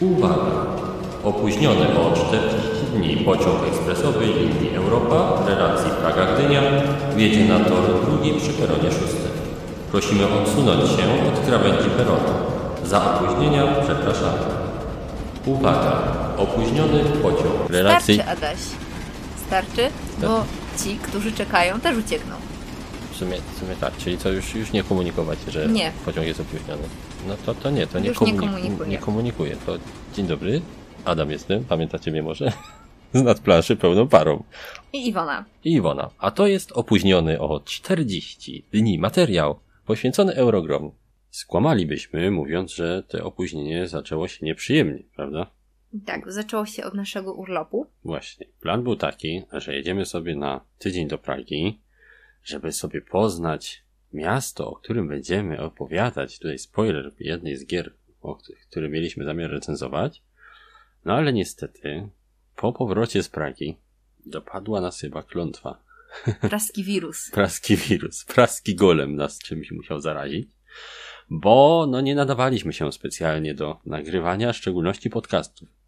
Uwaga! Opóźniony o 40 dni pociąg ekspresowy linii Europa relacji Praga-Gdynia wjedzie na tor drugi przy peronie szóstym. Prosimy odsunąć się od krawędzi peronu. Za opóźnienia przepraszamy. Uwaga! Opóźniony pociąg relacji... Starczy, Adaś. Starczy, bo ci, którzy czekają, też uciekną. Sumie, w sumie tak, czyli co już, już nie komunikować, że Nie. pociąg jest opóźniony. No to, to nie, to nie, Już nie komunik- komunikuję. nie komunikuję. To dzień dobry, Adam jestem, pamiętacie mnie może? Z nadplanszy pełną parą. I Iwona. I Iwona. A to jest opóźniony o 40 dni materiał poświęcony Eurogrom. Skłamalibyśmy, mówiąc, że to opóźnienie zaczęło się nieprzyjemnie, prawda? Tak, zaczęło się od naszego urlopu. Właśnie. Plan był taki, że jedziemy sobie na tydzień do Pragi, żeby sobie poznać miasto, o którym będziemy opowiadać. Tutaj spoiler jednej z gier, o których, które mieliśmy zamiar recenzować. No ale niestety, po powrocie z Pragi dopadła nas chyba klątwa. Praski wirus. Praski wirus, praski golem nas czymś musiał zarazić, bo no nie nadawaliśmy się specjalnie do nagrywania, w szczególności podcastów.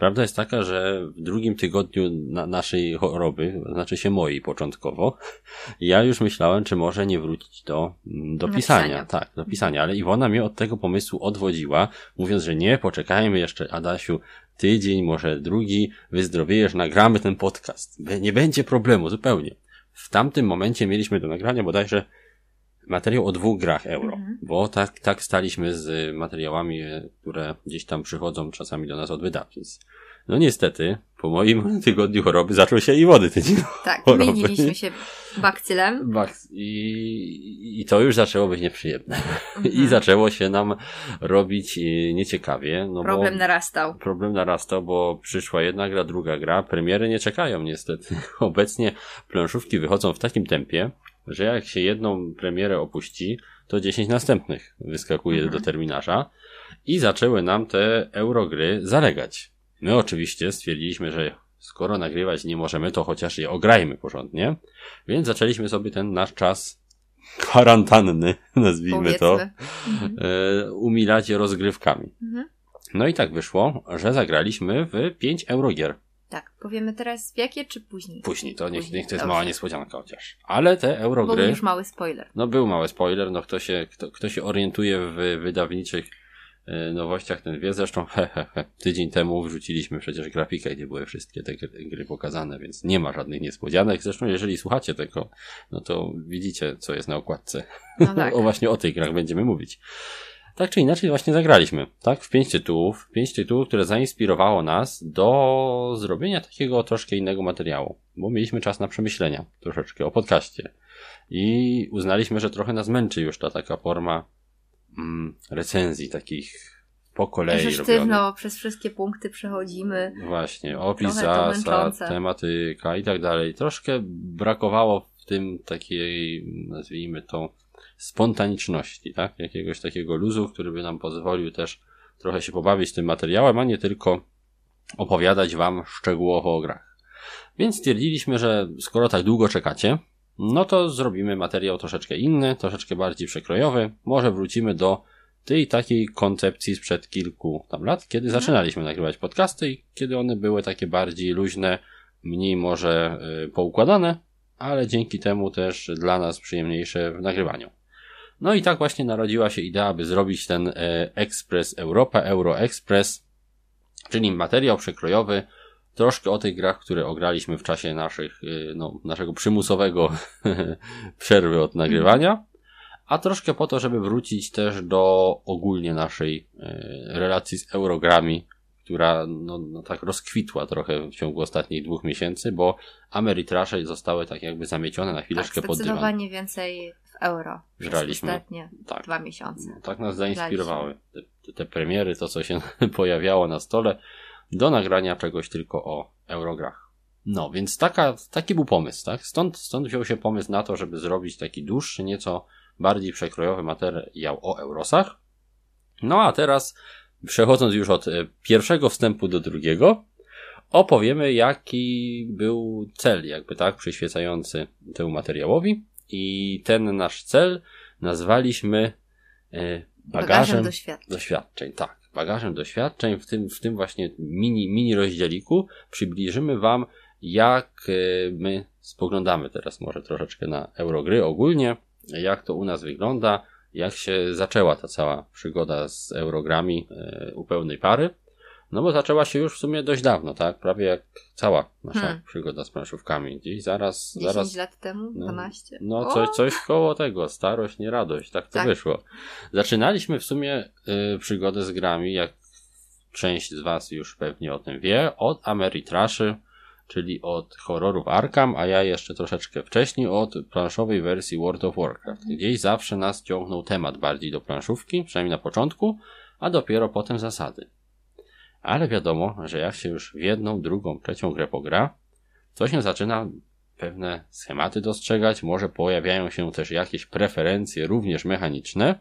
Prawda jest taka, że w drugim tygodniu na naszej choroby, znaczy się mojej początkowo, ja już myślałem, czy może nie wrócić do, mm, do pisania. pisania. Tak, do pisania, ale Iwona mnie od tego pomysłu odwodziła, mówiąc, że nie, poczekajmy jeszcze, Adasiu, tydzień, może drugi, wyzdrowiejesz, nagramy ten podcast. Nie będzie problemu, zupełnie. W tamtym momencie mieliśmy do nagrania bodajże materiał o dwóch grach euro, Mhm. bo tak, tak staliśmy z materiałami, e, które gdzieś tam przychodzą czasami do nas od wydawnictw. No niestety, po moim tygodniu choroby zaczął się i wody tydzień. Tak, Choroby. mieniliśmy się bakcylem. Bach, i, I to już zaczęło być nieprzyjemne. I Mhm. zaczęło się nam robić e, nieciekawie. No Problem narastał. Problem narastał, bo przyszła jedna gra, druga gra. Premiery nie czekają niestety. Obecnie planszówki wychodzą w takim tempie, że jak się jedną premierę opuści, to 10 następnych wyskakuje Mhm. do terminarza i zaczęły nam te eurogry zalegać. My oczywiście stwierdziliśmy, że skoro nagrywać nie możemy, to chociaż je ograjmy porządnie, więc zaczęliśmy sobie ten nasz czas kwarantanny, nazwijmy to, Powiedzmy. Mhm. e, umilać rozgrywkami. Mhm. No i tak wyszło, że zagraliśmy w 5 eurogier. Tak, powiemy teraz w jakie czy później? Później, to niech, Później, niech to jest dobrze. mała niespodzianka chociaż. Ale te Bo był eurogry, już mały spoiler. no był mały spoiler, no kto się, kto, kto się orientuje w wydawniczych e, nowościach, ten wie. Zresztą he, he, he, tydzień temu wrzuciliśmy przecież grafikę, gdzie były wszystkie te gry, gry pokazane, więc nie ma żadnych niespodzianek. Zresztą jeżeli słuchacie tego, no to widzicie, co jest na okładce. No tak. o właśnie o tych grach będziemy mówić. Tak czy inaczej właśnie zagraliśmy, tak? W pięć tytułów, pięć tytułów, które zainspirowało nas do zrobienia takiego troszkę innego materiału, bo mieliśmy czas na przemyślenia troszeczkę o podcaście i uznaliśmy, że trochę nas męczy już ta taka forma mm, recenzji takich po kolei Że sztywno przez wszystkie punkty przechodzimy. Właśnie, opis zasad, tematyka i tak dalej. Troszkę brakowało w tym takiej, nazwijmy to, spontaniczności, tak? Jakiegoś takiego luzu, który by nam pozwolił też trochę się pobawić tym materiałem, a nie tylko opowiadać wam szczegółowo o grach. Więc stwierdziliśmy, że skoro tak długo czekacie, no to zrobimy materiał troszeczkę inny, troszeczkę bardziej przekrojowy. Może wrócimy do tej takiej koncepcji sprzed kilku tam lat, kiedy zaczynaliśmy nagrywać podcasty i kiedy one były takie bardziej luźne, mniej może y, poukładane, ale dzięki temu też dla nas przyjemniejsze w nagrywaniu. No i tak właśnie narodziła się idea, by zrobić ten e, Express Europa, Euro Express, czyli materiał przekrojowy, troszkę o tych grach, które ograliśmy w czasie naszych, y, no, naszego przymusowego przerwy od nagrywania, a troszkę po to, żeby wrócić też do ogólnie naszej e, relacji z Eurogrami, która no, no tak rozkwitła trochę w ciągu ostatnich dwóch miesięcy, bo Ameritrasze zostały tak jakby zamiecione na Tak, chwileczkę pod dywan. zdecydowanie więcej euro. przez Graliśmy. Ostatnie Tak. dwa miesiące. Tak nas zainspirowały. Te, te, te premiery, to co się pojawiało na stole, do nagrania czegoś tylko o Eurograch. No, więc taka, taki był pomysł, tak? Stąd, stąd wziął się pomysł na to, żeby zrobić taki dłuższy, nieco bardziej przekrojowy materiał o Eurosach. No a teraz, przechodząc już od e, pierwszego wstępu do drugiego, opowiemy, jaki był cel, jakby tak, przyświecający temu materiałowi. I ten nasz cel nazwaliśmy e, bagażem, Bagażem doświadczeń. doświadczeń, tak. bagażem doświadczeń w tym, w tym właśnie mini, mini rozdzieliku przybliżymy Wam, jak e, my spoglądamy teraz może troszeczkę na Eurogry ogólnie, jak to u nas wygląda, jak się zaczęła ta cała przygoda z Eurogrami e, u pełnej pary. No bo zaczęła się już w sumie dość dawno, tak? Prawie jak cała nasza Hmm. przygoda z planszówkami. Gdzieś zaraz, 10 zaraz lat temu? no, 12? no O! coś, coś koło tego, starość, nie radość, tak to Tak. wyszło. Zaczynaliśmy w sumie y, przygodę z grami, jak część z Was już pewnie o tym wie, od Ameritraszy, czyli od horrorów Arkham, a ja jeszcze troszeczkę wcześniej od planszowej wersji World of Warcraft. Gdzieś zawsze nas ciągnął temat bardziej do planszówki, przynajmniej na początku, a dopiero potem zasady. Ale wiadomo, że jak się już w jedną, drugą, trzecią grę pogra, to się zaczyna pewne schematy dostrzegać, może pojawiają się też jakieś preferencje również mechaniczne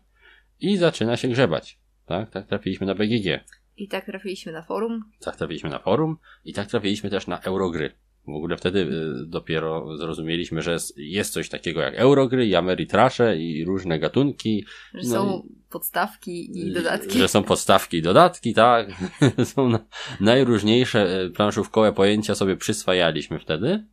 i zaczyna się grzebać. Tak, tak trafiliśmy na BGG, I tak trafiliśmy na forum. tak trafiliśmy na forum i tak trafiliśmy też na Eurogry. W ogóle wtedy y, dopiero zrozumieliśmy, że jest, jest coś takiego jak Eurogry i Ameritrasze i różne gatunki. Że No są podstawki i dodatki. Że są podstawki i dodatki, tak. są na, najróżniejsze e, planszówkowe pojęcia sobie przyswajaliśmy wtedy.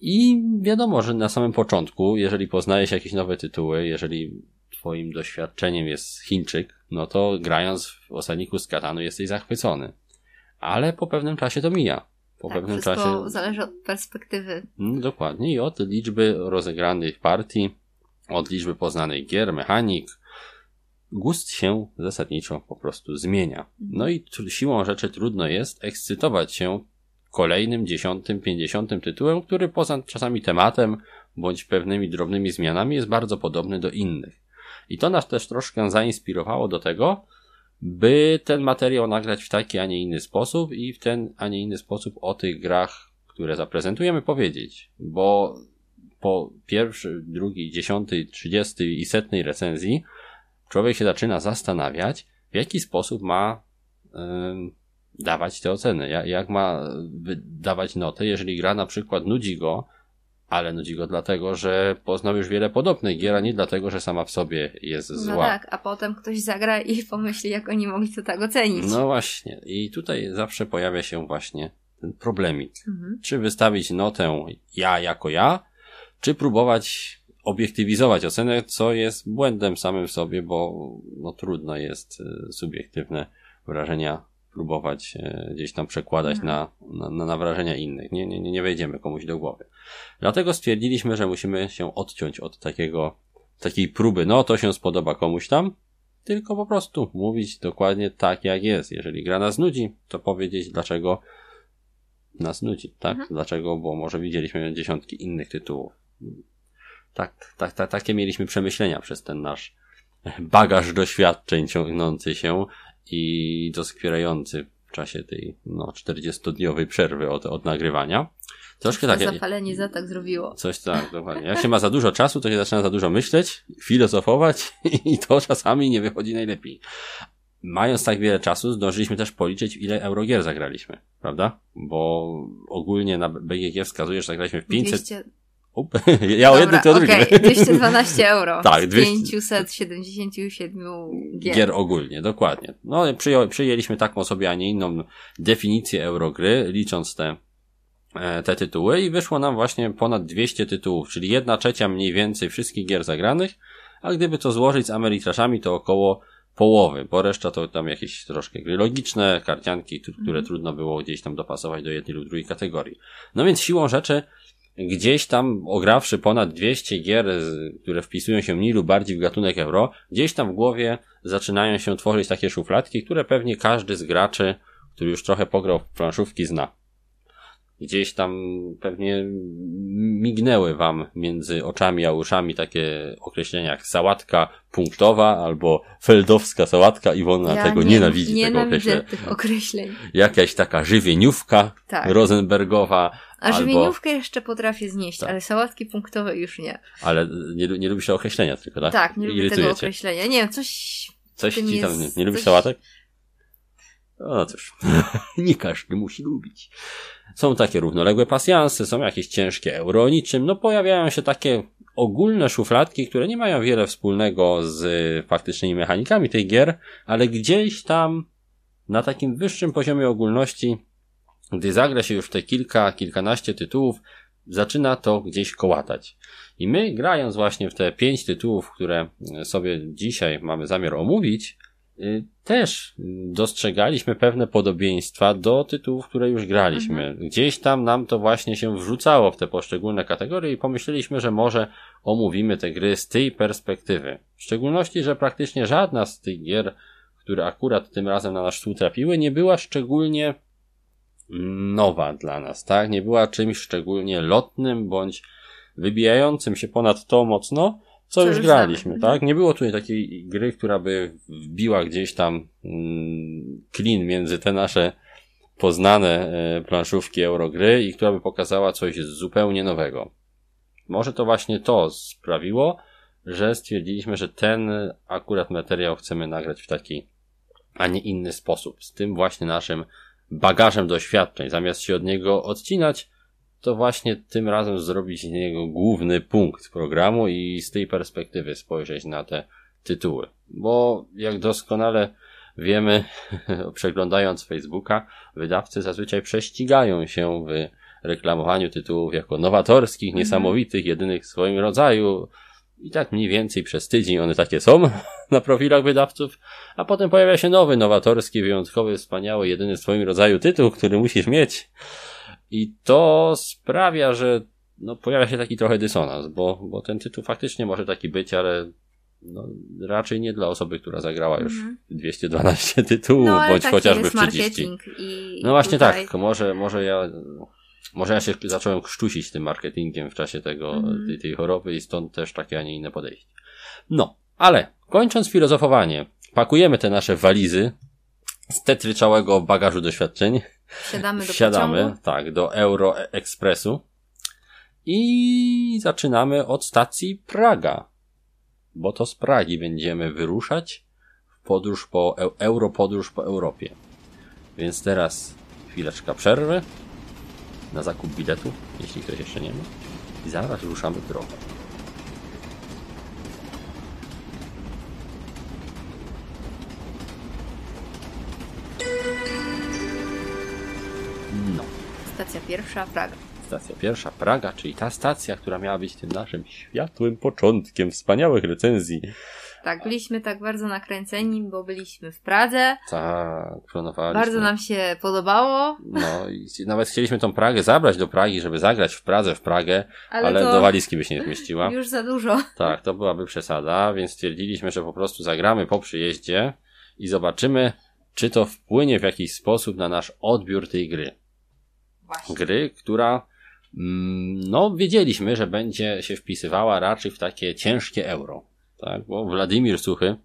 I wiadomo, że na samym początku, jeżeli poznajesz jakieś nowe tytuły, jeżeli twoim doświadczeniem jest Chińczyk, no to grając w osadniku z Katanu jesteś zachwycony. Ale po pewnym czasie to mija. Po tak, pewnym czasie. zależy od perspektywy. Mm, Dokładnie. I od liczby rozegranych partii, od liczby poznanych gier, mechanik, gust się zasadniczo po prostu zmienia. No i siłą rzeczy trudno jest ekscytować się kolejnym, dziesiątym, pięćdziesiątym tytułem, który poza czasami tematem bądź pewnymi drobnymi zmianami jest bardzo podobny do innych. I to nas też troszkę zainspirowało do tego, by ten materiał nagrać w taki, a nie inny sposób i w ten, a nie inny sposób o tych grach, które zaprezentujemy, powiedzieć. Bo po pierwszej, drugiej, dziesiątej, trzydziestej i setnej recenzji człowiek się zaczyna zastanawiać, w jaki sposób ma ym, dawać te oceny, jak, jak ma dawać notę, jeżeli gra na przykład nudzi go, ale nudzi go dlatego, że poznał już wiele podobnych gier, a nie dlatego, że sama w sobie jest No zła. tak, a potem ktoś zagra i pomyśli, jak oni mogli to tak ocenić. No właśnie. I tutaj zawsze pojawia się właśnie ten problemik. Mhm. Czy wystawić notę ja jako ja, czy próbować obiektywizować ocenę, co jest błędem samym w sobie, bo no, trudno jest e, subiektywne wrażenia próbować e, gdzieś tam przekładać na, na, na, na wrażenia innych. Nie, nie, nie- nie wejdziemy komuś do głowy. Dlatego stwierdziliśmy, że musimy się odciąć od takiego, takiej próby, no to się spodoba komuś tam, tylko po prostu mówić dokładnie tak, jak jest. Jeżeli gra nas nudzi, to powiedzieć, dlaczego nas nudzi, tak? Mhm. Dlaczego? Bo może widzieliśmy dziesiątki innych tytułów. Tak, tak, tak, takie mieliśmy przemyślenia przez ten nasz bagaż doświadczeń ciągnący się i doskwierający w czasie tej no, 40-dniowej przerwy od, od nagrywania. Troszkę To tak. zapalenie za tak zrobiło. Coś tak, dokładnie. Jak się ma za dużo czasu, to się zaczyna za dużo myśleć, filozofować i to czasami nie wychodzi najlepiej. Mając tak wiele czasu, zdążyliśmy też policzyć, ile eurogier zagraliśmy, prawda? Bo ogólnie na BGG wskazuje, że zagraliśmy w 500... 200... Up, ja o jednym, ty o drugim. okej, 212 euro. Tak, z 200 577 gier. Gier ogólnie, dokładnie. No, przyjęliśmy taką sobie, a nie inną definicję Eurogry, licząc te, e, te tytuły i wyszło nam właśnie ponad 200 tytułów, czyli jedna trzecia mniej więcej wszystkich gier zagranych, a gdyby to złożyć z Ameritraszami, to około połowy, bo reszta to tam jakieś troszkę gry logiczne, karcianki, które trudno było gdzieś tam dopasować do jednej lub drugiej kategorii. No więc siłą rzeczy gdzieś tam ograwszy ponad 200 gier, które wpisują się mniej lub bardziej w gatunek euro, gdzieś tam w głowie zaczynają się tworzyć takie szufladki, które pewnie każdy z graczy, który już trochę pograł w planszówki zna. Gdzieś tam pewnie mignęły wam między oczami a uszami takie określenia jak sałatka punktowa albo feldowska sałatka. Iwona Ja tego nie- nienawidzi tego Nienawidzę określenia. tych określeń. Jakaś taka żywieniówka Tak. rosenbergowa, A albo, żywieniówkę jeszcze potrafię znieść, Tak. ale sałatki punktowe już nie. ale nie, nie lubisz tego określenia tylko, tak? Tak, nie lubię tego określenia. Nie wiem, coś... Coś ci tam jest- nie, nie lubisz coś- sałatek? No cóż, nie każdy musi lubić. Są takie równoległe pasjansy, są jakieś ciężkie euro niczym, no pojawiają się takie ogólne szufladki, które nie mają wiele wspólnego z faktycznymi mechanikami tych gier, ale gdzieś tam na takim wyższym poziomie ogólności, gdy zagra się już te kilka, kilkanaście tytułów, zaczyna to gdzieś kołatać. I my, grając właśnie w te pięć tytułów, które sobie dzisiaj mamy zamiar omówić, y, też dostrzegaliśmy pewne podobieństwa do tytułów, które już graliśmy. Mhm. Gdzieś tam nam to właśnie się wrzucało w te poszczególne kategorie i pomyśleliśmy, że może omówimy te gry z tej perspektywy. W szczególności, że praktycznie żadna z tych gier, które akurat tym razem na nasz stół trafiły, nie była szczególnie nowa dla nas, tak? Nie była czymś szczególnie lotnym bądź wybijającym się ponad to mocno, co, co już graliśmy, znamy. tak? Nie było tutaj takiej gry, która by wbiła gdzieś tam mm, klin między te nasze poznane e, planszówki Eurogry i która by pokazała coś zupełnie nowego. Może to właśnie to sprawiło, że stwierdziliśmy, że ten akurat materiał chcemy nagrać w taki, a nie inny sposób. Z tym właśnie naszym bagażem doświadczeń. Zamiast się od niego odcinać, to właśnie tym razem zrobić z niego główny punkt programu i z tej perspektywy spojrzeć na te tytuły. Bo jak doskonale wiemy, przeglądając Facebooka, wydawcy zazwyczaj prześcigają się w reklamowaniu tytułów jako nowatorskich, mhm. niesamowitych, jedynych w swoim rodzaju. I tak mniej więcej przez tydzień one takie są na profilach wydawców, a potem pojawia się nowy, nowatorski, wyjątkowy, wspaniały, jedyny w swoim rodzaju tytuł, który musisz mieć. I to sprawia, że no, pojawia się taki trochę dysonans, bo, bo ten tytuł faktycznie może taki być, ale no, raczej nie dla osoby, która zagrała już mm -hmm. 212 tytułów, no, bądź tak chociażby w 30. I no właśnie tutaj... tak, może, może ja może ja się zacząłem krztusić tym marketingiem w czasie tego, mm. tej, tej choroby i stąd też takie, a nie inne podejście. No, ale kończąc filozofowanie, pakujemy te nasze walizy z tetryczałego bagażu doświadczeń. Wsiadamy do Wsiadamy, pociągu. tak, do Euro Expressu i zaczynamy od stacji Praga, bo to z Pragi będziemy wyruszać w podróż po, Europodróż po Europie. Więc teraz chwileczka przerwy na zakup biletu, jeśli ktoś jeszcze nie ma. I zaraz ruszamy w drogę. No. Stacja pierwsza, Praga. Stacja pierwsza, Praga, czyli ta stacja, która miała być tym naszym światłym początkiem wspaniałych recenzji tak, byliśmy tak bardzo nakręceni, bo byliśmy w Pradze. Tak, planowaliśmy. Bardzo nam się podobało. No i nawet chcieliśmy tą Pragę zabrać do Pragi, żeby zagrać w Pradze w Pragę, ale, ale do walizki by się nie zmieściła. Już za dużo. Tak, to byłaby przesada, więc stwierdziliśmy, że po prostu zagramy po przyjeździe i zobaczymy, czy to wpłynie w jakiś sposób na nasz odbiór tej gry. Właśnie. Gry, która mm, no, wiedzieliśmy, że będzie się wpisywała raczej w takie ciężkie euro tak? Bo Władimir Suchy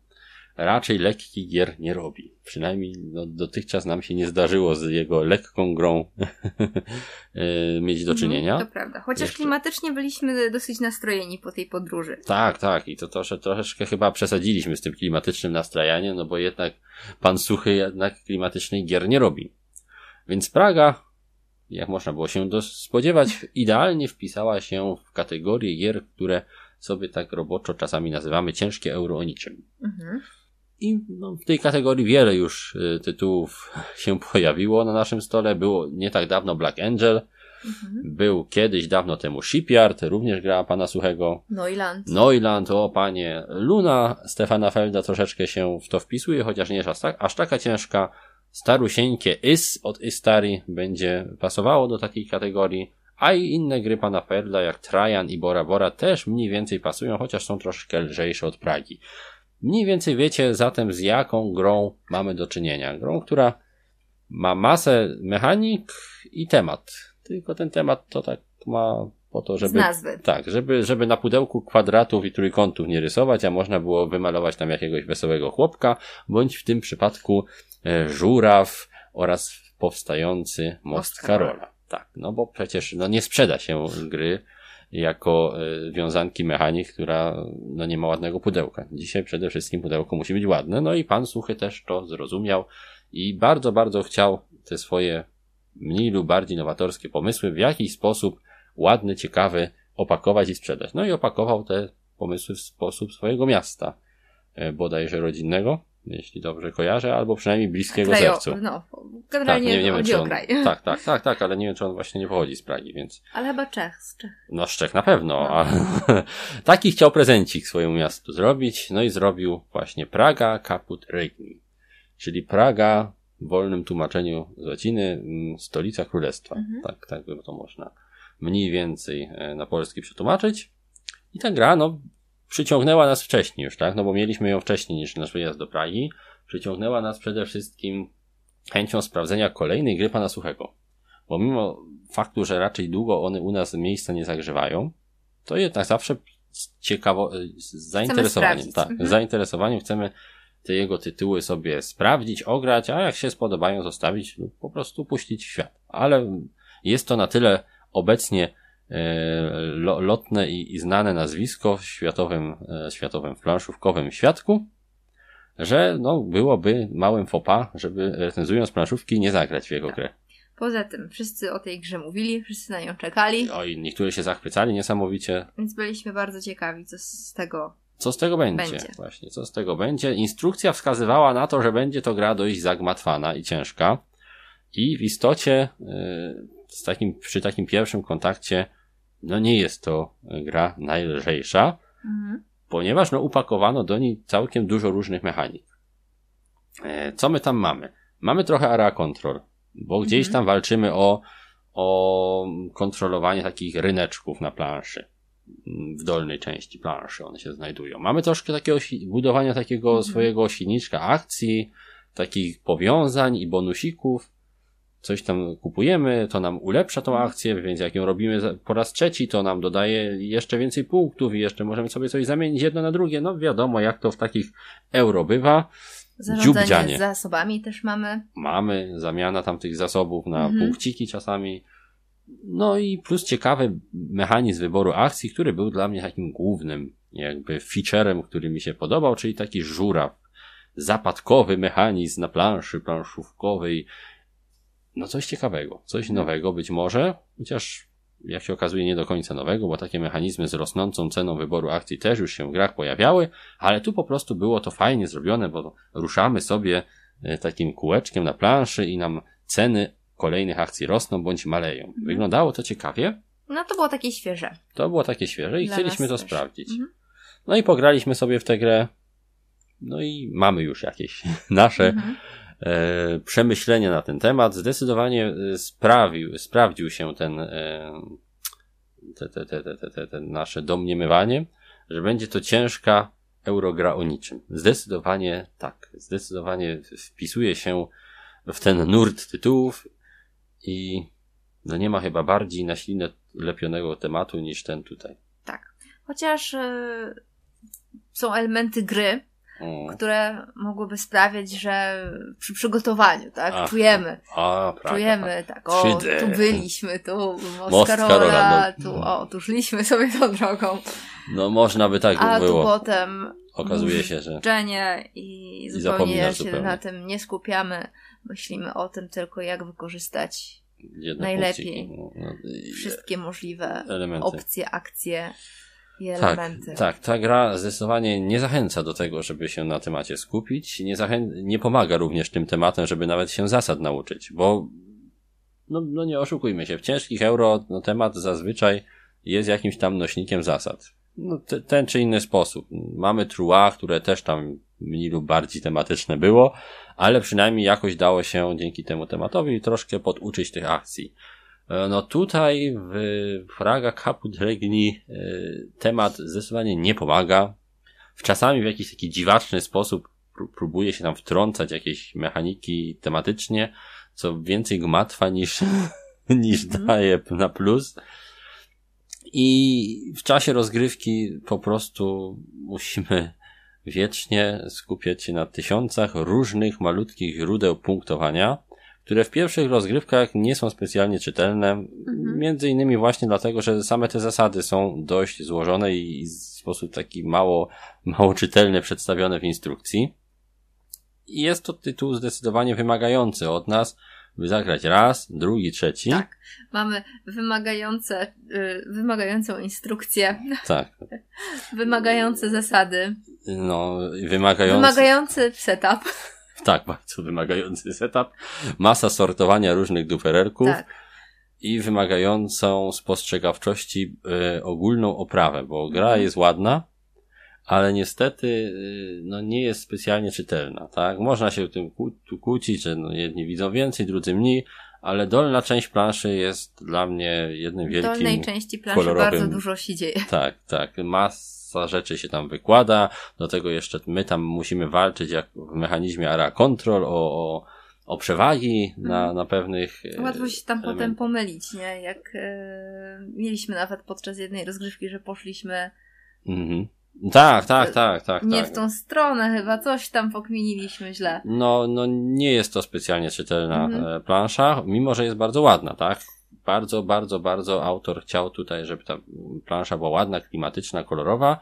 raczej lekkich gier nie robi. Przynajmniej no, dotychczas nam się nie zdarzyło z jego lekką grą e, mieć do mhm, czynienia. to prawda. Chociaż Jeszcze... klimatycznie byliśmy dosyć nastrojeni po tej podróży. Tak, tak. I to trosze, troszeczkę chyba przesadziliśmy z tym klimatycznym nastrajaniem, no bo jednak pan Suchy jednak klimatycznej gier nie robi. Więc Praga, jak można było się spodziewać, idealnie wpisała się w kategorię gier, które sobie tak roboczo czasami nazywamy ciężkie euro o niczym. Mhm. I no, w tej kategorii wiele już y, tytułów się pojawiło na naszym stole. Było nie tak dawno Black Angel. Mhm. Był kiedyś dawno temu Shipyard, również grała pana Suchego. Neuland. Neuland, o panie. Luna Stefana Felda troszeczkę się w to wpisuje, chociaż nie jest aż, tak, aż taka ciężka. Starusieńkie Is od Istari będzie pasowało do takiej kategorii. A i inne gry pana Perla jak Trajan i Bora Bora też mniej więcej pasują, chociaż są troszkę lżejsze od Pragi. Mniej więcej wiecie zatem z jaką grą mamy do czynienia. Grą, która ma masę mechanik i temat. Tylko ten temat to tak ma po to, żeby. Z nazwy. Tak, żeby, żeby na pudełku kwadratów i trójkątów nie rysować, a można było wymalować tam jakiegoś wesołego chłopka, bądź w tym przypadku e, żuraw oraz powstający most, most Karola. Tak, no bo przecież no nie sprzeda się gry jako y, wiązanki mechanik, która no nie ma ładnego pudełka. Dzisiaj przede wszystkim pudełko musi być ładne, no i pan Suchy też to zrozumiał i bardzo, bardzo chciał te swoje mniej lub bardziej nowatorskie pomysły w jakiś sposób ładny, ciekawy opakować i sprzedać. No i opakował te pomysły w sposób swojego miasta, e, bodajże rodzinnego, jeśli dobrze kojarzę, albo przynajmniej bliskiego Krajo, sercu. no, generalnie tak, nie, nie wiem, czy on, kraj. tak, tak, tak, tak, ale nie wiem, czy on właśnie nie pochodzi z Pragi, więc Ale chyba Czech, z Czech. no z Czech na pewno. No. A, taki chciał prezencik swojemu miastu zrobić, no i zrobił właśnie Praga Caput Regni, czyli Praga w wolnym tłumaczeniu z łaciny mm, stolica królestwa. Mhm. Tak, tak by to można mniej więcej e, na polski przetłumaczyć. I ta gra, no, przyciągnęła nas wcześniej już, tak? No bo mieliśmy ją wcześniej niż nasz wyjazd do Pragi. Przyciągnęła nas przede wszystkim chęcią sprawdzenia kolejnej gry pana Suchego. Bo mimo faktu, że raczej długo one u nas miejsca nie zagrzewają, to jednak zawsze z ciekawo, z zainteresowaniem, tak, Mhm. z zainteresowaniem chcemy te jego tytuły sobie sprawdzić, ograć, a jak się spodobają, zostawić lub po prostu puścić w świat. Ale jest to na tyle obecnie e, lotne i, i znane nazwisko w światowym, e, światowym planszówkowym świadku, że no, byłoby małym fopa, żeby recenzując planszówki nie zagrać w jego Tak. grę. Poza tym, wszyscy o tej grze mówili, wszyscy na nią czekali, Oj, niektórzy się zachwycali niesamowicie. więc byliśmy bardzo ciekawi, co z tego. Co z tego będzie? Będzie. Właśnie, co z tego będzie? Instrukcja wskazywała na to, że będzie to gra dość zagmatwana i ciężka. I w istocie, yy, z takim, przy takim pierwszym kontakcie, no nie jest to gra najlżejsza, Mhm. ponieważ no upakowano do niej całkiem dużo różnych mechanik. E, Co my tam mamy? Mamy trochę area control, bo gdzieś Mhm. tam walczymy o, o kontrolowanie takich ryneczków na planszy. Mm, W dolnej części planszy one się znajdują. Mamy troszkę takiego budowania takiego Mhm. swojego silniczka akcji, takich powiązań i bonusików. Coś tam kupujemy, to nam ulepsza tą akcję, więc jak ją robimy po raz trzeci, to nam dodaje jeszcze więcej punktów i jeszcze możemy sobie coś zamienić jedno na drugie. No wiadomo, jak to w takich euro bywa. Zarządzanie Dziubdzianie. zasobami też mamy. Mamy zamiana tam tych zasobów na Mhm. punkciki czasami. No i plus ciekawy mechanizm wyboru akcji, który był dla mnie takim głównym jakby featurem, który mi się podobał, czyli taki żuraw. Zapadkowy mechanizm na planszy planszówkowej. No coś ciekawego, coś nowego być może, chociaż jak się okazuje nie do końca nowego, bo takie mechanizmy z rosnącą ceną wyboru akcji też już się w grach pojawiały, ale tu po prostu było to fajnie zrobione, bo ruszamy sobie e, takim kółeczkiem na planszy i nam ceny kolejnych akcji rosną bądź maleją. Wyglądało to ciekawie, No to było takie świeże. to było takie świeże i Dla chcieliśmy to też. sprawdzić. Mhm. No i pograliśmy sobie w tę grę. No i mamy już jakieś nasze Mhm. E, przemyślenia na ten temat. Zdecydowanie e, sprawił, sprawdził się ten, e, te, te, te, te, te, te, nasze domniemywanie, że będzie to ciężka eurogra o niczym. Zdecydowanie tak. Zdecydowanie wpisuje się w ten nurt tytułów i no nie ma chyba bardziej na ślinę lepionego tematu niż ten tutaj. Tak. Chociaż e, są elementy gry, O, które mogłyby sprawiać, że przy przygotowaniu, tak, Ach, czujemy, a, prawda, czujemy, tak, o, 3D. tu byliśmy, tu Karola, no. tu, o, tu szliśmy sobie tą drogą, No można by tak a tu było. potem Okazuje się, że życzenie i zupełnie się zupełnie. na tym nie skupiamy, myślimy o tym tylko, jak wykorzystać jedne najlepiej. punkciki, no, i wszystkie możliwe elementy. opcje, akcje i Tak, elementy. tak, ta gra zdecydowanie nie zachęca do tego, żeby się na temacie skupić, nie, zachę... nie pomaga również tym tematem, żeby nawet się zasad nauczyć, bo no, no nie oszukujmy się, w ciężkich euro no, temat zazwyczaj jest jakimś tam nośnikiem zasad. No, te, ten czy inny sposób. Mamy trua, które też tam mniej lub bardziej tematyczne było, ale przynajmniej jakoś dało się dzięki temu tematowi troszkę poduczyć tych akcji. E, No tutaj w Praga Caput Regni e, temat zdecydowanie nie pomaga. Czasami w jakiś taki dziwaczny sposób pró- próbuje się tam wtrącać jakieś mechaniki tematycznie, co więcej gmatwa niż, niż Mhm. daje na plus. I w czasie rozgrywki po prostu musimy wiecznie skupiać się na tysiącach różnych malutkich źródeł punktowania, które w pierwszych rozgrywkach nie są specjalnie czytelne, między innymi właśnie dlatego, że same te zasady są dość złożone i w sposób taki mało, mało czytelny przedstawione w instrukcji. I jest to tytuł zdecydowanie wymagający od nas, by zagrać raz, drugi, trzeci. Tak. Mamy wymagające, y, wymagającą instrukcję, Tak. wymagające zasady, No, i wymagający. wymagający setup. Tak, bardzo wymagający setup. Masa sortowania różnych dupererków. Tak. i wymagającą spostrzegawczości y, ogólną oprawę, bo gra Mhm. jest ładna, ale niestety y, no, nie jest specjalnie czytelna. Tak? Można się tym kłó- tu kłócić, że no, jedni widzą więcej, drudzy mniej, ale dolna część planszy jest dla mnie jednym W wielkim... dolnej części planszy kolorowym- bardzo dużo się dzieje. Tak, tak. Masa rzeczy się tam wykłada. Do tego jeszcze my tam musimy walczyć jak w mechanizmie area control o, o, o przewagi na, Mhm. na pewnych. e, Łatwo się tam potem elementach. pomylić, nie? Jak e, mieliśmy nawet podczas jednej rozgrywki, że poszliśmy Mhm. Tak, tak, tak, tak. nie tak. w tą stronę chyba, coś tam pokminiliśmy źle. No, no nie jest to specjalnie czytelna Mhm. e, plansza, mimo że jest bardzo ładna, tak? Bardzo, bardzo, bardzo autor chciał tutaj, żeby ta plansza była ładna, klimatyczna, kolorowa.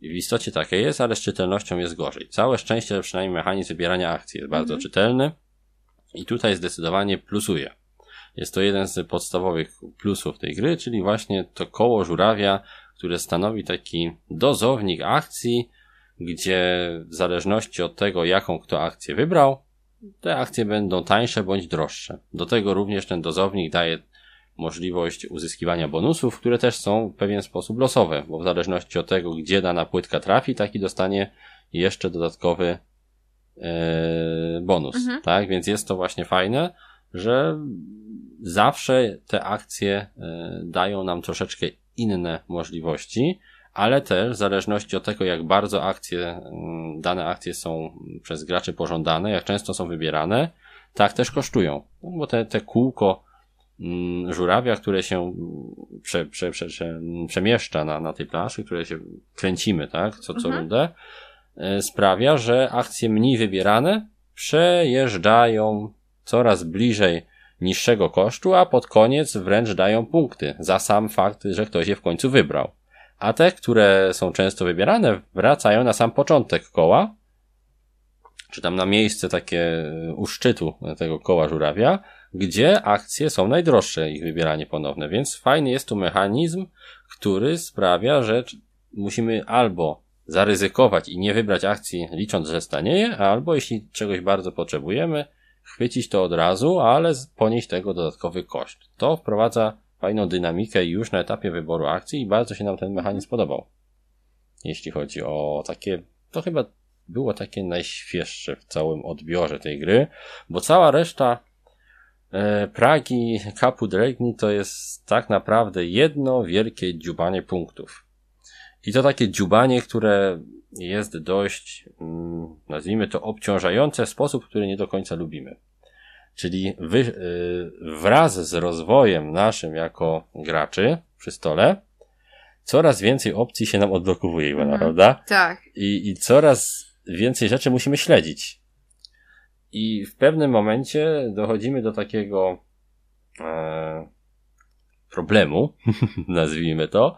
I w istocie takie jest, ale z czytelnością jest gorzej. Całe szczęście, że przynajmniej mechanizm wybierania akcji jest bardzo Mhm. czytelny i tutaj zdecydowanie plusuje. Jest to jeden z podstawowych plusów tej gry, czyli właśnie to koło żurawia, które stanowi taki dozownik akcji, gdzie w zależności od tego, jaką kto akcję wybrał, te akcje będą tańsze bądź droższe. Do tego również ten dozownik daje możliwość uzyskiwania bonusów, które też są w pewien sposób losowe, bo w zależności od tego, gdzie dana płytka trafi, taki dostanie jeszcze dodatkowy e, bonus. Mhm. Tak, więc jest to właśnie fajne, że zawsze te akcje e, dają nam troszeczkę inne możliwości, ale też w zależności od tego, jak bardzo akcje, dane akcje są przez graczy pożądane, jak często są wybierane, tak też kosztują. No, bo te, te kółko żurawia, które się mm, prze, prze, prze, prze, przemieszcza na, na tej planszy, które się kręcimy, tak, co, co Mhm. rundę, e, sprawia, że akcje mniej wybierane przejeżdżają coraz bliżej niższego kosztu, a pod koniec wręcz dają punkty za sam fakt, że ktoś je w końcu wybrał. A te, które są często wybierane, wracają na sam początek koła, czy tam na miejsce takie e, u szczytu tego koła żurawia, gdzie akcje są najdroższe, ich wybieranie ponowne. Więc fajny jest tu mechanizm, który sprawia, że musimy albo zaryzykować i nie wybrać akcji licząc, że stanieje, albo jeśli czegoś bardzo potrzebujemy, chwycić to od razu, ale ponieść tego dodatkowy koszt. To wprowadza fajną dynamikę już na etapie wyboru akcji i bardzo się nam ten mechanizm podobał. Jeśli chodzi o takie, to chyba było takie najświeższe w całym odbiorze tej gry, bo cała reszta Pragi Kapu Dregni to jest tak naprawdę jedno wielkie dziubanie punktów. I to takie dziubanie, które jest dość, mm, nazwijmy to, obciążające w sposób, który nie do końca lubimy. Czyli wy, y, wraz z rozwojem naszym jako graczy przy stole, coraz więcej opcji się nam odblokowuje, Mhm. prawda? Tak. I, I coraz więcej rzeczy musimy śledzić. I w pewnym momencie dochodzimy do takiego e, problemu, nazwijmy to,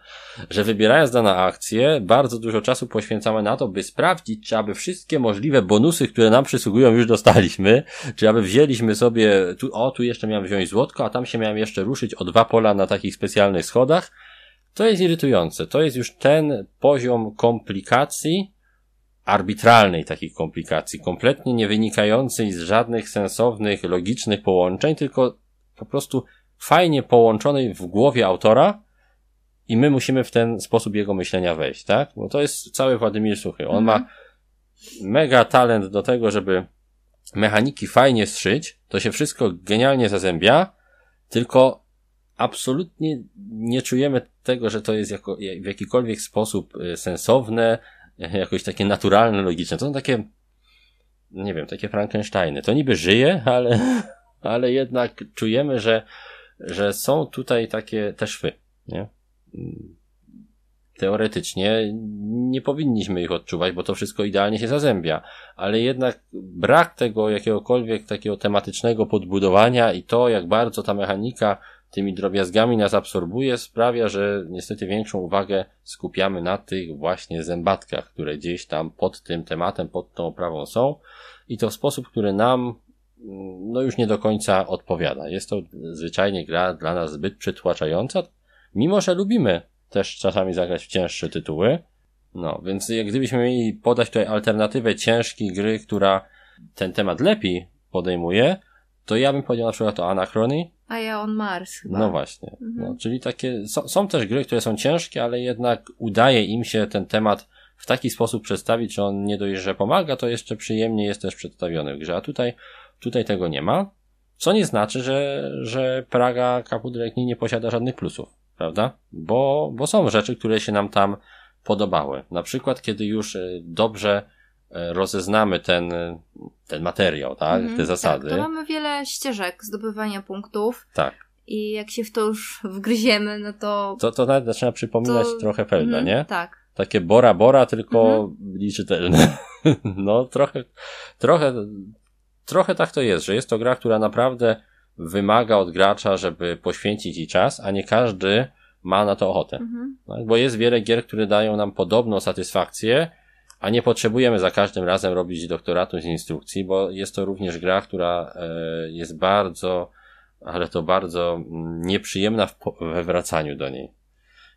że wybierając daną akcję, bardzo dużo czasu poświęcamy na to, by sprawdzić, czy aby wszystkie możliwe bonusy, które nam przysługują, już dostaliśmy, czy aby wzięliśmy sobie, tu, o, tu jeszcze miałem wziąć złotko, a tam się miałem jeszcze ruszyć o dwa pola na takich specjalnych schodach. To jest irytujące. To jest już ten poziom komplikacji, arbitralnej takich komplikacji, kompletnie nie wynikającej z żadnych sensownych, logicznych połączeń, tylko po prostu fajnie połączonej w głowie autora i my musimy w ten sposób jego myślenia wejść, tak? Bo to jest cały Władimir Suchy. On Mhm. ma mega talent do tego, żeby mechaniki fajnie strzyć, to się wszystko genialnie zazębia, tylko absolutnie nie czujemy tego, że to jest jako, w jakikolwiek sposób y, sensowne, jakoś takie naturalne, logiczne. To są takie, nie wiem, takie Frankensteiny. To niby żyje, ale, ale jednak czujemy, że, że są tutaj takie te szwy, nie? Teoretycznie nie powinniśmy ich odczuwać, bo to wszystko idealnie się zazębia, ale jednak brak tego jakiegokolwiek takiego tematycznego podbudowania i to, jak bardzo ta mechanika tymi drobiazgami nas absorbuje, sprawia, że niestety większą uwagę skupiamy na tych właśnie zębatkach, które gdzieś tam pod tym tematem, pod tą oprawą są i to w sposób, który nam mm, no już nie do końca odpowiada. Jest to zwyczajnie gra dla nas zbyt przytłaczająca, mimo że lubimy też czasami zagrać w cięższe tytuły. No, więc jak gdybyśmy mieli podać tutaj alternatywę ciężkiej gry, która ten temat lepiej podejmuje, to ja bym powiedział na przykład to Anachrony. A ja on Mars chyba. No właśnie. Mhm. No, czyli takie, są, są też gry, które są ciężkie, ale jednak udaje im się ten temat w taki sposób przedstawić, że on nie dość, że pomaga, to jeszcze przyjemnie jest też przedstawiony w grze. A tutaj, tutaj tego nie ma. Co nie znaczy, że, że Praga Caput nie posiada żadnych plusów, prawda? Bo, bo są rzeczy, które się nam tam podobały. Na przykład, kiedy już e, dobrze rozeznamy ten, ten materiał, tak? Mm, te zasady. Tak, to mamy wiele ścieżek zdobywania punktów. Tak. I jak się w to już wgryziemy, no to. To, to nawet zaczyna przypominać to... trochę Felda, mm, nie? Tak. Takie Bora Bora, tylko mm liczytelne. no, trochę, trochę, trochę tak to jest, że jest to gra, która naprawdę wymaga od gracza, żeby poświęcić jej czas, a nie każdy ma na to ochotę. Mhm. Tak? Bo jest wiele gier, które dają nam podobną satysfakcję, a nie potrzebujemy za każdym razem robić doktoratu z instrukcji, bo jest to również gra, która e, jest bardzo, ale to bardzo mm, nieprzyjemna we wracaniu do niej.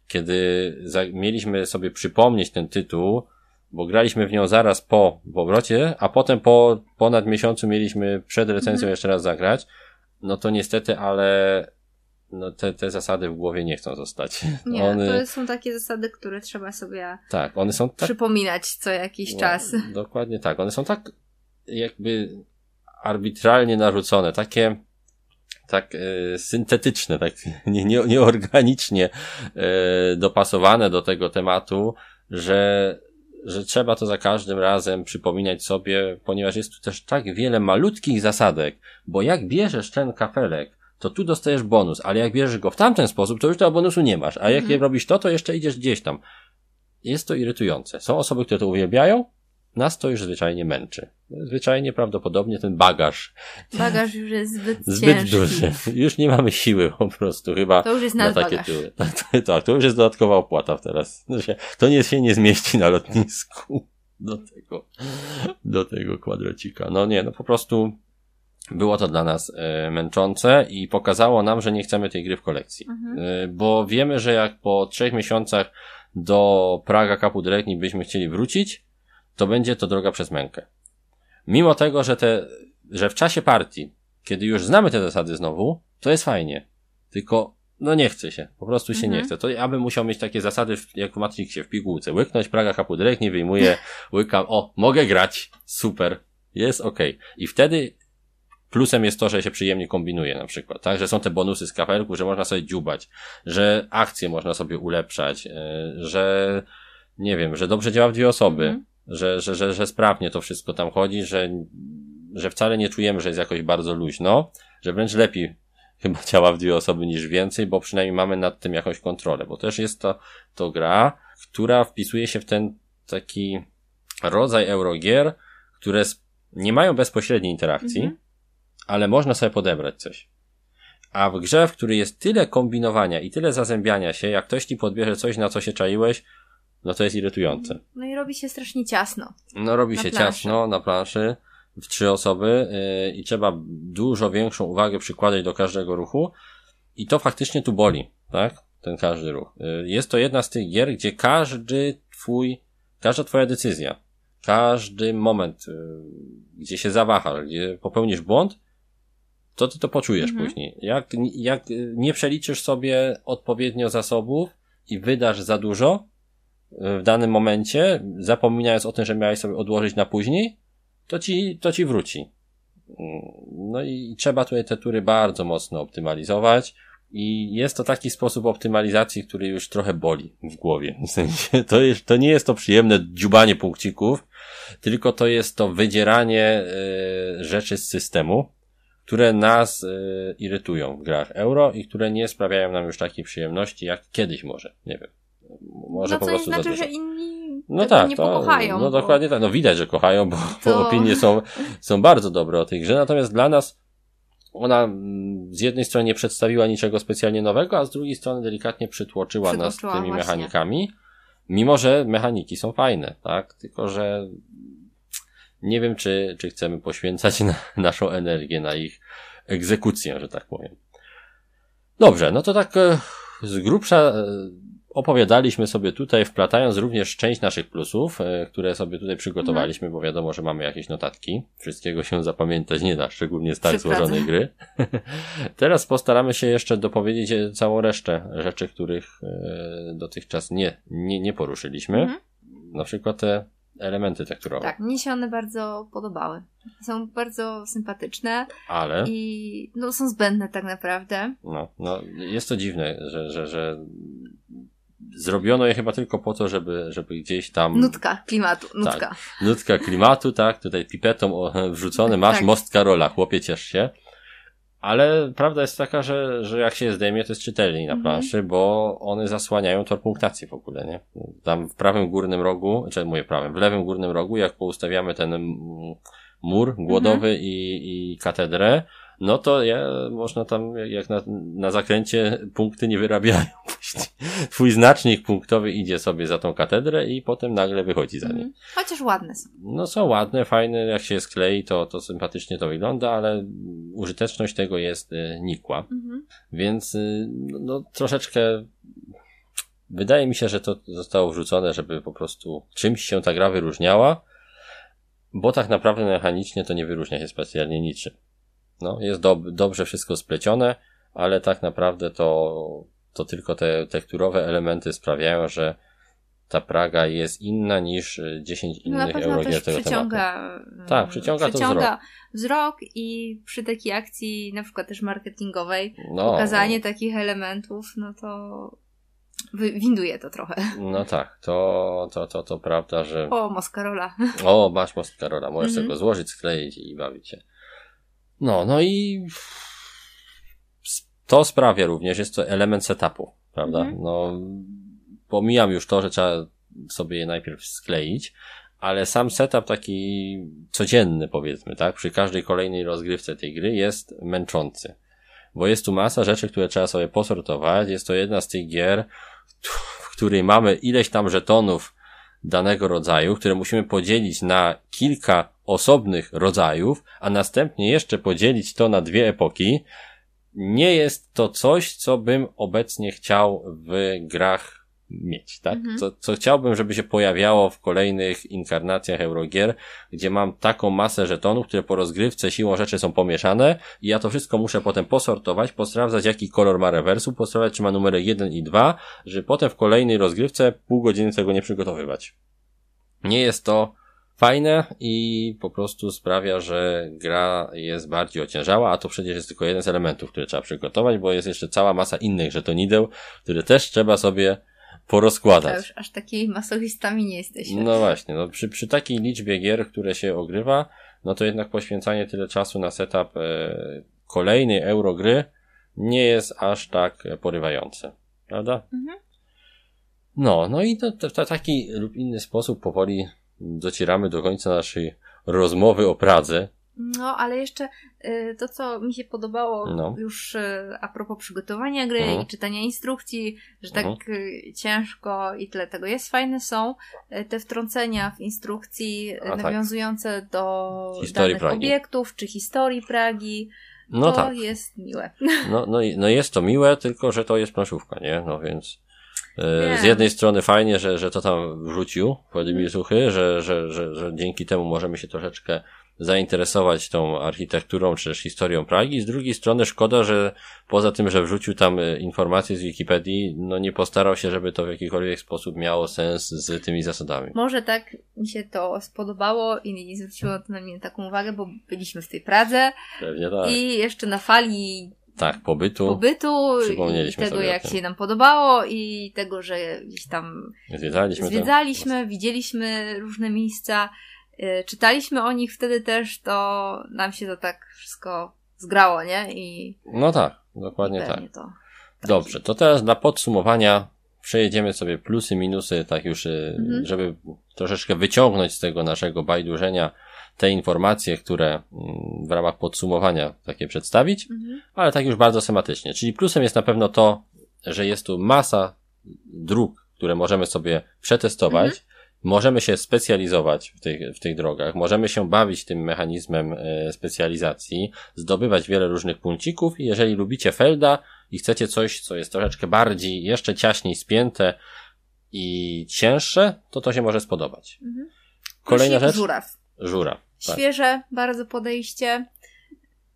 Kiedy mieliśmy sobie przypomnieć ten tytuł, bo graliśmy w nią zaraz po powrocie, a potem po ponad miesiącu mieliśmy przed recenzją mhm. jeszcze raz zagrać, no to niestety, ale no te, te zasady w głowie nie chcą zostać. Nie, one... to są takie zasady, które trzeba sobie tak, one są tak... przypominać co jakiś no, czas. Dokładnie tak. One są tak jakby arbitralnie narzucone, takie tak e, syntetyczne, tak nie, nie, nieorganicznie e, dopasowane do tego tematu, że że trzeba to za każdym razem przypominać sobie, ponieważ jest tu też tak wiele malutkich zasadek, bo jak bierzesz ten kafelek, to tu dostajesz bonus, ale jak bierzesz go w tamten sposób, to już tego bonusu nie masz, a jak mhm. robisz to, to jeszcze idziesz gdzieś tam. Jest to irytujące. Są osoby, które to uwielbiają, nas to już zwyczajnie męczy. Zwyczajnie prawdopodobnie ten bagaż. Bagaż już jest zbyt, zbyt ciężki. duży. Już nie mamy siły po prostu chyba. To już jest na takie tyły. Tak, to już jest dodatkowa opłata teraz. To nie się nie zmieści na lotnisku do tego, do tego kwadracika. No nie, no po prostu było to dla nas e, męczące i pokazało nam, że nie chcemy tej gry w kolekcji. Mhm. E, bo wiemy, że jak po trzech miesiącach do Praga Kapu Dyrekni byśmy chcieli wrócić, to będzie to droga przez mękę. Mimo tego, że te, że w czasie partii, kiedy już znamy te zasady znowu, to jest fajnie. Tylko, no nie chce się. Po prostu się mhm. nie chce. To ja bym musiał mieć takie zasady, jak w Matrixie, w pigułce. Łyknąć, Praga Kapu Dyrekni, wyjmuję, łykam, o, mogę grać, super, jest ok. I wtedy Plusem jest to, że się przyjemnie kombinuje na przykład, tak? Że są te bonusy z kafelku, że można sobie dziubać, że akcje można sobie ulepszać, e, że nie wiem, że dobrze działa w dwie osoby, mm. że, że, że, że sprawnie to wszystko tam chodzi, że, że wcale nie czujemy, że jest jakoś bardzo luźno, że wręcz lepiej chyba działa w dwie osoby niż więcej, bo przynajmniej mamy nad tym jakąś kontrolę, bo też jest to, to gra, która wpisuje się w ten taki rodzaj eurogier, które nie mają bezpośredniej interakcji, mm -hmm ale można sobie podebrać coś. A w grze, w której jest tyle kombinowania i tyle zazębiania się, jak ktoś ci podbierze coś, na co się czaiłeś, no to jest irytujące. No i robi się strasznie ciasno. No robi się planszy. ciasno na planszy w trzy osoby yy, i trzeba dużo większą uwagę przykładać do każdego ruchu i to faktycznie tu boli, tak? Ten każdy ruch. Yy, jest to jedna z tych gier, gdzie każdy twój, każda twoja decyzja, każdy moment, yy, gdzie się zawahasz, gdzie popełnisz błąd, to ty to poczujesz mhm. później. Jak, jak nie przeliczysz sobie odpowiednio zasobów i wydasz za dużo e, w danym momencie, zapominając o tym, że miałeś sobie odłożyć na później, to ci, to ci wróci. Mm, no i trzeba tutaj te tury bardzo mocno optymalizować. I jest to taki sposób optymalizacji, który już trochę boli w głowie. W sensie, to, jest, to nie jest to przyjemne dziubanie punkcików, tylko to jest to wydzieranie y, rzeczy z systemu, które nas y, irytują w grach euro i które nie sprawiają nam już takiej przyjemności jak kiedyś może. Nie wiem. Może no, po prostu znaczy, że inni no tak, nie to, pokochają. No bo... dokładnie tak. No widać, że kochają, bo, to... bo opinie są, są bardzo dobre o tej grze. Natomiast dla nas ona mm, z jednej strony nie przedstawiła niczego specjalnie nowego, a z drugiej strony delikatnie przytłoczyła, przytłoczyła nas tymi właśnie. mechanikami. Mimo, że mechaniki są fajne, tak? Tylko, że Nie wiem, czy, czy chcemy poświęcać na, naszą energię na ich egzekucję, że tak powiem. Dobrze, no to tak e, z grubsza e, opowiadaliśmy sobie tutaj, wplatając również część naszych plusów, e, które sobie tutaj przygotowaliśmy, bo wiadomo, że mamy jakieś notatki. Wszystkiego się zapamiętać nie da, szczególnie z tak złożonej gry. Teraz postaramy się jeszcze dopowiedzieć całą resztę rzeczy, których dotychczas nie, nie, nie poruszyliśmy. Mhm. Na przykład te elementy tekturowe. Tak, mnie się one bardzo podobały. Są bardzo sympatyczne Ale i no, są zbędne tak naprawdę. no, no, jest to dziwne, że, że, że zrobiono je chyba tylko po to, żeby, żeby gdzieś tam Nutka klimatu, nutka. nutka klimatu, tak, tutaj pipetą wrzucony, masz Tak. most Karola, chłopie ciesz się. Ale prawda jest taka, że, że jak się zdejmie, to jest czytelniej na Mhm. planszy, bo one zasłaniają tor punktacji w ogóle, nie? Tam w prawym górnym rogu, czy mówię prawym, w lewym górnym rogu, jak poustawiamy ten mm, mur głodowy Mhm. i, i katedrę, no to ja, można tam, jak na, na zakręcie, punkty nie wyrabiają. Twój znacznik punktowy idzie sobie za tą katedrę i potem nagle wychodzi za nim. Mhm. Chociaż ładne są. No są ładne, fajne, jak się sklei, to, to sympatycznie to wygląda, ale użyteczność tego jest y, nikła. Mhm. Więc y, no, no troszeczkę wydaje mi się, że to zostało wrzucone, żeby po prostu czymś się ta gra wyróżniała, bo tak naprawdę mechanicznie to nie wyróżnia się specjalnie niczym. No, jest dob dobrze wszystko splecione, ale tak naprawdę to, to tylko te tekturowe elementy sprawiają, że ta Praga jest inna niż y, 10 No na innych pewno eurogier też tego tematu. przyciąga, Tak, mm, przyciąga to przyciąga wzrok i przy takiej akcji, na przykład też marketingowej, No, pokazanie takich elementów, no to winduje to trochę. No tak, to, to, to, to prawda, że O, Moskarola. o, masz most Karola, możesz Mhm. tego złożyć, skleić i bawić się. No, no i to sprawia również, jest to element setupu, prawda? Mhm. No, pomijam już to, że trzeba sobie je najpierw skleić, ale sam setup taki codzienny powiedzmy, tak? Przy każdej kolejnej rozgrywce tej gry jest męczący. Bo jest tu masa rzeczy, które trzeba sobie posortować. Jest to jedna z tych gier, w której mamy ileś tam żetonów danego rodzaju, które musimy podzielić na kilka osobnych rodzajów, a następnie jeszcze podzielić to na dwie epoki. Nie jest to coś, co bym obecnie chciał w grach mieć, tak? Mhm. Co, co chciałbym, żeby się pojawiało w kolejnych inkarnacjach Eurogier, gdzie mam taką masę żetonów, które po rozgrywce siłą rzeczy są pomieszane i ja to wszystko muszę potem posortować, posprawdzać jaki kolor ma rewersu, posprawdzać czy ma numery 1 i 2, żeby potem w kolejnej rozgrywce pół godziny tego nie przygotowywać. Nie jest to fajne i po prostu sprawia, że gra jest bardziej ociężała, a to przecież jest tylko jeden z elementów, które trzeba przygotować, bo jest jeszcze cała masa innych żetonideł, które też trzeba sobie To porozkładać. już aż takimi masochistami nie jesteśmy. No właśnie, no przy, przy takiej liczbie gier, które się ogrywa, no to jednak poświęcanie tyle czasu na setup e, kolejnej eurogry nie jest aż tak porywające, prawda? Mhm. No, no i to, to, to taki lub inny sposób powoli docieramy do końca naszej rozmowy o Pradze. No, ale jeszcze y, to, co mi się podobało No. już y, a propos przygotowania gry Mhm. i czytania instrukcji, że tak Mhm. y, ciężko i tyle tego jest, fajne są te wtrącenia w instrukcji A, tak. nawiązujące do Historii danych Pragi. obiektów czy historii Pragi. No to tak, jest miłe. no, no, no jest to miłe, tylko że to jest planszówka, nie? No więc e, z jednej strony fajnie, że, że to tam wrzucił Władimir. Suchy, że, że, że, że dzięki temu możemy się troszeczkę zainteresować tą architekturą czy też historią Pragi. Z drugiej strony szkoda, że poza tym, że wrzucił tam e, informacje z Wikipedii, no nie postarał się, żeby to w jakikolwiek sposób miało sens z tymi zasadami. Może tak mi się to spodobało i nie zwróciło to na mnie taką uwagę, bo byliśmy w tej Pradze Pewnie tak. i jeszcze na fali Tak, pobytu. pobytu i tego, jak się nam podobało i tego, że gdzieś tam Zwiedzaliśmy zwiedzaliśmy, widzieliśmy różne miejsca, y, czytaliśmy o nich wtedy też, to nam się to tak wszystko zgrało, nie? I No tak, dokładnie tak. to. Dobrze, to teraz dla podsumowania przejedziemy sobie plusy, minusy, tak już, y, Mhm. żeby troszeczkę wyciągnąć z tego naszego bajdurzenia te informacje, które mm, w ramach podsumowania takie przedstawić, Mhm. ale tak już bardzo schematycznie. Czyli plusem jest na pewno to, że jest tu masa dróg, które możemy sobie przetestować możemy się specjalizować w tych, w tych drogach, możemy się bawić tym mechanizmem e, specjalizacji, zdobywać wiele różnych punkcików i jeżeli lubicie Felda i chcecie coś, co jest troszeczkę bardziej, jeszcze ciaśniej spięte i cięższe, to to się może spodobać. Mhm. Kolejna rzecz? Żuraw. Żura. Tak. Świeże bardzo podejście.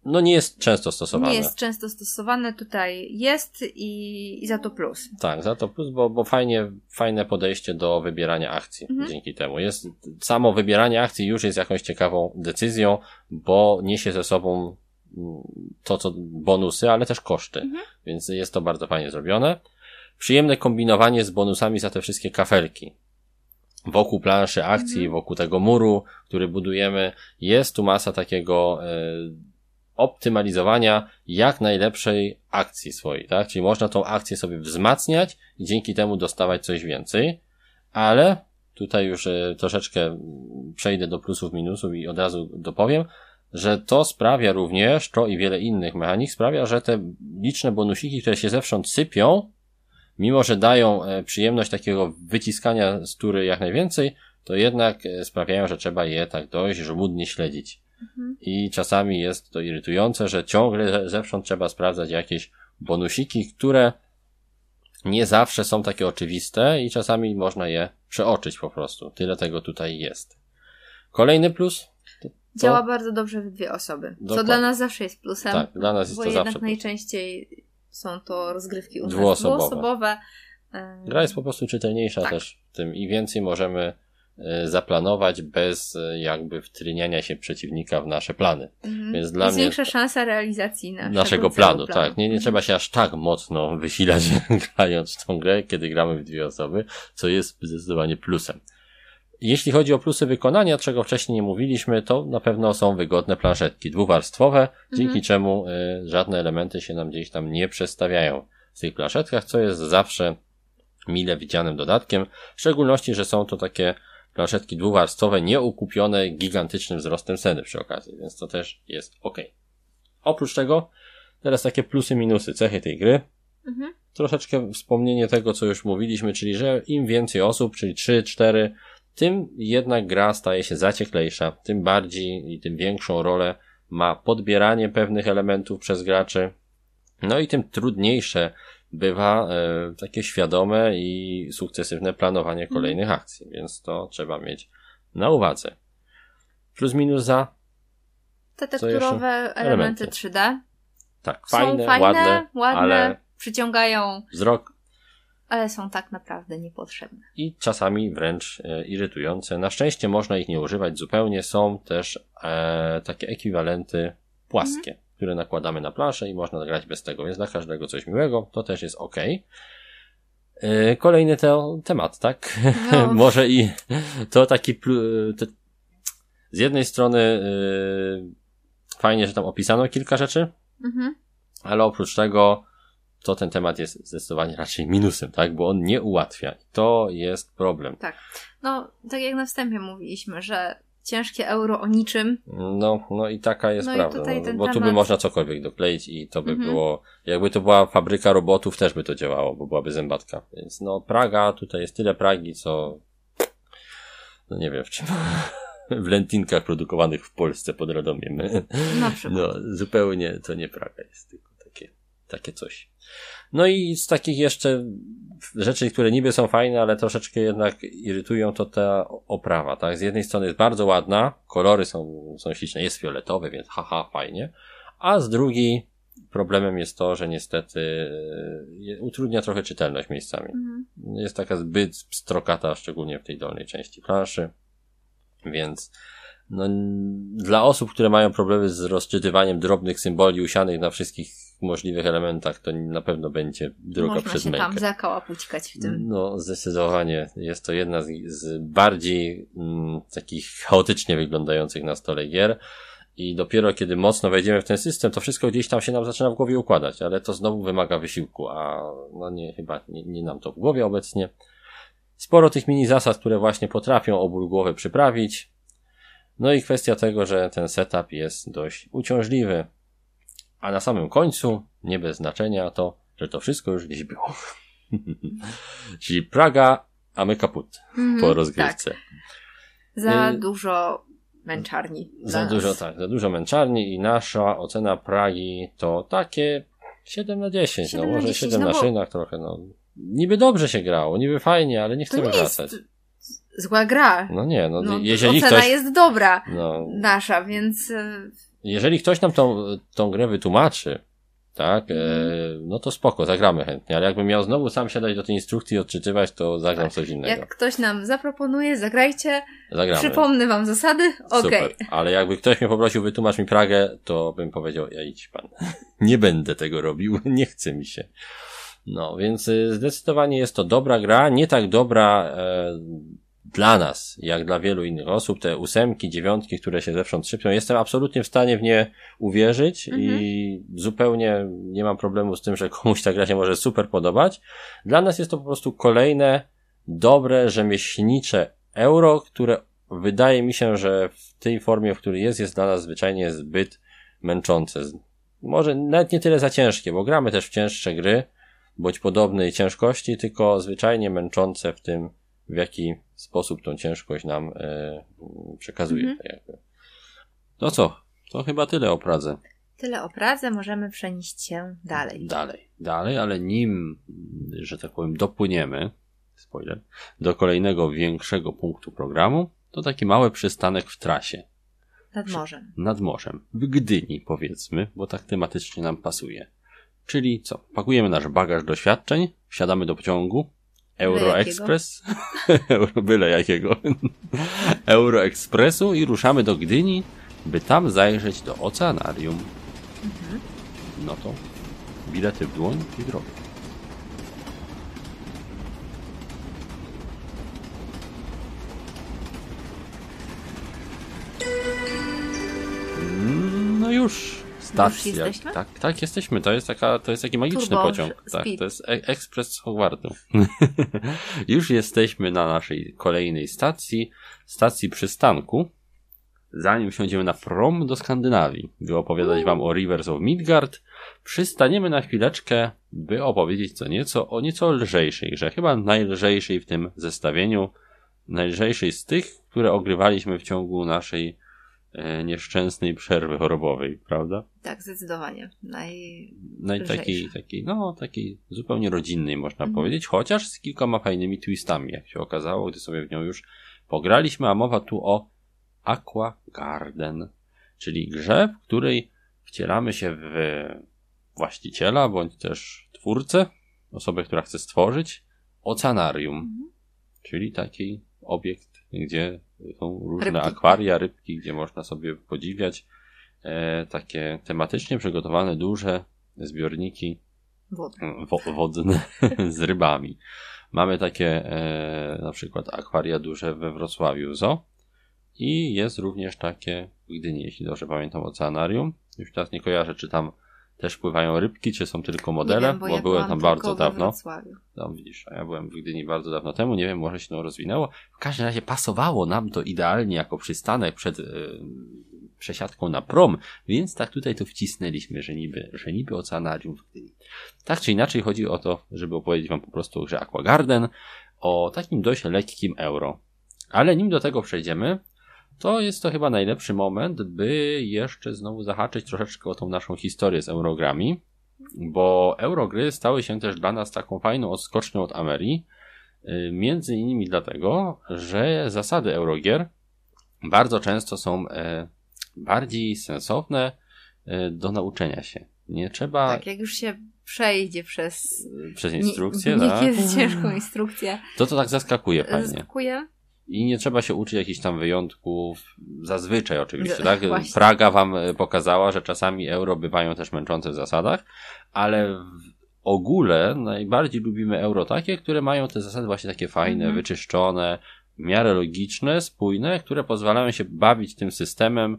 No nie jest często stosowane. Nie jest często stosowane, tutaj jest i, i za to plus. Tak, za to plus, bo, bo fajnie, fajne podejście do wybierania akcji Mhm. dzięki temu. Jest, samo wybieranie akcji już jest jakąś ciekawą decyzją, bo niesie ze sobą mm, to, co bonusy, ale też koszty. Mhm. Więc jest to bardzo fajnie zrobione. Przyjemne kombinowanie z bonusami za te wszystkie kafelki. Wokół planszy akcji, Mhm. wokół tego muru, który budujemy, jest tu masa takiego e, optymalizowania jak najlepszej akcji swojej, tak? Czyli można tą akcję sobie wzmacniać i dzięki temu dostawać coś więcej, ale tutaj już e, troszeczkę przejdę do plusów, minusów i od razu dopowiem, że to sprawia również, to i wiele innych mechanik sprawia, że te liczne bonusiki, które się zewsząd sypią, mimo że dają e, przyjemność takiego wyciskania z tury jak najwięcej, to jednak e, sprawiają, że trzeba je tak dość żmudnie śledzić. Mhm. I czasami jest to irytujące, że ciągle ze- zewsząd trzeba sprawdzać jakieś bonusiki, które nie zawsze są takie oczywiste i czasami można je przeoczyć po prostu. Tyle tego tutaj jest. Kolejny plus? To- Działa bardzo dobrze w dwie osoby. Co Dokładnie. dla nas zawsze jest plusem. Tak, dla nas jest bo to jednak zawsze plus. Są to rozgrywki u Dwuosobowe. dwuosobowe. Gra jest po prostu czytelniejsza Tak. też w tym i więcej możemy e, zaplanować bez e, jakby wtryniania się przeciwnika w nasze plany. mhm. Więc dla jest mnie- większa szansa realizacji naszego, naszego celu planu, tak. Nie, nie Mhm. trzeba się aż tak mocno wysilać grając w tą grę, kiedy gramy w dwie osoby, co jest zdecydowanie plusem. Jeśli chodzi o plusy wykonania, czego wcześniej nie mówiliśmy, to na pewno są wygodne planszetki dwuwarstwowe, dzięki czemu y, żadne elementy się nam gdzieś tam nie przestawiają w tych planszetkach, co jest zawsze mile widzianym dodatkiem, w szczególności, że są to takie planszetki dwuwarstwowe, nieukupione gigantycznym wzrostem ceny przy okazji, więc to też jest ok. Oprócz tego, teraz takie plusy, minusy, cechy tej gry. Mhm. Troszeczkę wspomnienie tego, co już mówiliśmy, czyli że im więcej osób, czyli 3, 4, tym jednak gra staje się zacieklejsza, tym bardziej i tym większą rolę ma podbieranie pewnych elementów przez graczy, no i tym trudniejsze bywa e, takie świadome i sukcesywne planowanie kolejnych akcji, więc to trzeba mieć na uwadze. Plus minus za, Te tekturowe elementy Elementy. 3D tak, są fajne, fajne, ładne, ładne, ale przyciągają, wzrok ale są tak naprawdę niepotrzebne. i czasami wręcz e, irytujące. Na szczęście można ich nie używać zupełnie. Są też e, takie ekwiwalenty płaskie, które nakładamy na planszę i można grać bez tego, więc dla każdego coś miłego, to też jest ok. E, kolejny te, temat, tak? No. Może i to taki plu, te, z jednej strony e, fajnie, że tam opisano kilka rzeczy, Mhm. ale oprócz tego to ten temat jest zdecydowanie raczej minusem, tak? Bo on nie ułatwia. To jest problem. Tak. No, tak jak na wstępie mówiliśmy, że ciężkie euro o niczym. No, no i taka jest No prawda. no, bo tu by temat- można cokolwiek dokleić i to by Mhm. było, jakby to była fabryka robotów, też by to działało, bo byłaby zębatka. Więc no, Praga, tutaj jest tyle Pragi, co no nie wiem w czym. W lentinkach produkowanych w Polsce pod Radomiem. Na przykład. No, zupełnie to nie Praga jest, tylko takie, takie coś. No i z takich jeszcze rzeczy, które niby są fajne, ale troszeczkę jednak irytują, to ta oprawa, tak? Z jednej strony jest bardzo ładna, kolory są, są śliczne, jest fioletowy, więc haha, fajnie, a z drugiej problemem jest to, że niestety e, utrudnia trochę czytelność miejscami. Mhm. Jest taka zbyt strokata, szczególnie w tej dolnej części planszy. Więc no, dla osób, które mają problemy z rozczytywaniem drobnych symboli usianych na wszystkich możliwych elementach, to na pewno będzie droga Można przez się mękę. tam zakałapućkać w tym. No, zdecydowanie. Jest to jedna z, z bardziej mm, takich chaotycznie wyglądających na stole gier. I dopiero kiedy mocno wejdziemy w ten system, to wszystko gdzieś tam się nam zaczyna w głowie układać, ale to znowu wymaga wysiłku, a no nie, chyba nie, nie nam to w głowie obecnie. Sporo tych mini zasad, które właśnie potrafią oból głowy przyprawić. No i kwestia tego, że ten setup jest dość uciążliwy. A na samym końcu, nie bez znaczenia, to, że to wszystko już gdzieś było. Czyli Praga a my kaput Mhm, po rozgrywce. Tak. Za Y- dużo męczarni. Za nas. dużo, tak, za dużo męczarni i nasza ocena Pragi to takie 7 na 10, 7 no może 10, 7 no na bo- szynach trochę, no. Niby dobrze się grało, niby fajnie, ale nie To chcemy nie wracać. zła gra. No nie, no, No, jeżeli ocena ktoś, jest dobra. no, Nasza, więc y, jeżeli ktoś nam tą, tą grę wytłumaczy, tak, e, no to spoko, zagramy chętnie, ale jakbym miał znowu sam siadać do tej instrukcji i odczytywać, to zagram coś innego. jak ktoś nam zaproponuje, zagrajcie. Zagramy. Przypomnę wam zasady. Okej. Super. Ale jakby ktoś mnie poprosił, wytłumacz mi Pragę, to bym powiedział, ja idź pan. nie będę tego robił, nie chce mi się. No, więc y, zdecydowanie jest to dobra gra, nie tak dobra e, dla nas, jak dla wielu innych osób. Te ósemki, dziewiątki, które się zewsząd szybcią, jestem absolutnie w stanie w nie uwierzyć i zupełnie nie mam problemu z tym, że komuś ta gra się może super podobać. Dla nas jest to po prostu kolejne dobre, rzemieślnicze euro, które wydaje mi się, że w tej formie, w której jest, jest dla nas zwyczajnie zbyt męczące. Może nawet nie tyle za ciężkie, bo gramy też w cięższe gry, bądź podobnej ciężkości, tylko zwyczajnie męczące w tym, w jaki sposób tą ciężkość nam e, przekazuje. Mhm. tak jakby. No co? To chyba tyle o Pradze. Tyle o Pradze, możemy przenieść się dalej. Dalej, dalej, ale nim, że tak powiem, dopłyniemy, spoiler, do kolejnego większego punktu programu, to taki mały przystanek w trasie. Nad morzem. nad morzem, w Gdyni powiedzmy, bo tak tematycznie nam pasuje. Czyli co? Pakujemy nasz bagaż doświadczeń, wsiadamy do pociągu, Euroexpress, Euro, byle jakiego, Euroexpressu i ruszamy do Gdyni, by tam zajrzeć do oceanarium. No to bilety w dłoń i drogę. No już. Stacja. Już jesteśmy? Tak, tak, jesteśmy. To jest taka, to jest taki magiczny Turbo pociąg. Tak, to jest e ekspres z Hogwartu. już jesteśmy na naszej kolejnej stacji, stacji przystanku. Zanim wsiądziemy na prom do Skandynawii, by opowiadać wam o Rivers of Midgard, przystaniemy na chwileczkę, by opowiedzieć co nieco o nieco lżejszej grze. Chyba najlżejszej w tym zestawieniu. Najlżejszej z tych, które ogrywaliśmy w ciągu naszej nieszczęsnej przerwy chorobowej, prawda? Tak, zdecydowanie. Naj... No i takiej, Lżejsza. takiej, no, takiej zupełnie rodzinnej można Mhm. powiedzieć, chociaż z kilkoma fajnymi twistami, jak się okazało, gdy sobie w nią już pograliśmy, a mowa tu o Aqua Garden, czyli grze, w której wcielamy się w właściciela, bądź też twórcę, osobę, która chce stworzyć oceanarium, Mhm. czyli taki obiekt, gdzie są różne Rybki. akwaria, rybki, gdzie można sobie podziwiać e, takie tematycznie przygotowane duże zbiorniki Wody. wo- wodne z rybami. Mamy takie e, na przykład akwaria duże we Wrocławiu Zoo i jest również takie w Gdyni, jeśli dobrze pamiętam, oceanarium. Już teraz nie kojarzę, czy tam też pływają rybki, czy są tylko modele, wiem, bo, bo ja byłem tam bardzo dawno. No widzisz, a ja byłem w Gdyni bardzo dawno temu, nie wiem, może się to rozwinęło. W każdym razie pasowało nam to idealnie jako przystanek przed e, przesiadką na prom, więc tak tutaj to wcisnęliśmy, że niby, że niby oceanarium w Gdyni. Tak czy inaczej chodzi o to, żeby opowiedzieć wam po prostu o grze Aquagarden, o takim dość lekkim euro. Ale nim do tego przejdziemy, to jest to chyba najlepszy moment, by jeszcze znowu zahaczyć troszeczkę o tą naszą historię z eurogrami, bo eurogry stały się też dla nas taką fajną odskocznią od Amerii, y, między innymi dlatego, że zasady eurogier bardzo często są e, bardziej sensowne e, do nauczenia się. Nie trzeba Tak, jak już się przejdzie przez przez nie- instrukcję, tak? niekiedy ciężką instrukcję, To to tak zaskakuje fajnie. zaskakuje. I nie trzeba się uczyć jakichś tam wyjątków, zazwyczaj oczywiście, Z- tak? właśnie. Praga wam e, pokazała, że czasami euro bywają też męczące w zasadach, ale w ogóle najbardziej lubimy euro takie, które mają te zasady właśnie takie fajne, Mhm. wyczyszczone, w miarę logiczne, spójne, które pozwalają się bawić tym systemem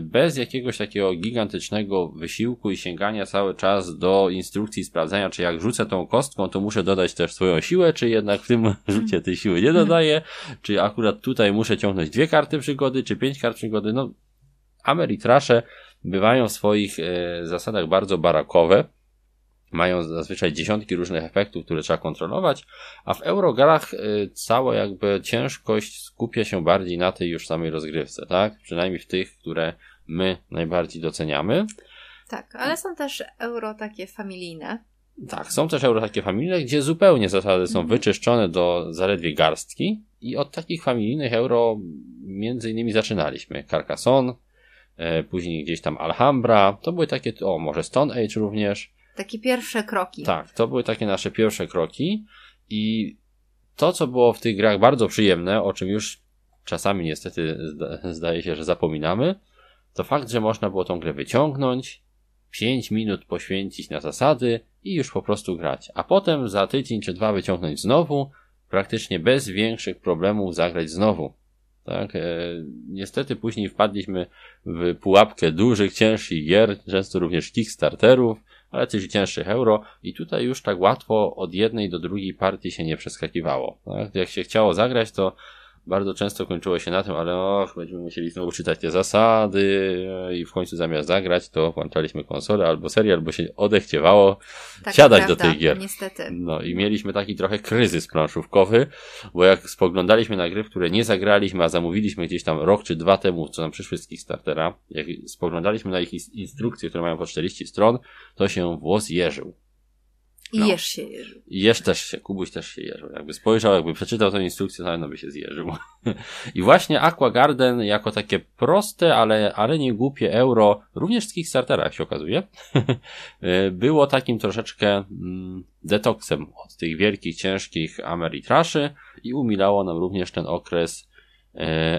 bez jakiegoś takiego gigantycznego wysiłku i sięgania cały czas do instrukcji, sprawdzania, czy jak rzucę tą kostką, to muszę dodać też swoją siłę, czy jednak w tym rzucie tej siły nie dodaję, czy akurat tutaj muszę ciągnąć dwie karty przygody, czy pięć kart przygody. No, Ameritrasze bywają w swoich e, zasadach bardzo barakowe, mają zazwyczaj dziesiątki różnych efektów, które trzeba kontrolować, a w Eurograch y, cała jakby ciężkość skupia się bardziej na tej już samej rozgrywce, tak? Przynajmniej w tych, które my najbardziej doceniamy. Tak, ale są też euro takie familijne. Tak, są też euro takie familijne, gdzie zupełnie zasady są Mhm. wyczyszczone do zaledwie garstki i od takich familijnych euro między innymi zaczynaliśmy. Carcassonne, e, później gdzieś tam Alhambra, to były takie, o może Stone Age również. Takie pierwsze kroki. Tak, to były takie nasze pierwsze kroki i to, co było w tych grach bardzo przyjemne, o czym już czasami niestety zda, zdaje się, że zapominamy, to fakt, że można było tą grę wyciągnąć, 5 minut poświęcić na zasady i już po prostu grać. A potem za tydzień czy dwa wyciągnąć znowu, praktycznie bez większych problemów zagrać znowu. Tak, e, niestety później wpadliśmy w pułapkę dużych, cięższych gier, często również Kickstarterów, ale i cięższych euro i tutaj już tak łatwo od jednej do drugiej partii się nie przeskakiwało. Tak? Jak się chciało zagrać, to bardzo często kończyło się na tym, ale och, będziemy musieli znowu czytać te zasady i w końcu zamiast zagrać, to włączaliśmy konsolę albo serial, albo się odechciewało Tak, siadać prawda, do tych gier. Niestety. No i mieliśmy taki trochę kryzys planszówkowy, bo jak spoglądaliśmy na gry, w które nie zagraliśmy, a zamówiliśmy gdzieś tam rok czy dwa temu, co nam przyszły z Kickstartera, jak spoglądaliśmy na ich ins- instrukcje, które mają po 40 stron, to się włos jeżył. I No. jesz się, Jerzy. I jesz też się, Kubuś też się jeżył. Jakby spojrzał, jakby przeczytał tę instrukcję, to na pewno by się zjeżył. I właśnie Aqua Garden jako takie proste, ale, ale nie głupie euro, również z Kickstartera, jak się okazuje, było takim troszeczkę mm, detoksem od tych wielkich, ciężkich Ameritraszy i umilało nam również ten okres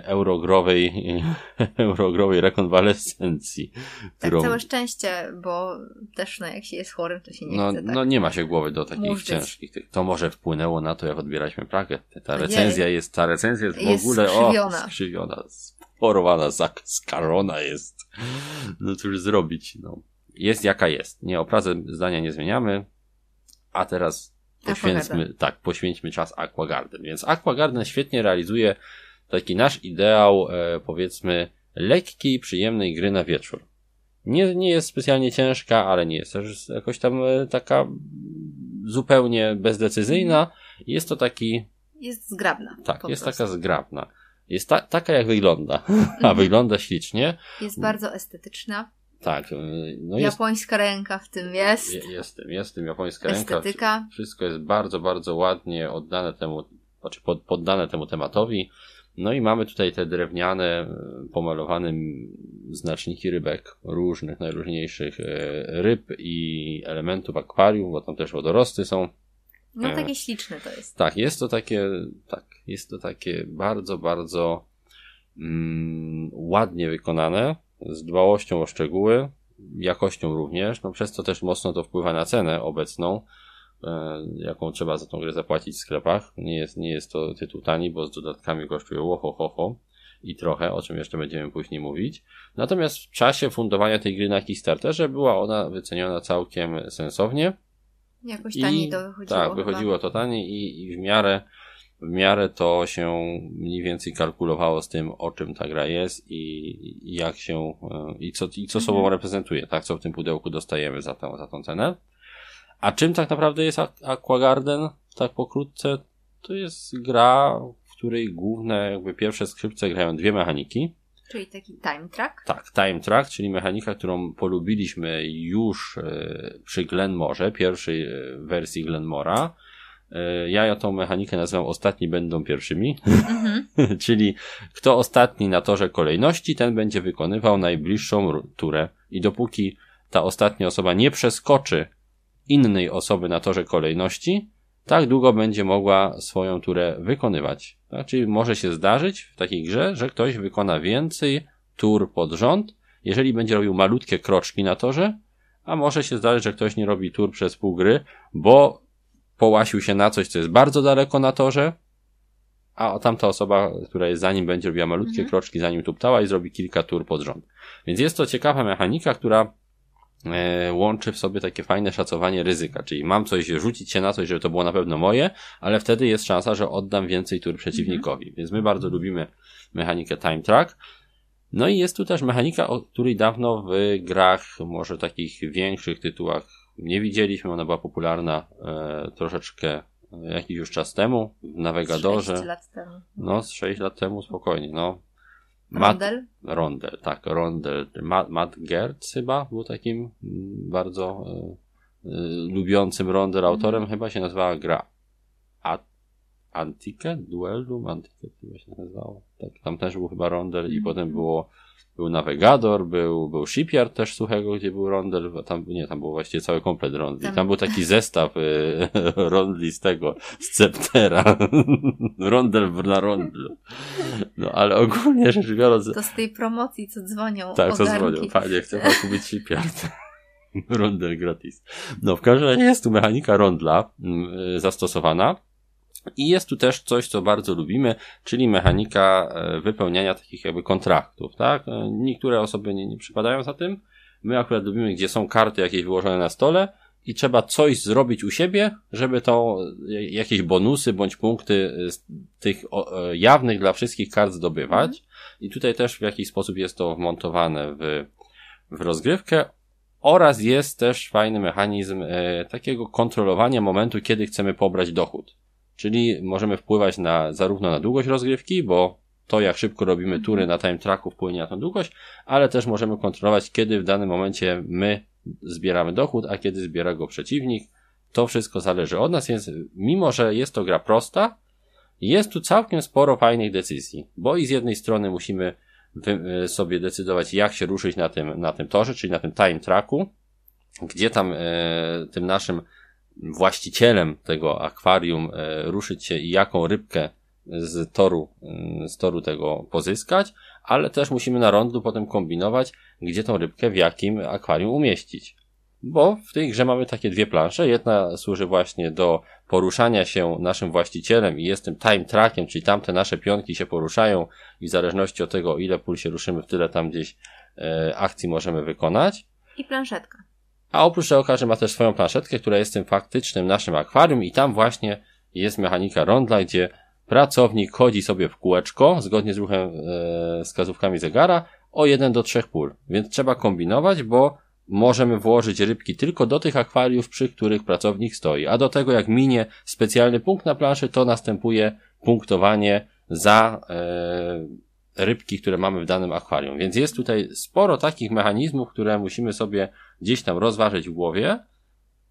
eurogrowej, eurogrowej rekonwalescencji. Tak, którą- całe szczęście, bo też no, jak się jest chorym, to się nie no, chce. Tak? no nie ma się głowy do takich Murzyć. ciężkich. To może wpłynęło na to, jak odbieraliśmy Pragę. Ta recenzja jest, ta recenzja jest w Jest ogóle skrzywiona. o, skrzywiona, sporowana, skarona jest. No cóż zrobić, no. Jest jaka jest. Nie, o Pradze zdania nie zmieniamy. A teraz poświęćmy, Aquagarden. tak, poświęćmy czas Aquagarden. Więc Aquagarden świetnie realizuje taki nasz ideał, e, powiedzmy, lekkiej, przyjemnej gry na wieczór. Nie, nie jest specjalnie ciężka, ale nie jest też jakoś tam e, taka zupełnie bezdecyzyjna. Jest to taki, Jest zgrabna. tak, jest prostu. taka zgrabna. Jest ta, taka jak wygląda, a wygląda ślicznie. Jest bardzo estetyczna. Tak, e, no jest, Japońska ręka w tym jest. je- jest tym, jest tym japońska ręka. Estetyka. Wszystko jest bardzo, bardzo ładnie oddane temu, znaczy pod, poddane temu tematowi. No i mamy tutaj te drewniane, e, pomalowane znaczniki rybek, różnych, najróżniejszych e, ryb i elementów akwarium, bo tam też wodorosty są. No E. takie śliczne to jest. Tak, jest to takie, tak, jest to takie bardzo, bardzo mm, ładnie wykonane, z dbałością o szczegóły, jakością również, no przez to też mocno to wpływa na cenę obecną, jaką trzeba za tą grę zapłacić w sklepach. Nie jest, nie jest to tytuł tani, bo z dodatkami kosztuje łoho, ho, ho i trochę, o czym jeszcze będziemy później mówić. Natomiast w czasie fundowania tej gry na Kickstarterze była ona wyceniona całkiem sensownie. Jakoś I- taniej to wychodziło. Tak, chyba. wychodziło to taniej i, i w miarę w miarę to się mniej więcej kalkulowało z tym, o czym ta gra jest i, i jak się e, i co, i co sobą Mhm. reprezentuje, tak, co w tym pudełku dostajemy za tą, za tą cenę. A czym tak naprawdę jest Aqu- Aquagarden, tak pokrótce? To jest gra, w której główne, jakby pierwsze skrzypce grają dwie mechaniki. Czyli taki time track. Tak, Time Track, czyli mechanika, którą polubiliśmy już e, przy Glenmore, pierwszej e, wersji Glenmora. E, Ja tą mechanikę nazywam ostatni będą pierwszymi, Mhm. czyli kto ostatni na torze kolejności, ten będzie wykonywał najbliższą turę i dopóki ta ostatnia osoba nie przeskoczy innej osoby na torze kolejności, tak długo będzie mogła swoją turę wykonywać. Tak? Czyli może się zdarzyć w takiej grze, że ktoś wykona więcej tur pod rząd, jeżeli będzie robił malutkie kroczki na torze, a może się zdarzyć, że ktoś nie robi tur przez pół gry, bo połasił się na coś, co jest bardzo daleko na torze, a tamta osoba, która jest za nim, będzie robiła malutkie Mhm. kroczki, zanim tuptała i zrobi kilka tur pod rząd. Więc jest to ciekawa mechanika, która łączy w sobie takie fajne szacowanie ryzyka, czyli mam coś, rzucić się na coś, żeby to było na pewno moje, ale wtedy jest szansa, że oddam więcej tur przeciwnikowi. Więc my bardzo lubimy mechanikę Time Track. No i jest tu też mechanika, o której dawno w grach, może takich większych tytułach nie widzieliśmy, ona była popularna e, troszeczkę e, jakiś już czas temu w nawigadorze. 6 lat temu. No, z 6 lat temu spokojnie, no. Rondel? Rondel, tak, Rondel. Matt, Matt Gertz chyba był takim mm, bardzo e, e, lubiącym Rondel autorem, Mhm. chyba się nazywała gra A Antike? Duellum? Antike chyba się nazywało. Tak, tam też był chyba Rondel i Mhm. potem było był Navigator, był, był Shipyard też suchego, gdzie był Rondel, tam, nie, tam był właściwie cały komplet Rondli. Tam, Tam- był taki zestaw y, Rondli z tego, z Ceptera. Rondel na Rondel. No, ale ogólnie rzecz biorąc, To z tej promocji, co dzwonią tak, co dzwonią. Panie, chcę pan kupić shipyard. Rondel gratis. No, w każdym razie jest tu mechanika rondla y, zastosowana. I jest tu też coś, co bardzo lubimy, czyli mechanika e, wypełniania takich jakby kontraktów, tak? E, Niektóre osoby nie, nie przypadają za tym. My akurat lubimy, gdzie są karty jakieś wyłożone na stole i trzeba coś zrobić u siebie, żeby to e, jakieś bonusy bądź punkty z tych jawnych dla wszystkich kart zdobywać. I tutaj też w jakiś sposób jest to wmontowane w, w rozgrywkę. Oraz jest też fajny mechanizm takiego kontrolowania momentu, kiedy chcemy pobrać dochód. Czyli możemy wpływać na, zarówno na długość rozgrywki, bo to jak szybko robimy tury na time tracku wpłynie na tą długość, ale też możemy kontrolować, kiedy w danym momencie my zbieramy dochód, a kiedy zbiera go przeciwnik. To wszystko zależy od nas, więc mimo, że jest to gra prosta, jest tu całkiem sporo fajnych decyzji, bo i z jednej strony musimy wy, sobie decydować, jak się ruszyć na tym, na tym torze, czyli na tym time tracku, gdzie tam e, tym naszym właścicielem tego akwarium e, ruszyć się i jaką rybkę z toru, mm, z toru tego pozyskać, ale też musimy na rondlu potem kombinować, gdzie tą rybkę w jakim akwarium umieścić. Bo w tej grze mamy takie dwie plansze. Jedna służy właśnie do poruszania się naszym właścicielem i jest tym time trackiem, czyli tamte nasze pionki się poruszają i w zależności od tego, o ile pól się ruszymy, w tyle tam gdzieś e, akcji możemy wykonać. I planszetka. A oprócz tego każdy ma też swoją planszetkę, która jest tym faktycznym naszym akwarium i tam właśnie jest mechanika rondla, gdzie pracownik chodzi sobie w kółeczko, zgodnie z ruchem e, wskazówkami zegara, o 1 do 3 pól. Więc trzeba kombinować, bo możemy włożyć rybki tylko do tych akwariów, przy których pracownik stoi. A do tego jak minie specjalny punkt na planszy, to następuje punktowanie za e, rybki, które mamy w danym akwarium. Więc jest tutaj sporo takich mechanizmów, które musimy sobie gdzieś tam rozważyć w głowie,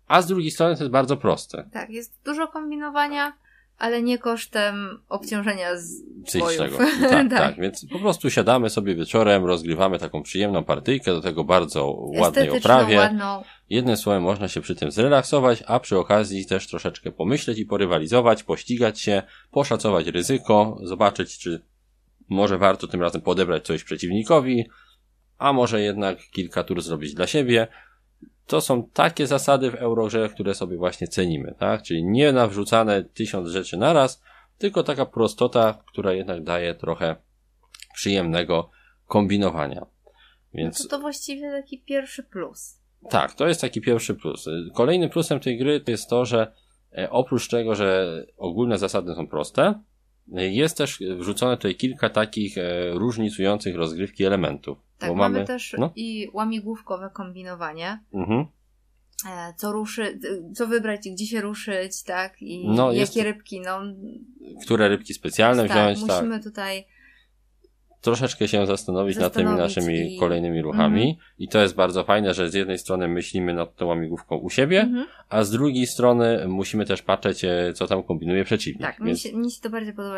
a z drugiej strony to jest bardzo proste. Tak, jest dużo kombinowania, ale nie kosztem obciążenia z bojów. Tak, tak, Więc po prostu siadamy sobie wieczorem, rozgrywamy taką przyjemną partyjkę, do tego bardzo ładnej oprawie. ładną. Jednym słowem można się przy tym zrelaksować, a przy okazji też troszeczkę pomyśleć i porywalizować, pościgać się, poszacować ryzyko, zobaczyć, czy może warto tym razem podebrać coś przeciwnikowi, a może jednak kilka tur zrobić dla siebie. To są takie zasady w Eurogrze, które sobie właśnie cenimy, tak? Czyli nie nawrzucane tysiąc rzeczy naraz, tylko taka prostota, która jednak daje trochę przyjemnego kombinowania. Więc No to, to właściwie taki pierwszy plus. tak, to jest taki pierwszy plus. Kolejnym plusem tej gry jest to, że e, oprócz tego, że ogólne zasady są proste, jest też wrzucone tutaj kilka takich e, różnicujących rozgrywki elementów. Tak, Bo mamy, mamy też no. i łamigłówkowe kombinowanie. Mhm. E, Co ruszy, co wybrać, gdzie się ruszyć, tak? I No, jakie jest- rybki, no. Które rybki specjalne tak, wziąć, tak. musimy tutaj Troszeczkę się zastanowić, nad tymi Zastanowić naszymi i- kolejnymi ruchami. Mhm. I to jest bardzo fajne, że z jednej strony myślimy nad tą łamigłówką u siebie, Mhm. a z drugiej strony musimy też patrzeć, e, co tam kombinuje przeciwnik. Tak, mi Więc, się, mi się to bardziej podoba.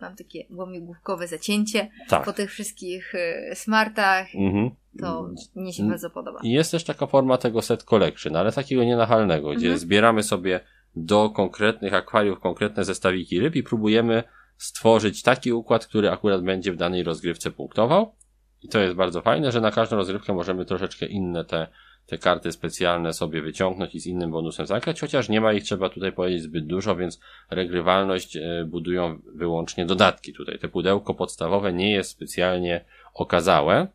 Mam takie łamigłówkowe zacięcie tak. po tych wszystkich y, smartach. Mhm. To mnie się Mm. bardzo podoba. I jest też taka forma tego set collection, ale takiego nienachalnego, gdzie Mhm. zbieramy sobie do konkretnych akwariów konkretne zestawiki ryb i próbujemy stworzyć taki układ, który akurat będzie w danej rozgrywce punktował. I to jest bardzo fajne, że na każdą rozgrywkę możemy troszeczkę inne te, te karty specjalne sobie wyciągnąć i z innym bonusem zagrać, chociaż nie ma ich, trzeba tutaj powiedzieć, zbyt dużo, więc regrywalność e, budują wyłącznie dodatki tutaj. Te pudełko podstawowe nie jest specjalnie okazałe,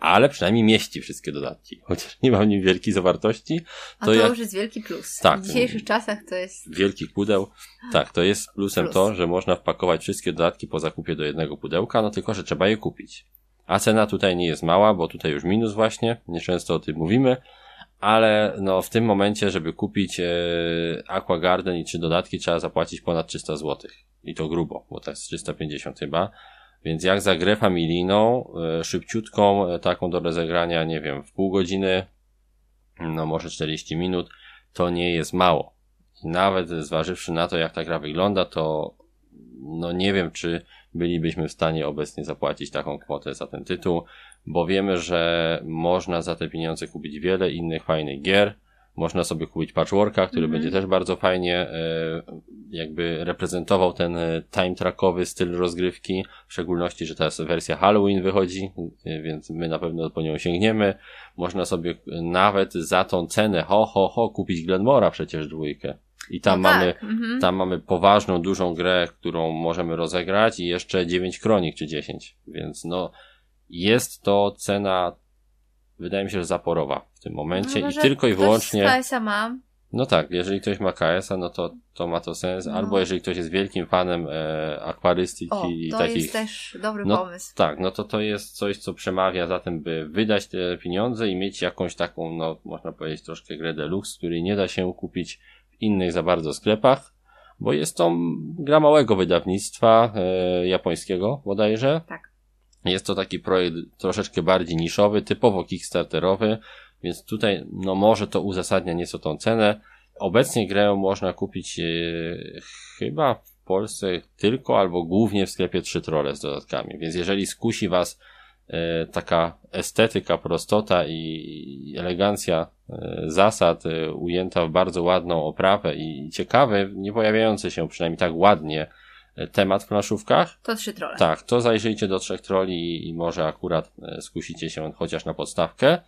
ale przynajmniej mieści wszystkie dodatki. Chociaż nie ma w nim wielkiej zawartości, A to to jak- już jest wielki plus. Tak. W dzisiejszych czasach to jest. wielkich pudeł. Tak, to jest plusem Plus. to, że można wpakować wszystkie dodatki po zakupie do jednego pudełka, no tylko, że trzeba je kupić. A cena tutaj nie jest mała, bo tutaj już minus właśnie, nieczęsto o tym mówimy, ale no w tym momencie, żeby kupić e, Aqua Garden i trzy dodatki trzeba zapłacić ponad 300 zł. I to grubo, bo to jest 350 chyba. Więc jak za grę familijną, e, szybciutką, e, taką do rozegrania, nie wiem, w pół godziny, no może 40 minut, to nie jest mało. I nawet zważywszy na to, jak ta gra wygląda, to no nie wiem, czy bylibyśmy w stanie obecnie zapłacić taką kwotę za ten tytuł, bo wiemy, że można za te pieniądze kupić wiele innych fajnych gier. Można sobie kupić patchworka, który mm -hmm. będzie też bardzo fajnie e, jakby reprezentował ten e, time trackowy styl rozgrywki, w szczególności, że teraz wersja Halloween wychodzi, e, więc my na pewno po nią sięgniemy. Można sobie nawet za tą cenę, ho, ho, ho, kupić Glenmora przecież dwójkę. I tam no mamy, tak. mhm. tam mamy poważną, dużą grę, którą możemy rozegrać i jeszcze 9 kronik czy 10. Więc no, jest to cena, wydaje mi się, że zaporowa w tym momencie no, i tylko i wyłącznie. KS-a mam. No tak, jeżeli ktoś ma KS-a, no to, to ma to sens. No. Albo jeżeli ktoś jest wielkim fanem e, akwarystyki o, i takich. To jest też dobry no, pomysł. Tak, no to to jest coś, co przemawia za tym, by wydać te pieniądze i mieć jakąś taką, no można powiedzieć, troszkę grę deluxe, której nie da się kupić innych za bardzo sklepach, bo jest to gra małego wydawnictwa e, japońskiego bodajże. Tak. Jest to taki projekt troszeczkę bardziej niszowy, typowo kickstarterowy, więc tutaj no może to uzasadnia nieco tą cenę. Obecnie grę można kupić e, chyba w Polsce tylko albo głównie w sklepie 3 trole z dodatkami, więc jeżeli skusi Was E, taka estetyka, prostota i elegancja e, zasad ujęta w bardzo ładną oprawę i ciekawy, nie pojawiający się przynajmniej tak ładnie temat w planszówkach. To trzy trole. Tak, to zajrzyjcie do trzech troli i może akurat skusicie się chociaż na podstawkę.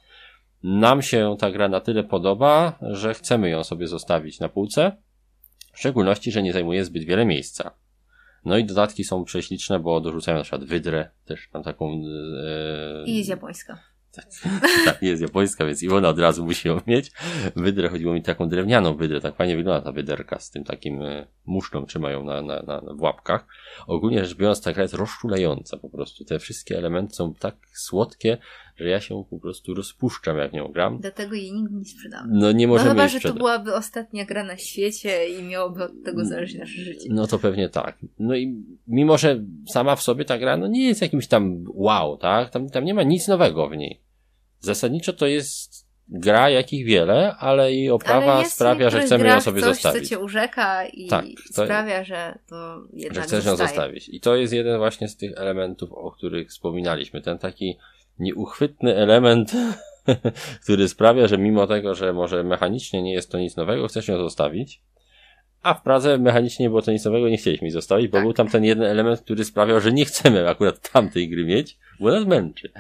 Nam się ta gra na tyle podoba, że chcemy ją sobie zostawić na półce. W szczególności, że nie zajmuje zbyt wiele miejsca. No i dodatki są prześliczne, bo dorzucają na przykład wydrę, też tam taką... E... I jest japońska. Tak, tak, jest japońska, więc Iwona od razu musi ją mieć. Wydrę, chodziło mi taką drewnianą wydrę, tak fajnie wygląda ta wyderka z tym takim e, muszlą trzymają na, na, na, w łapkach. Ogólnie rzecz biorąc, ta gra jest rozczulająca po prostu. Te wszystkie elementy są tak słodkie, że ja się po prostu rozpuszczam, jak nią gram. Dlatego jej nigdy nie sprzedam. No nie możemy no chyba, że to byłaby ostatnia gra na świecie i miałoby od tego zależeć nasze życie. No to pewnie tak. No i mimo, że sama w sobie ta gra, no nie jest jakimś tam wow, tak? Tam, tam nie ma nic nowego w niej. Zasadniczo to jest gra, jakich wiele, ale jej oprawa sprawia, że chcemy ją sobie coś, zostawić. co cię urzeka i tak, to, sprawia, że to jednak Że chcesz zostaje. ją zostawić. I to jest jeden właśnie z tych elementów, o których wspominaliśmy. Ten taki nieuchwytny element, który sprawia, że mimo tego, że może mechanicznie nie jest to nic nowego, chcesz ją zostawić. A w Pradze mechanicznie nie było to nic nowego, nie chcieliśmy zostawić, bo tak. był tam ten jeden element, który sprawiał, że nie chcemy akurat tamtej gry mieć, bo nas męczy.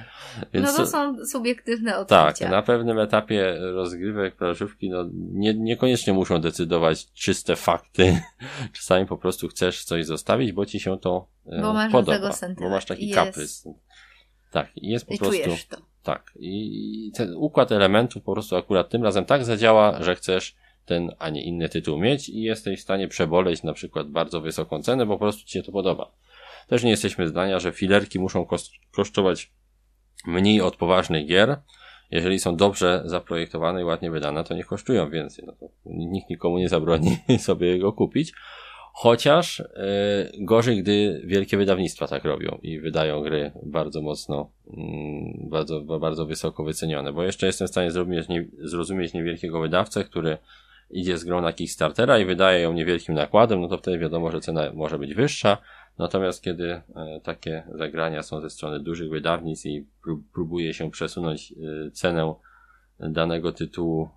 Więc no to są subiektywne odczucia. Tak, na pewnym etapie rozgrywek planszówki no, nie, niekoniecznie muszą decydować czyste fakty. Czasami po prostu chcesz coś zostawić, bo ci się to e, bo masz podoba. Bo masz taki jest... kaprys. Tak, jest po I prostu. To. Tak. I ten układ elementów po prostu akurat tym razem tak zadziała, że chcesz ten, a nie inny tytuł mieć i jesteś w stanie przeboleć na przykład bardzo wysoką cenę, bo po prostu ci się to podoba. Też nie jesteśmy zdania, że filerki muszą kosztować mniej od poważnych gier. Jeżeli są dobrze zaprojektowane i ładnie wydane, to niech kosztują więcej. No to nikt nikomu nie zabroni sobie go kupić. Chociaż yy, gorzej, gdy wielkie wydawnictwa tak robią i wydają gry bardzo mocno, yy, bardzo, bardzo wysoko wycenione. Bo jeszcze jestem w stanie zrozumieć, nie, zrozumieć niewielkiego wydawcę, który idzie z grą na Kickstartera i wydaje ją niewielkim nakładem, no to wtedy wiadomo, że cena może być wyższa. Natomiast kiedy e, takie zagrania są ze strony dużych wydawnictw i próbuje się przesunąć e, cenę danego tytułu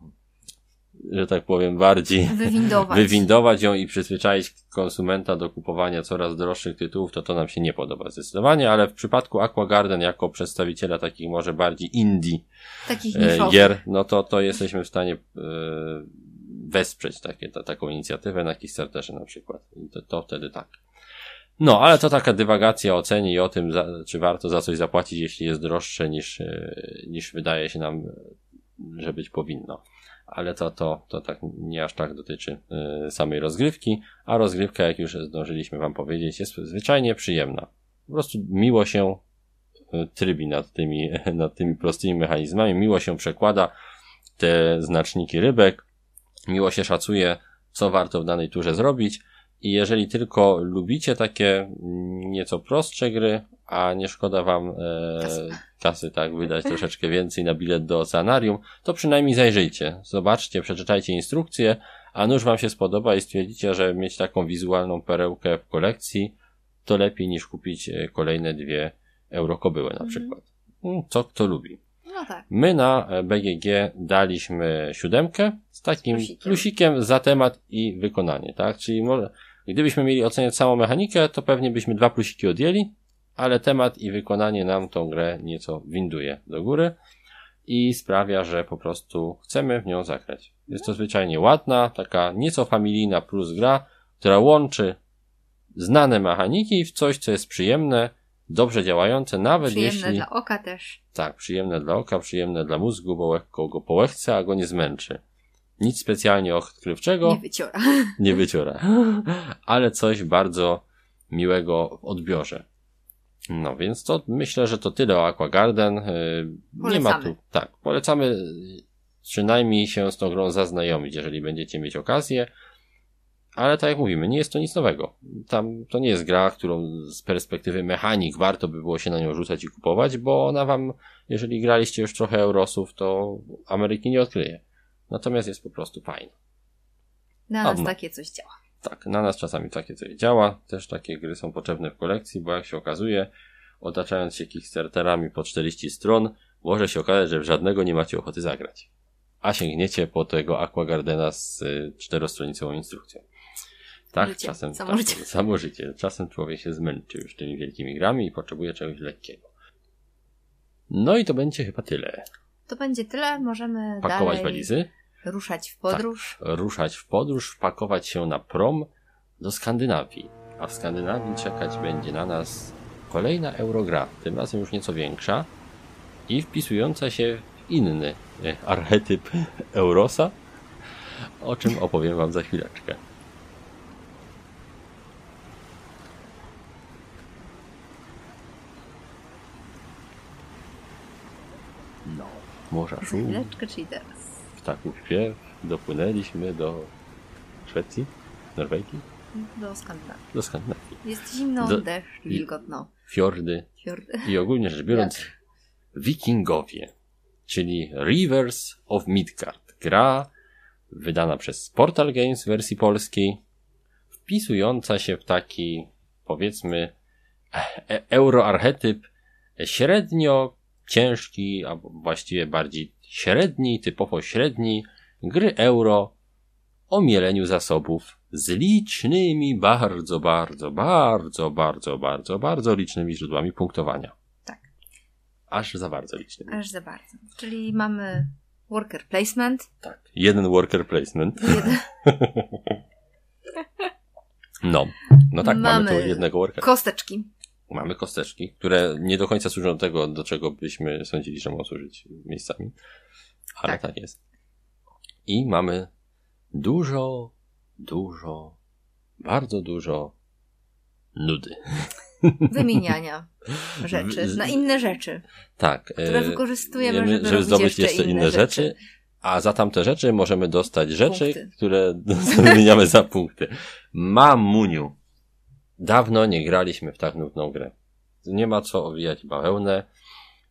że tak powiem, bardziej wywindować. wywindować ją i przyzwyczaić konsumenta do kupowania coraz droższych tytułów, to to nam się nie podoba zdecydowanie, ale w przypadku Aqua Garden jako przedstawiciela takich może bardziej indie takich e, gier, no to, to jesteśmy w stanie wesprzeć takie, ta, taką inicjatywę na Kickstarterze na przykład. I to, to wtedy tak. No, ale to taka dywagacja o cenie i o tym, za, czy warto za coś zapłacić, jeśli jest droższe niż, e, niż wydaje się nam, że być powinno ale to, to, to tak nie aż tak dotyczy y, samej rozgrywki, a rozgrywka, jak już zdążyliśmy Wam powiedzieć, jest zwyczajnie przyjemna. Po prostu miło się trybi nad tymi, nad tymi prostymi mechanizmami, miło się przekłada te znaczniki rybek, miło się szacuje, co warto w danej turze zrobić. I jeżeli tylko lubicie takie nieco prostsze gry, a nie szkoda wam e, kasy tak wydać troszeczkę więcej na bilet do oceanarium, to przynajmniej zajrzyjcie, zobaczcie, przeczytajcie instrukcje, a nuż wam się spodoba i stwierdzicie, że mieć taką wizualną perełkę w kolekcji, to lepiej niż kupić e, kolejne dwie eurokobyły na Mhm. przykład. Mm, Co kto lubi. No tak. My na e, BGG daliśmy siódemkę z takim Z plusikiem. plusikiem. za temat i wykonanie, tak? Czyli może, gdybyśmy mieli oceniać całą mechanikę, to pewnie byśmy dwa plusiki odjęli, ale temat i wykonanie nam tą grę nieco winduje do góry i sprawia, że po prostu chcemy w nią zagrać. Jest to zwyczajnie ładna, taka nieco familijna plus gra, która łączy znane mechaniki w coś, co jest przyjemne, dobrze działające, nawet Przyjemne jeśli... dla oka też. Tak, przyjemne dla oka, przyjemne dla mózgu, bo lekko go połechce, a go nie zmęczy. Nic specjalnie odkrywczego Nie wyciora. nie wyciora, ale coś bardzo miłego w odbiorze. No więc to myślę, że to tyle o Aquagarden. Yy, Nie ma Polecamy. tu. Tak, polecamy yy, przynajmniej się z tą grą zaznajomić, jeżeli będziecie mieć okazję. Ale tak jak mówimy, nie jest to nic nowego. Tam to nie jest gra, którą z perspektywy mechanik warto by było się na nią rzucać i kupować, bo ona wam, jeżeli graliście już trochę Eurosów, to Ameryki nie odkryje. Natomiast jest po prostu fajna. Na nas takie coś działa. Tak, na nas czasami takie coś działa. Też takie gry są potrzebne w kolekcji, bo jak się okazuje, otaczając się Kickstarterami po 40 stron, może się okazać, że w żadnego nie macie ochoty zagrać. A sięgniecie po tego Aquagardena z y, czterostronicową instrukcją. Tak, Życie. czasem. Samo tak, życie. Samo życie. Czasem człowiek się zmęczy już tymi wielkimi grami i potrzebuje czegoś lekkiego. No i to będzie chyba tyle. To będzie tyle. Możemy Pakować dalej walizy, ruszać w podróż. ruszać w podróż, wpakować się na prom do Skandynawii. A w Skandynawii czekać będzie na nas kolejna Eurogra, tym razem już nieco większa i wpisująca się w inny e, archetyp Eurosa, o czym opowiem Wam za chwileczkę. Morza Za szum, chwileczkę, czyli teraz. ptaków śpiew, dopłynęliśmy do Szwecji, Norwegii, Do Skandynawii. do Skandynawii. Jest zimno, Do- deszcz, i- wilgotno. Fiordy Fiordy. i ogólnie rzecz biorąc Wikingowie, czyli Rivers of Midgard. Gra wydana przez Portal Games w wersji polskiej, wpisująca się w taki, powiedzmy, e- euroarchetyp średnio ciężki, a właściwie bardziej średni, typowo średni, gry euro o mieleniu zasobów z licznymi, bardzo, bardzo, bardzo, bardzo, bardzo, bardzo licznymi źródłami punktowania. Tak. Aż za bardzo licznymi. Aż za bardzo. Czyli mamy worker placement. Tak. Jeden worker placement. Jeden, No. No tak, mamy, Mamy tu jednego workera. kosteczki. Mamy kosteczki, które nie do końca służą do tego, do czego byśmy sądzili, że mogą służyć miejscami. Ale tak. Tak. jest. I mamy dużo, dużo, bardzo dużo nudy. Wymieniania rzeczy na inne rzeczy, Tak. które e, wykorzystujemy, wiemy, żeby, żeby zdobyć jeszcze inne rzeczy. A za tamte rzeczy możemy dostać rzeczy, Punkty. które wymieniamy za punkty. Mamuniu. Dawno nie graliśmy w tak nudną grę. Nie ma co owijać bawełnę.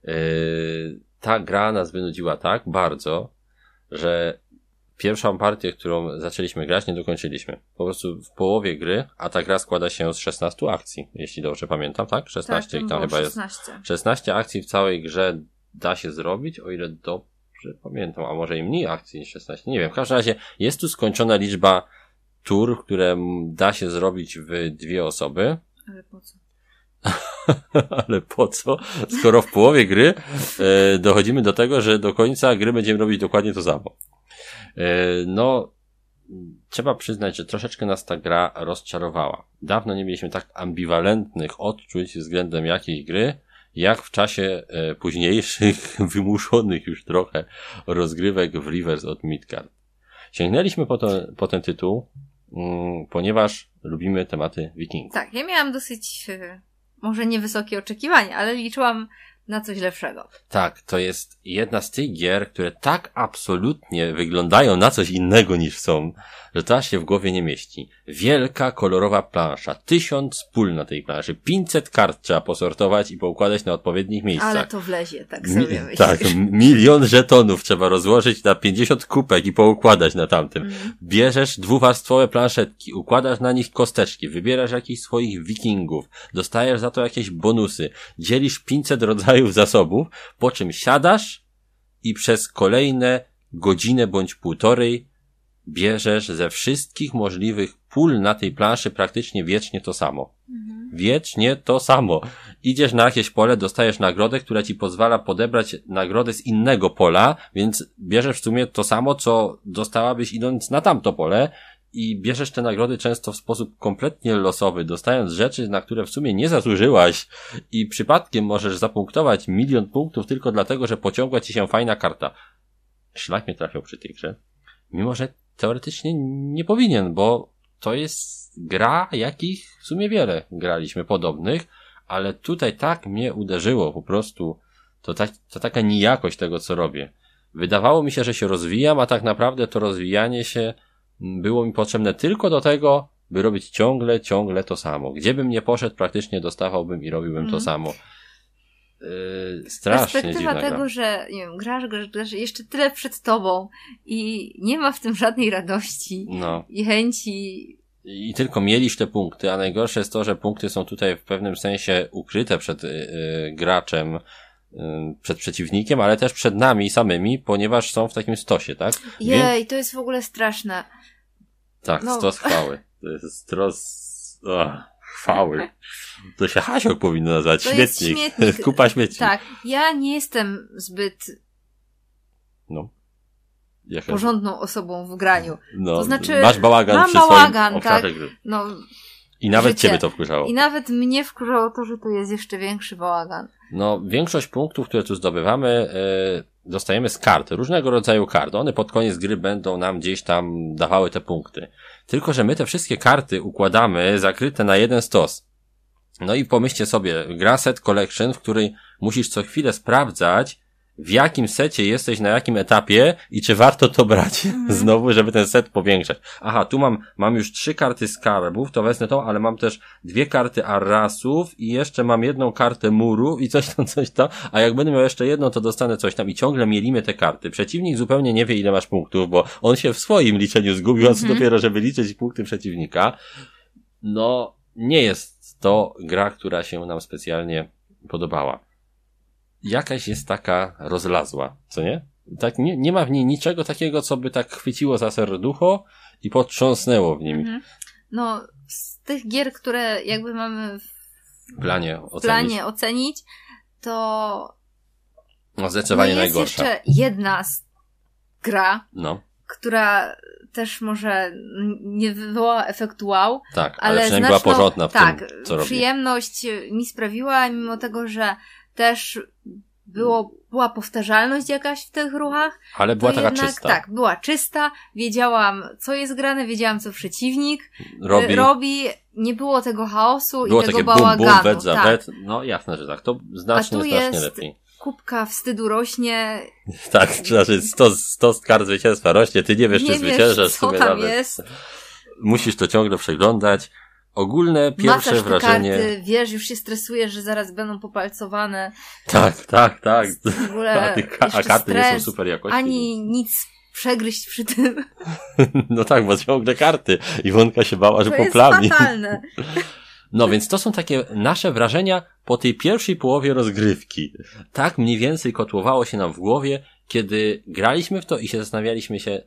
Yy, ta gra nas wynudziła tak bardzo, że pierwszą partię, którą zaczęliśmy grać, nie dokończyliśmy. Po prostu w połowie gry, a ta gra składa się z 16 akcji, jeśli dobrze pamiętam, tak? 16 tak, tam tam chyba jest. 16. 16 akcji w całej grze da się zrobić, o ile dobrze pamiętam, a może i mniej akcji niż 16, nie wiem. W każdym razie jest tu skończona liczba tur, które da się zrobić w dwie osoby, Ale po co? ale po co, skoro w połowie gry e, dochodzimy do tego, że do końca gry będziemy robić dokładnie to samo. E, no, trzeba przyznać, że troszeczkę nas ta gra rozczarowała. Dawno nie mieliśmy tak ambiwalentnych odczuć względem jakiejś gry, jak w czasie e, późniejszych, wymuszonych już trochę rozgrywek w Rivers od Midgard. Sięgnęliśmy po, to, po ten tytuł, ponieważ lubimy tematy wikingów. Tak, ja miałam dosyć, e, może niewysokie oczekiwania, ale liczyłam na coś lepszego. Tak, to jest jedna z tych gier, które tak absolutnie wyglądają na coś innego niż są, że to aż się w głowie nie mieści. Wielka, kolorowa plansza, tysiąc pól na tej planszy, 500 kart trzeba posortować i poukładać na odpowiednich miejscach. Ale to wlezie, tak sobie Mi- myślisz. tak, milion żetonów trzeba rozłożyć na 50 kupek i poukładać na tamtym. Mhm. Bierzesz dwuwarstwowe planszetki, układasz na nich kosteczki, wybierasz jakichś swoich wikingów, dostajesz za to jakieś bonusy, dzielisz 500 rodzajów zasobów, po czym siadasz i przez kolejne godzinę bądź półtorej bierzesz ze wszystkich możliwych pól na tej planszy praktycznie wiecznie to samo. Mhm. Wiecznie to samo. Idziesz na jakieś pole, dostajesz nagrodę, która ci pozwala podebrać nagrodę z innego pola, więc bierzesz w sumie to samo, co dostałabyś idąc na tamto pole i bierzesz te nagrody często w sposób kompletnie losowy, dostając rzeczy, na które w sumie nie zasłużyłaś i przypadkiem możesz zapunktować milion punktów tylko dlatego, że pociągła ci się fajna karta. Szlak mnie trafiał przy tej grze. Mimo, że teoretycznie nie powinien, bo to jest gra, jakich w sumie wiele graliśmy podobnych, ale tutaj tak mnie uderzyło po prostu. To, tak, to taka nijakość tego, co robię. Wydawało mi się, że się rozwijam, a tak naprawdę to rozwijanie się było mi potrzebne tylko do tego, by robić ciągle, ciągle to samo. Gdzie bym nie poszedł, praktycznie dostawałbym i robiłbym to Mhm. samo. Yy, strasznie Perspektywa tego, gra. że nie wiem, grasz, grasz, grasz jeszcze tyle przed tobą i nie ma w tym żadnej radości No. i chęci. I tylko mieliś te punkty, a najgorsze jest to, że punkty są tutaj w pewnym sensie ukryte przed y, y, graczem, przed przeciwnikiem, ale też przed nami samymi, ponieważ są w takim stosie, tak? Jej, to jest w ogóle straszne. Tak, No. stos chwały. To jest stos... O, chwały. To się Hasiok powinno nazwać. To jest śmietnik. śmietnik. Kupa śmieci. Tak, ja nie jestem zbyt No. Jaka- porządną osobą w graniu. no, to znaczy, masz bałagan mam przy bałagan, tak. gry. No, I nawet Życie. ciebie to wkurzało. i nawet mnie wkurzało to, że to jest jeszcze większy bałagan. No, większość punktów, które tu zdobywamy, e, dostajemy z kart, różnego rodzaju kart. One pod koniec gry będą nam gdzieś tam dawały te punkty. Tylko, że my te wszystkie karty układamy zakryte na jeden stos. No i pomyślcie sobie, gra set collection, w której musisz co chwilę sprawdzać, w jakim secie jesteś, na jakim etapie i czy warto to brać znowu, żeby ten set powiększać. Aha, tu mam, mam już trzy karty skarbów, to wezmę tą, ale mam też dwie karty arrasów i jeszcze mam jedną kartę muru i coś tam, coś tam, a jak będę miał jeszcze jedną, to dostanę coś tam i ciągle mielimy te karty. Przeciwnik zupełnie nie wie, ile masz punktów, bo on się w swoim liczeniu zgubił, a co Mhm. dopiero, żeby liczyć punkty przeciwnika. No, nie jest to gra, która się nam specjalnie podobała. Jakaś jest taka rozlazła, co nie? Tak, nie, nie ma w niej niczego takiego, co by tak chwyciło za serducho i potrząsnęło w nim. Mhm. No, z tych gier, które jakby mamy W planie w ocenić. planie ocenić, to No no zdecydowanie jest najgorsza. jeszcze jedna gra, No, która też może nie wywołała efektu wow, tak, ale, ale przynajmniej znaczną, była porządna w tak, tym, co robi. przyjemność mi sprawiła, mimo tego, że też było, była powtarzalność jakaś w tych ruchach, Ale była taka jednak, czysta. tak, była czysta, wiedziałam, co jest grane, wiedziałam, co przeciwnik Robi, y, robi nie było tego chaosu było i tego bałaganu. bum, wet za tak. wet. No jasne, że tak. To znacznie, znacznie jest- lepiej. Kubka wstydu rośnie, Tak, znaczy 100, 100 kart zwycięstwa rośnie, ty nie wiesz, nie czy zwyciężasz wiesz, co sobie tam nawet. jest, Musisz to ciągle przeglądać. Ogólne pierwsze macasz te wrażenie. karty, wiesz, już się stresujesz, że zaraz będą popalcowane, Tak, tak, tak. w ogóle A, a karty nie są stres, super jakości. ani nic przegryźć przy tym. No tak, bo ciągle karty. Iwonka się bała, że To jest poplami. fatalne. No więc to są takie nasze wrażenia po tej pierwszej połowie rozgrywki. Tak mniej więcej kotłowało się nam w głowie, kiedy graliśmy w to i się zastanawialiśmy się,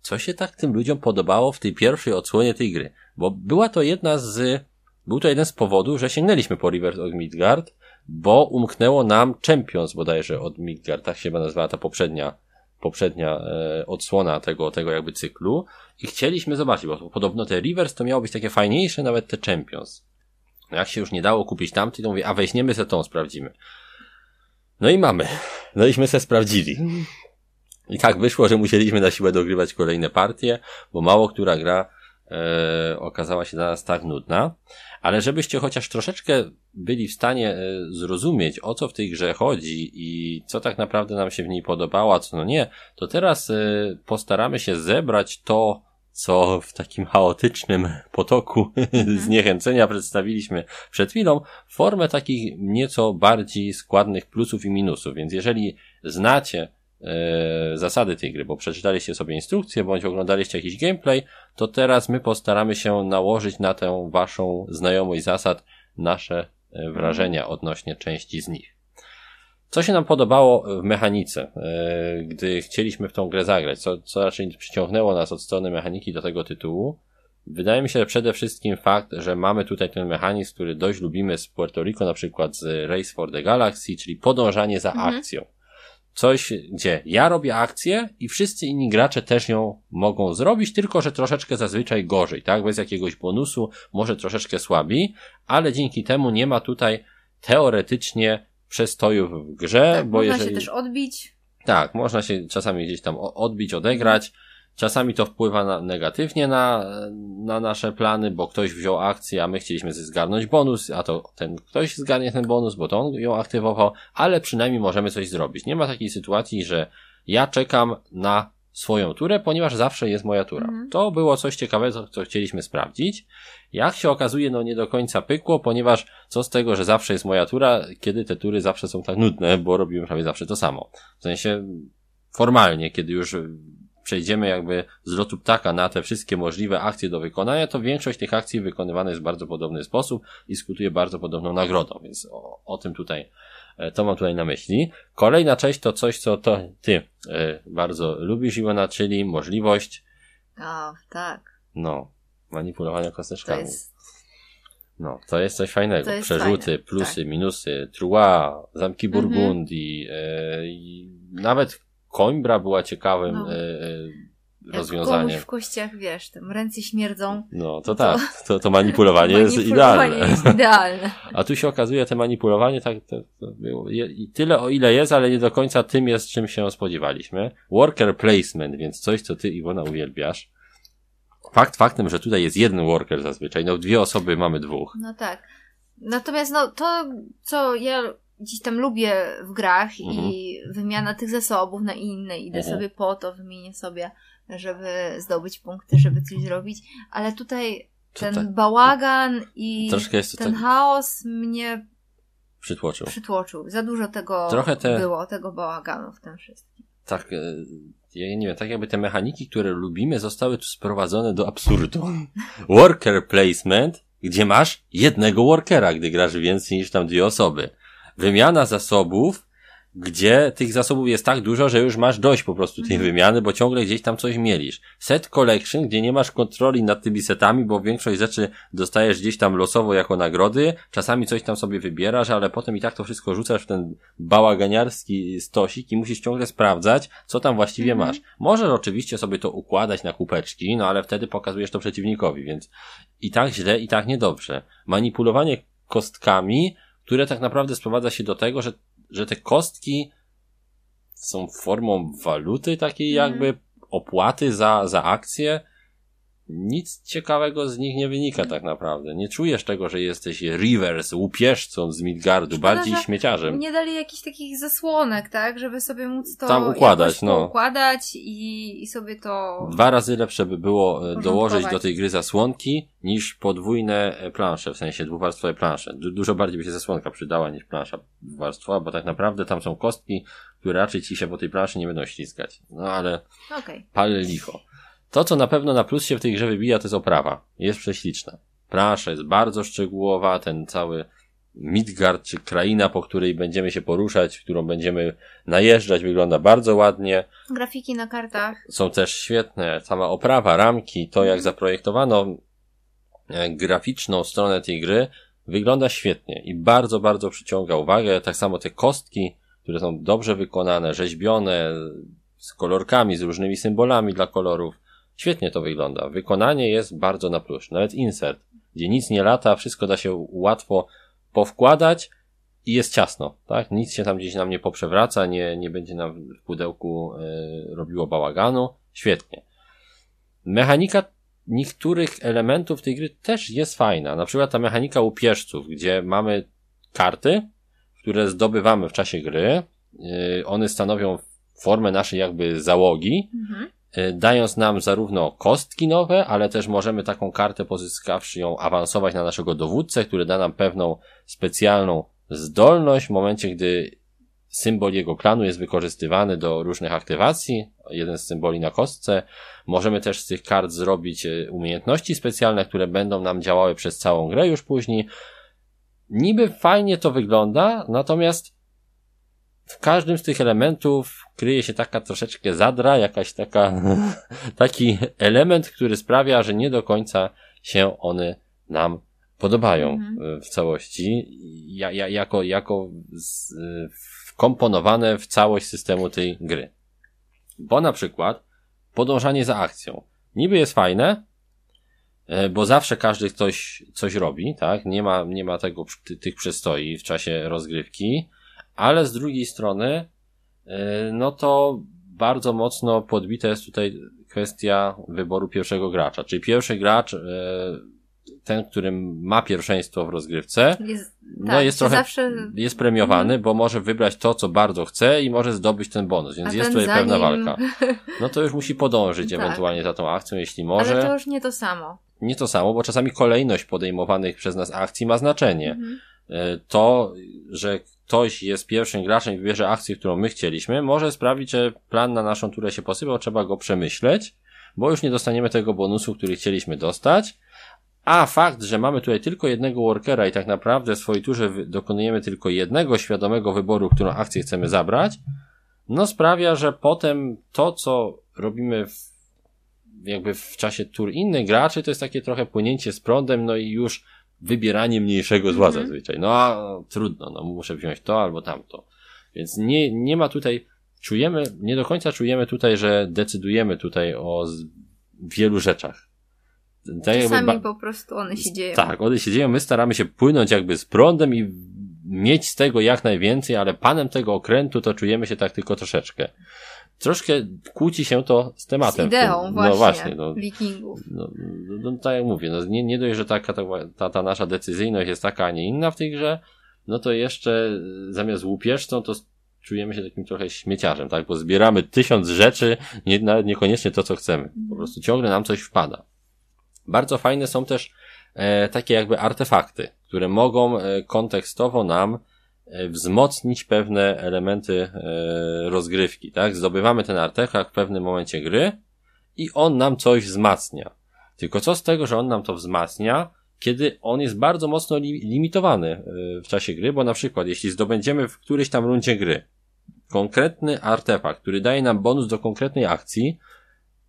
co się tak tym ludziom podobało w tej pierwszej odsłonie tej gry. Bo była to jedna z, był to jeden z powodów, że sięgnęliśmy po Reverse od Midgard, bo umknęło nam Champions bodajże od Midgard, tak się nazywała ta poprzednia, poprzednia e, odsłona tego, tego jakby cyklu i chcieliśmy zobaczyć, bo podobno te Reverse to miało być takie fajniejsze, nawet te Champions. Jak się już nie dało kupić tamty, to mówię, a weźmiemy se tą, sprawdzimy. No i mamy. No iśmy se sprawdzili. I tak wyszło, że musieliśmy na siłę dogrywać kolejne partie, bo mało która gra e, okazała się dla nas tak nudna, ale żebyście chociaż troszeczkę byli w stanie e, zrozumieć, o co w tej grze chodzi i co tak naprawdę nam się w niej podobało, a co no nie, to teraz e, postaramy się zebrać to, co w takim chaotycznym potoku Mhm. zniechęcenia przedstawiliśmy przed chwilą, formę takich nieco bardziej składnych plusów i minusów. Więc jeżeli znacie zasady tej gry, bo przeczytaliście sobie instrukcję, bądź oglądaliście jakiś gameplay, to teraz my postaramy się nałożyć na tę waszą znajomość zasad nasze e, wrażenia odnośnie części z nich. Co się nam podobało w mechanice, e, gdy chcieliśmy w tą grę zagrać? Co, co raczej przyciągnęło nas od strony mechaniki do tego tytułu? Wydaje mi się, że przede wszystkim fakt, że mamy tutaj ten mechanizm, który dość lubimy z Puerto Rico, na przykład z Race for the Galaxy, czyli podążanie za Mhm. akcją. Coś, gdzie ja robię akcję i wszyscy inni gracze też ją mogą zrobić, tylko że troszeczkę zazwyczaj gorzej, tak? Bez jakiegoś bonusu, może troszeczkę słabiej, ale dzięki temu nie ma tutaj teoretycznie przestojów w grze, Tak, bo można jeżeli... się też odbić. Tak, można się czasami gdzieś tam odbić, odegrać. Czasami to wpływa na, negatywnie na, na nasze plany, bo ktoś wziął akcję, a my chcieliśmy zgarnąć bonus, a to ten ktoś zgarnie ten bonus, bo to on ją aktywował, ale przynajmniej możemy coś zrobić. Nie ma takiej sytuacji, że ja czekam na swoją turę, ponieważ zawsze jest moja tura. Mhm. To było coś ciekawego, co chcieliśmy sprawdzić. Jak się okazuje, no nie do końca pykło, ponieważ co z tego, że zawsze jest moja tura, kiedy te tury zawsze są tak nudne, bo robimy prawie zawsze to samo. W sensie formalnie, kiedy już przejdziemy jakby z lotu ptaka na te wszystkie możliwe akcje do wykonania, to większość tych akcji wykonywana jest w bardzo podobny sposób i skutuje bardzo podobną nagrodą, więc o, o tym tutaj, e, to mam tutaj na myśli. Kolejna część to coś, co to ty e, bardzo lubisz, Iwona, czyli możliwość, A, tak. no, manipulowania To kosteczkami. jest. No, to jest coś fajnego. To jest Przerzuty, fajne, plusy, tak. minusy, trua, zamki Mhm. Burgundii, i nawet Coimbra była ciekawym No. e, e, Jak rozwiązaniem. komuś w kościach, wiesz, tam ręce śmierdzą. No, to tak, to, to manipulowanie jest Manipulowanie idealne. jest idealne. A tu się okazuje, te manipulowanie tak to, to było, je, i tyle o ile jest, ale nie do końca tym jest, czym się spodziewaliśmy. Worker placement, więc coś, co ty, Iwona, uwielbiasz. Fakt faktem, że tutaj jest jeden worker zazwyczaj, no dwie osoby mamy dwóch. No tak. Natomiast no to, co ja gdzieś tam lubię w grach i wymiana tych zasobów na inne, idę Mhm. sobie po to, wymienię sobie, żeby zdobyć punkty, żeby coś zrobić, ale tutaj To ten tak- bałagan i ten tak chaos mnie przytłoczył. przytłoczył. Za dużo tego Trochę te- było, tego bałaganu w tym wszystkim. tak, e, ja nie wiem, tak jakby te mechaniki, które lubimy, zostały tu sprowadzone do absurdu. Worker placement, gdzie masz jednego workera, gdy grasz więcej niż tam dwie osoby. Wymiana zasobów, gdzie tych zasobów jest tak dużo, że już masz dość po prostu tej Mhm. wymiany, bo ciągle gdzieś tam coś mielisz. Set collection, gdzie nie masz kontroli nad tymi setami, bo większość rzeczy dostajesz gdzieś tam losowo jako nagrody, czasami coś tam sobie wybierasz, ale potem i tak to wszystko rzucasz w ten bałaganiarski stosik i musisz ciągle sprawdzać, co tam właściwie Mhm. masz. Możesz oczywiście sobie to układać na kupeczki, no ale wtedy pokazujesz to przeciwnikowi, więc i tak źle, i tak niedobrze. Manipulowanie kostkami, które tak naprawdę sprowadza się do tego, że, że te kostki są formą waluty takiej Mhm. jakby opłaty za, za akcję. Nic ciekawego z nich nie wynika tak naprawdę. Nie czujesz tego, że jesteś Rivers, łupieżcą z Midgardu, Szkoda, bardziej śmieciarzem. Nie dali jakichś takich zasłonek, tak? Żeby sobie móc to Tam układać, no. układać i, i sobie to... Dwa razy lepsze by było e, dołożyć do tej gry zasłonki niż podwójne e, plansze, w sensie dwuwarstwowe plansze. Du dużo bardziej by się zasłonka przydała niż plansza dwuwarstwowa, bo tak naprawdę tam są kostki, które raczej ci się po tej planszy nie będą ściskać. No ale pal licho. To, co na pewno na plus się w tej grze wybija, to jest oprawa. Jest prześliczna. Plansza jest bardzo szczegółowa, ten cały Midgard, czy kraina, po której będziemy się poruszać, którą będziemy najeżdżać, wygląda bardzo ładnie. Grafiki na kartach. Są też świetne, sama oprawa, ramki, to jak zaprojektowano e, graficzną stronę tej gry, wygląda świetnie i bardzo, bardzo przyciąga uwagę. Tak samo te kostki, które są dobrze wykonane, rzeźbione, z kolorkami, z różnymi symbolami dla kolorów. Świetnie to wygląda. Wykonanie jest bardzo na plus. Nawet insert, gdzie nic nie lata, wszystko da się łatwo powkładać i jest ciasno, tak? Nic się tam gdzieś nam nie poprzewraca, nie, nie będzie nam w pudełku e, robiło bałaganu. Świetnie. Mechanika niektórych elementów tej gry też jest fajna. Na przykład ta mechanika łupieżców, gdzie mamy karty, które zdobywamy w czasie gry. Yy, one stanowią formę naszej jakby załogi, Mhm. Yy, dając nam zarówno kostki nowe, ale też możemy taką kartę pozyskawszy ją awansować na naszego dowódcę, który da nam pewną specjalną zdolność w momencie, gdy symbol jego klanu jest wykorzystywany do różnych aktywacji, jeden z symboli na kostce. Możemy też z tych kart zrobić e, umiejętności specjalne, które będą nam działały przez całą grę już później. Niby fajnie to wygląda, natomiast w każdym z tych elementów kryje się taka troszeczkę zadra, jakaś taka, taki element, który sprawia, że nie do końca się one nam podobają Mhm. e, w całości, ja, ja, jako, jako z, e, wkomponowane w całość systemu tej gry. Bo na przykład podążanie za akcją. Niby jest fajne, e, bo zawsze każdy ktoś coś robi, tak? Nie ma, nie ma tego, ty, tych przestoi w czasie rozgrywki, ale z drugiej strony, e, no to bardzo mocno podbita jest tutaj kwestia wyboru pierwszego gracza. Czyli pierwszy gracz, e, ten, który ma pierwszeństwo w rozgrywce, Jest, no tak, jest trochę, zawsze jest premiowany, bo może wybrać to, co bardzo chce i może zdobyć ten bonus, więc A jest tutaj pewna zanim- walka. No to już musi podążyć Tak. ewentualnie za tą akcją, jeśli może. Ale to już nie to samo. Nie to samo, bo czasami kolejność podejmowanych przez nas akcji ma znaczenie. Mhm. E, To, że ktoś jest pierwszym graczem i wybierze akcję, którą my chcieliśmy, może sprawić, że plan na naszą turę się posypał, trzeba go przemyśleć, bo już nie dostaniemy tego bonusu, który chcieliśmy dostać. A fakt, że mamy tutaj tylko jednego workera i tak naprawdę w swojej turze dokonujemy tylko jednego świadomego wyboru, którą akcję chcemy zabrać, no sprawia, że potem to, co robimy w, jakby w czasie tur innych graczy, to jest takie trochę płynięcie z prądem, no i już wybieranie mniejszego zła Mhm. zazwyczaj. No a trudno, no muszę wziąć to albo tamto. Więc nie, nie ma tutaj, czujemy, nie do końca czujemy tutaj, że decydujemy tutaj o wielu rzeczach. Tak Czasami po prostu one się dzieją. tak, one się dzieją, my staramy się płynąć jakby z prądem i mieć z tego jak najwięcej, ale panem tego okrętu to czujemy się tak tylko troszeczkę. Troszkę kłóci się to z Z tematem. w ideą tym. właśnie, No właśnie, no, wikingów. no, no, no tak jak mówię, no, nie, nie dość, że taka, ta, ta, ta nasza decyzyjność jest taka, a nie inna w tej grze, no to jeszcze zamiast łupieżcą to czujemy się takim trochę śmieciarzem, tak? Bo zbieramy tysiąc rzeczy, nie, nawet niekoniecznie to, co chcemy. Po prostu ciągle nam coś wpada. Bardzo fajne są też e, takie jakby artefakty, które mogą e, kontekstowo nam wzmocnić pewne elementy e, rozgrywki, tak? Zdobywamy ten artefakt w pewnym momencie gry i on nam coś wzmacnia. Tylko co z tego, że on nam to wzmacnia, kiedy on jest bardzo mocno li limitowany e, w czasie gry, bo na przykład jeśli zdobędziemy w którejś tam rundzie gry konkretny artefakt, który daje nam bonus do konkretnej akcji,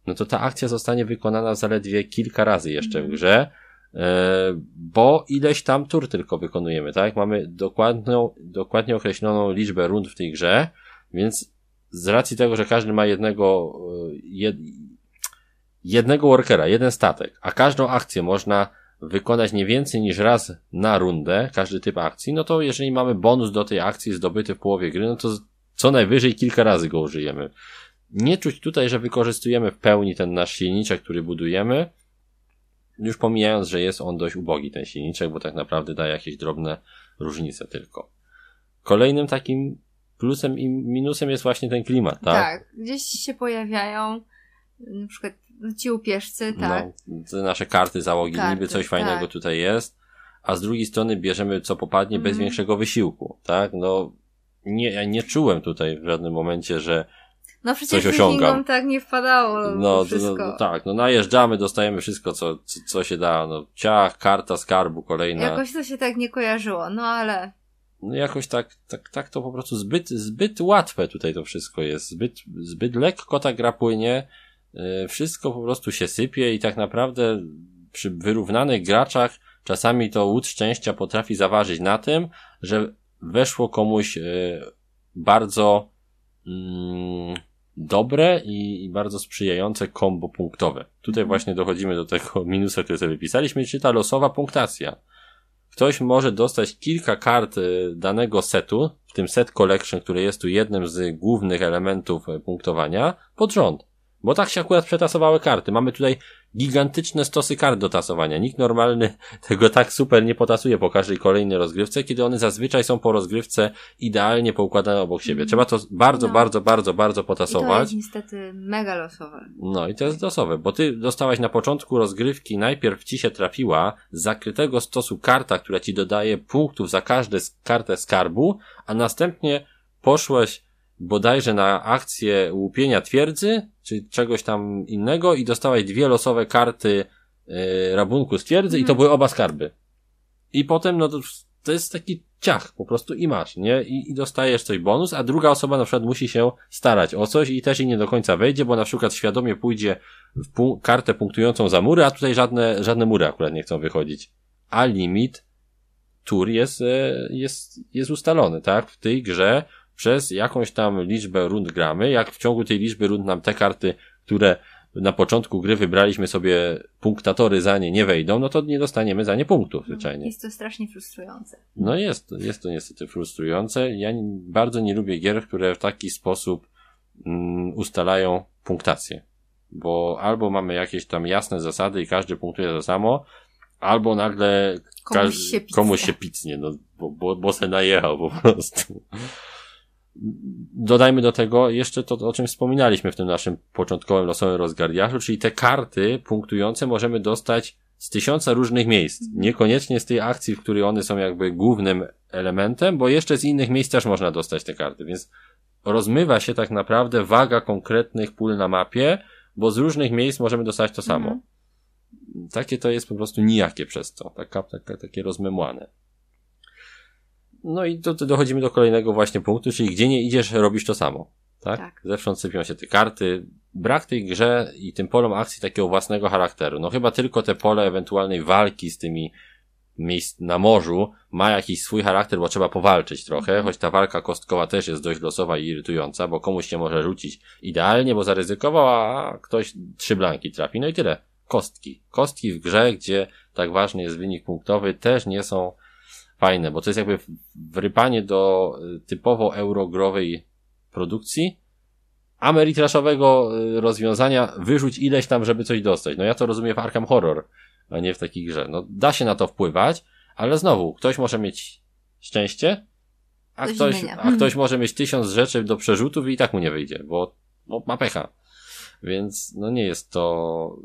no to ta akcja zostanie wykonana zaledwie kilka razy jeszcze w grze, e, bo ileś tam tur tylko wykonujemy, tak? Mamy dokładną, dokładnie określoną liczbę rund w tej grze, więc z racji tego, że każdy ma jednego, e, jed, jednego workera, jeden statek, a każdą akcję można wykonać nie więcej niż raz na rundę, każdy typ akcji, no to jeżeli mamy bonus do tej akcji zdobyty w połowie gry, no to co najwyżej kilka razy go użyjemy. Nie czuć tutaj, że wykorzystujemy w pełni ten nasz silniczek, który budujemy, już pomijając, że jest on dość ubogi, ten silniczek, bo tak naprawdę daje jakieś drobne różnice tylko. Kolejnym takim plusem i minusem jest właśnie ten klimat, tak? Tak. Gdzieś się pojawiają na przykład ci upieżcy, tak. No, te nasze karty załogi, Karty, niby coś fajnego tak. tutaj jest, a z drugiej strony bierzemy co popadnie bez Mhm. większego wysiłku, tak? No, nie, ja nie czułem tutaj w żadnym momencie, że No przecież coś osiągam. tak nie wpadało no, no, wszystko. no, tak, no najeżdżamy, dostajemy wszystko, co, co, co się da, no ciach, karta skarbu kolejna. Jakoś to się tak nie kojarzyło, no ale No jakoś tak, tak, tak to po prostu zbyt, zbyt łatwe tutaj to wszystko jest, zbyt, zbyt lekko ta gra płynie, yy, wszystko po prostu się sypie i tak naprawdę przy wyrównanych graczach czasami to łód szczęścia potrafi zaważyć na tym, że weszło komuś yy, bardzo mm, dobre i, i bardzo sprzyjające kombo punktowe. Tutaj Mhm. właśnie dochodzimy do tego minusa, który sobie wypisaliśmy, czyli ta losowa punktacja. Ktoś może dostać kilka kart y, danego setu, w tym set collection, który jest tu jednym z głównych elementów y, punktowania, pod rząd. Bo tak się akurat przetasowały karty. Mamy tutaj gigantyczne stosy kart do tasowania. Nikt normalny tego tak super nie potasuje po każdej kolejnej rozgrywce, kiedy one zazwyczaj są po rozgrywce idealnie poukładane obok siebie. Mhm. Trzeba to bardzo, No. bardzo, bardzo, bardzo I to potasować. jest niestety mega losowe. No i to jest losowe, bo ty dostałaś na początku rozgrywki, najpierw ci się trafiła z zakrytego stosu karta, która ci dodaje punktów za każdą kartę skarbu, a następnie poszłeś bodajże na akcję łupienia twierdzy, czy czegoś tam innego i dostałaś dwie losowe karty e, rabunku z twierdzy i to Mhm. były oba skarby. I potem, no to, to jest taki ciach po prostu i masz, nie? I, I dostajesz coś bonus, a druga osoba na przykład musi się starać o coś i też jej nie do końca wejdzie, bo na przykład świadomie pójdzie w pu- kartę punktującą za mury, a tutaj żadne, żadne mury akurat nie chcą wychodzić. A limit tur jest, e, jest, jest ustalony, tak? W tej grze przez jakąś tam liczbę rund gramy. Jak w ciągu tej liczby rund nam te karty, które na początku gry wybraliśmy sobie punktatory za nie nie wejdą, no to nie dostaniemy za nie punktów zwyczajnie. Jest to strasznie frustrujące. No jest, jest to niestety frustrujące. Ja bardzo nie lubię gier, które w taki sposób mm, ustalają punktację. Bo albo mamy jakieś tam jasne zasady i każdy punktuje za samo, albo nagle Komuś się picnie. komuś się picnie, no, bo, bo, bo se najechał po prostu. Dodajmy do tego jeszcze to, o czym wspominaliśmy w tym naszym początkowym losowym rozgardiaszu, czyli te karty punktujące możemy dostać z tysiąca różnych miejsc. Niekoniecznie z tej akcji, w której one są jakby głównym elementem, bo jeszcze z innych miejsc też można dostać te karty, więc rozmywa się tak naprawdę waga konkretnych pól na mapie, bo z różnych miejsc możemy dostać to samo. Mhm. Takie to jest po prostu nijakie przez to. Taka, taka, takie rozmemłane. No i do, do, dochodzimy do kolejnego właśnie punktu, czyli gdzie nie idziesz, robisz to samo. Tak? Tak. Zewsząd sypią się te karty. Brak tej grze i tym polom akcji takiego własnego charakteru. No chyba tylko te pole ewentualnej walki z tymi miejsc na morzu ma jakiś swój charakter, bo trzeba powalczyć trochę, choć ta walka kostkowa też jest dość losowa i irytująca, bo komuś się może rzucić idealnie, bo zaryzykował, a ktoś trzy blanki trafi. No i tyle. Kostki. Kostki w grze, gdzie tak ważny jest wynik punktowy, też nie są fajne, bo to jest jakby wrypanie do y, typowo eurogrowej produkcji, ameritraszowego y, rozwiązania, wyrzuć ileś tam, żeby coś dostać. No ja to rozumiem w Arkham Horror, a nie w takiej grze. No da się na to wpływać, ale znowu, ktoś może mieć szczęście, a ktoś, zmienia. a ktoś może mieć tysiąc rzeczy do przerzutów i tak mu nie wyjdzie, bo, bo ma pecha. Więc no nie jest to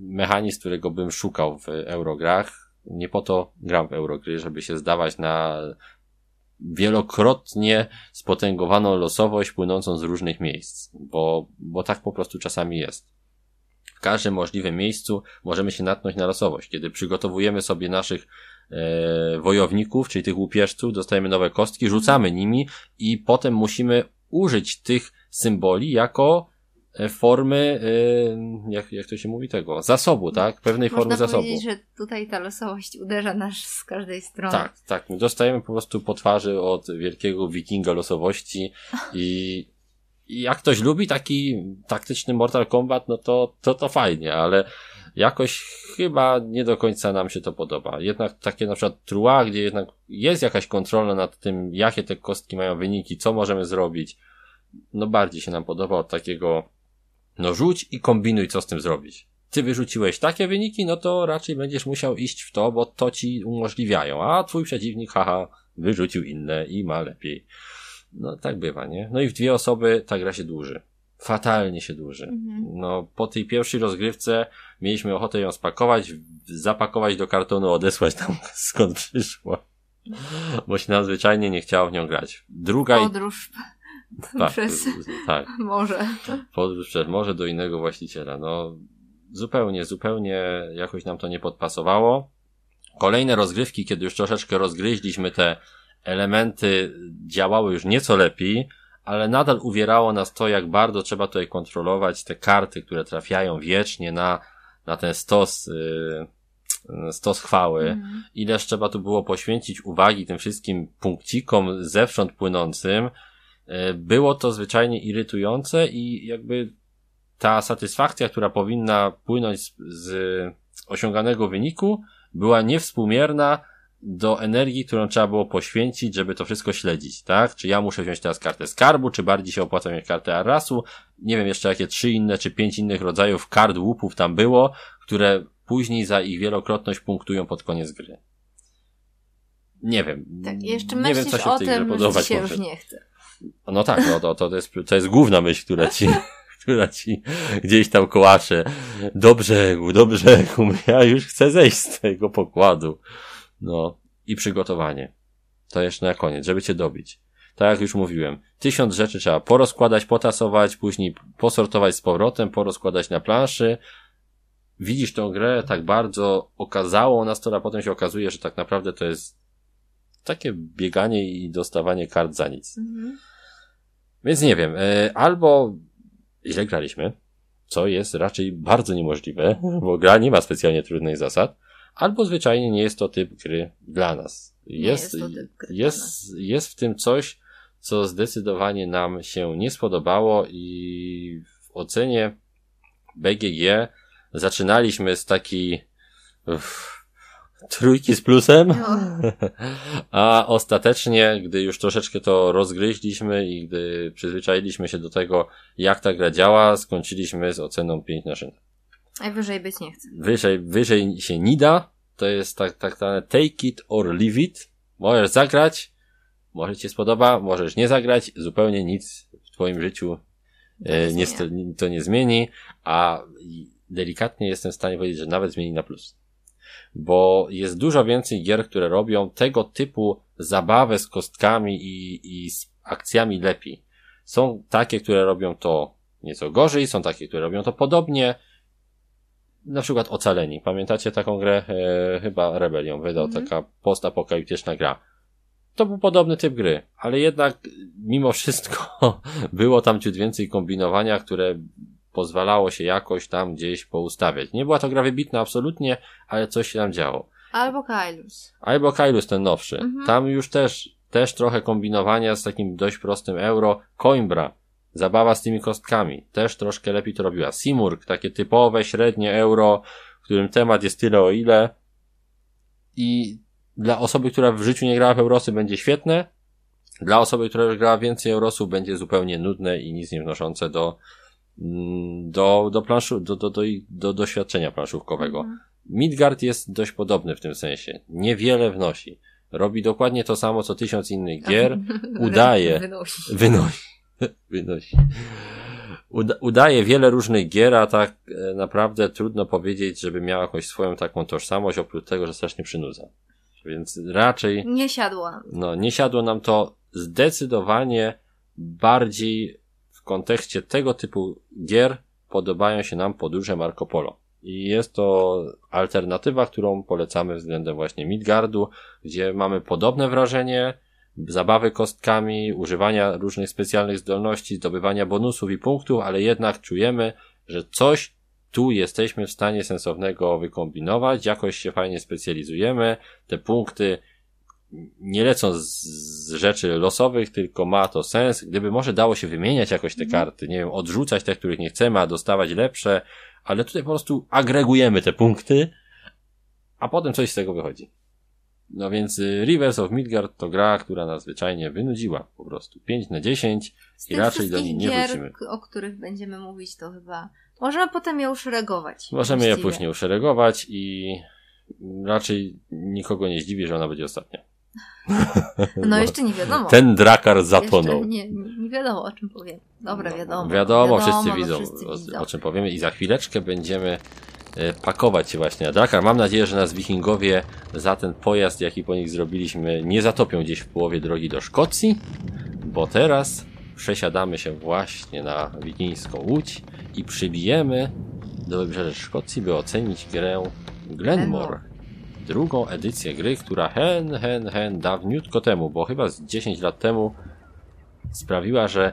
mechanizm, którego bym szukał w Eurograch. Nie po to gram w Eurogry, żeby się zdawać na wielokrotnie spotęgowaną losowość płynącą z różnych miejsc, bo, bo tak po prostu czasami jest. W każdym możliwym miejscu możemy się natknąć na losowość. Kiedy przygotowujemy sobie naszych e, wojowników, czyli tych łupieżców, dostajemy nowe kostki, rzucamy nimi i potem musimy użyć tych symboli jako formy, e, jak, jak to się mówi tego, zasobu, tak? Pewnej formy Można zasobu. powiedzieć, że tutaj ta losowość uderza nas z każdej strony. Tak, tak. My dostajemy po prostu po twarzy od wielkiego wikinga losowości i, i jak ktoś lubi taki taktyczny Mortal Kombat, no to, to to fajnie, ale jakoś chyba nie do końca nam się to podoba. Jednak takie na przykład trua, gdzie jednak jest jakaś kontrola nad tym, jakie te kostki mają wyniki, co możemy zrobić, no bardziej się nam podoba od takiego no rzuć i kombinuj, co z tym zrobić. Ty wyrzuciłeś takie wyniki, no to raczej będziesz musiał iść w to, bo to ci umożliwiają, a twój przeciwnik, haha, wyrzucił inne i ma lepiej. No tak bywa, nie? No i w dwie osoby ta gra się dłuży. Fatalnie się dłuży. Mhm. No, po tej pierwszej rozgrywce mieliśmy ochotę ją spakować, zapakować do kartonu, odesłać tam skąd przyszło. Bo się nadzwyczajnie nie chciało w nią grać. Druga i... Podróż Tak, przez tak morze. podróż przez morze do innego właściciela. No, zupełnie, zupełnie jakoś nam to nie podpasowało. Kolejne rozgrywki, kiedy już troszeczkę rozgryźliśmy te elementy, działały już nieco lepiej, ale nadal uwierało nas to, jak bardzo trzeba tutaj kontrolować te karty, które trafiają wiecznie na, na ten stos, yy, stos chwały. Mhm. Ileż trzeba tu było poświęcić uwagi tym wszystkim punkcikom zewsząd płynącym. E, Było to zwyczajnie irytujące i jakby ta satysfakcja, która powinna płynąć z, z osiąganego wyniku, była niewspółmierna do energii, którą trzeba było poświęcić, żeby to wszystko śledzić, tak? Czy ja muszę wziąć teraz kartę skarbu, czy bardziej się opłaca mieć kartę Arasu? Nie wiem jeszcze jakie trzy inne, czy pięć innych rodzajów kart łupów tam było, które później za ich wielokrotność punktują pod koniec gry. Nie wiem. Tak, jeszcze nie myślisz wiem, co się o tym, że ci się już nie chce. No tak, no to, to, jest, to jest główna myśl, która ci, która ci gdzieś tam kołacze. Do brzegu, do brzegu, ja już chcę zejść z tego pokładu. No i przygotowanie. To jeszcze na koniec, żeby cię dobić. Tak jak już mówiłem, tysiąc rzeczy trzeba porozkładać, potasować, później posortować z powrotem, porozkładać na planszy. Widzisz tą grę tak bardzo okazało na stole, a potem się okazuje, że tak naprawdę to jest takie bieganie i dostawanie kart za nic. Mhm. Więc nie wiem, e, albo źle graliśmy, co jest raczej bardzo niemożliwe, bo gra nie ma specjalnie trudnych zasad, albo zwyczajnie nie jest to typ gry dla nas. Nie Jest, jest to typ gry dla jest, nas. jest w tym coś, co zdecydowanie nam się nie spodobało i w ocenie BGG zaczynaliśmy z takiej uff, trójki z plusem, No. a ostatecznie, gdy już troszeczkę to rozgryźliśmy i gdy przyzwyczailiśmy się do tego, jak ta gra działa, skończyliśmy z oceną 5 na 7. Najwyżej być nie chce. Wyżej, wyżej się nie da, to jest tak, tak zwane take it or leave it. Możesz zagrać, może ci się spodoba, możesz nie zagrać, zupełnie nic w twoim życiu e, nie to nie zmieni, a delikatnie jestem w stanie powiedzieć, że nawet zmieni na plus. Bo jest dużo więcej gier, które robią tego typu zabawę z kostkami i, i z akcjami lepiej. Są takie, które robią to nieco gorzej, są takie, które robią to podobnie. Na przykład Ocaleni. Pamiętacie taką grę? E, chyba Rebellion wydał, Mhm. taka postapokaliptyczna gra. To był podobny typ gry, ale jednak mimo wszystko było tam ciut więcej kombinowania, które pozwalało się jakoś tam gdzieś poustawiać. Nie była to gra wybitna absolutnie, ale coś się tam działo. Albo Kailus. Albo Kailus ten nowszy. Mhm. Tam już też, też trochę kombinowania z takim dość prostym euro. Coimbra. Zabawa z tymi kostkami. Też troszkę lepiej to robiła. Simurg. Takie typowe, średnie euro, w którym temat jest tyle o ile. I dla osoby, która w życiu nie grała w Eurosy będzie świetne. Dla osoby, która już grała więcej Eurosów będzie zupełnie nudne i nic nie wnoszące do, do, do planszu, do, do, do, do doświadczenia planszówkowego. Mhm. Midgard jest dość podobny w tym sensie. Niewiele wnosi. Robi dokładnie to samo, co tysiąc innych gier. Udaje. Wynosi. Wynosi. Wynosi. Uda, udaje wiele różnych gier, a tak e, naprawdę trudno powiedzieć, żeby miała jakąś swoją taką tożsamość, oprócz tego, że strasznie przynudza. Więc raczej Nie siadła. no, nie siadło nam to zdecydowanie bardziej kontekście tego typu gier podobają się nam podróże Marco Polo. I jest to alternatywa, którą polecamy względem właśnie Midgardu, gdzie mamy podobne wrażenie, zabawy kostkami, używania różnych specjalnych zdolności, zdobywania bonusów i punktów, ale jednak czujemy, że coś tu jesteśmy w stanie sensownego wykombinować, jakoś się fajnie specjalizujemy, te punkty nie lecą z, z rzeczy losowych, tylko ma to sens. Gdyby może dało się wymieniać jakoś te karty, nie wiem, odrzucać te, których nie chcemy, a dostawać lepsze, ale tutaj po prostu agregujemy te punkty, a potem coś z tego wychodzi. No więc y, Rivers of Midgard to gra, która nas zwyczajnie wynudziła po prostu. 5 na 10 Z i raczej do niej nie gier, wrócimy. o których będziemy mówić, to chyba możemy potem je uszeregować. Możemy je właściwie. później uszeregować i raczej nikogo nie zdziwi, że ona będzie ostatnia. No jeszcze nie wiadomo. Ten drakar zatonął. Nie, nie, wiadomo o czym powiem. Dobra, wiadomo. Wiadomo, wszyscy no widzą, wszyscy o, widzą. o czym powiemy i za chwileczkę będziemy e, pakować się właśnie na drakar. Mam nadzieję, że nas wikingowie za ten pojazd, jaki po nich zrobiliśmy, nie zatopią gdzieś w połowie drogi do Szkocji, bo teraz przesiadamy się właśnie na wikińską łódź i przybijemy do wybrzeży Szkocji, by ocenić grę Glenmore. Drugą edycję gry, która hen, hen, hen, dawniutko temu, bo chyba z 10 lat temu sprawiła, że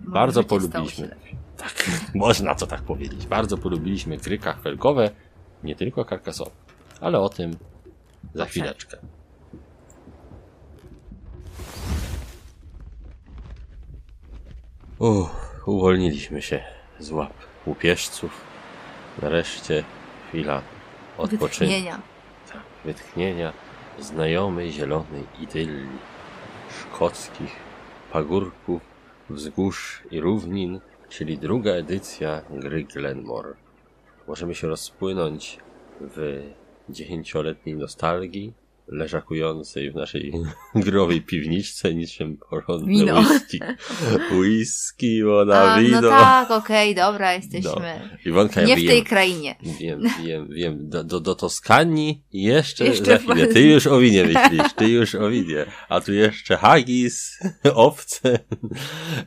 Może bardzo polubiliśmy. tak, można to tak powiedzieć. Bardzo polubiliśmy gry kachfelkowe, nie tylko karkasowe. Ale o tym za chwileczkę. Uff, uwolniliśmy się z łap łupieżców. Nareszcie chwila odpoczynku, Wytchnienia. Wytchnienia, znajomej zielonej idylii, szkockich pagórków, wzgórz i równin, czyli druga edycja gry Glenmore. Możemy się rozpłynąć w dziesięcioletniej nostalgii, leżakującej w naszej growej piwniczce niczym porządne Wino. whisky. Whisky, woda, A, wino. no tak, okej, dobra, jesteśmy. Iwonka, ja Nie w wiem, tej krainie. Wiem, wiem, wiem. Do, do, do Toskanii jeszcze, Jeszcze za chwilę. Ty już o winie myślisz, ty już o winie. A tu jeszcze haggis, owce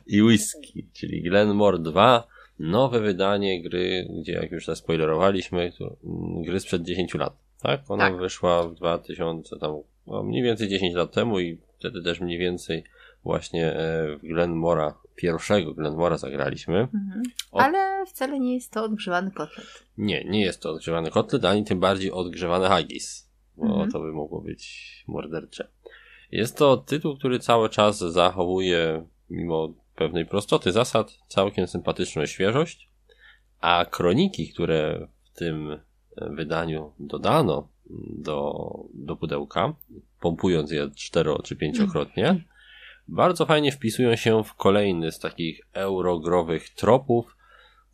i whisky, czyli Glenmore 2. Nowe wydanie gry, gdzie jak już zaspoilerowaliśmy, to, mm, gry sprzed 10 lat. Tak? Ona Tak. wyszła w 2000, tam, no, mniej więcej 10 lat temu i wtedy też mniej więcej właśnie e, w Glenmora, pierwszego Glenmora zagraliśmy. Mhm. Od- Ale wcale nie jest to odgrzewany kotlet. Nie, nie jest to odgrzewany kotlet, ani tym bardziej odgrzewany haggis, bo Mhm. to by mogło być mordercze. Jest to tytuł, który cały czas zachowuje, mimo pewnej prostoty zasad, całkiem sympatyczną świeżość, a kroniki, które w tym wydaniu dodano do, do pudełka, pompując je cztero czy pięciokrotnie, bardzo fajnie wpisują się w kolejny z takich eurogrowych tropów,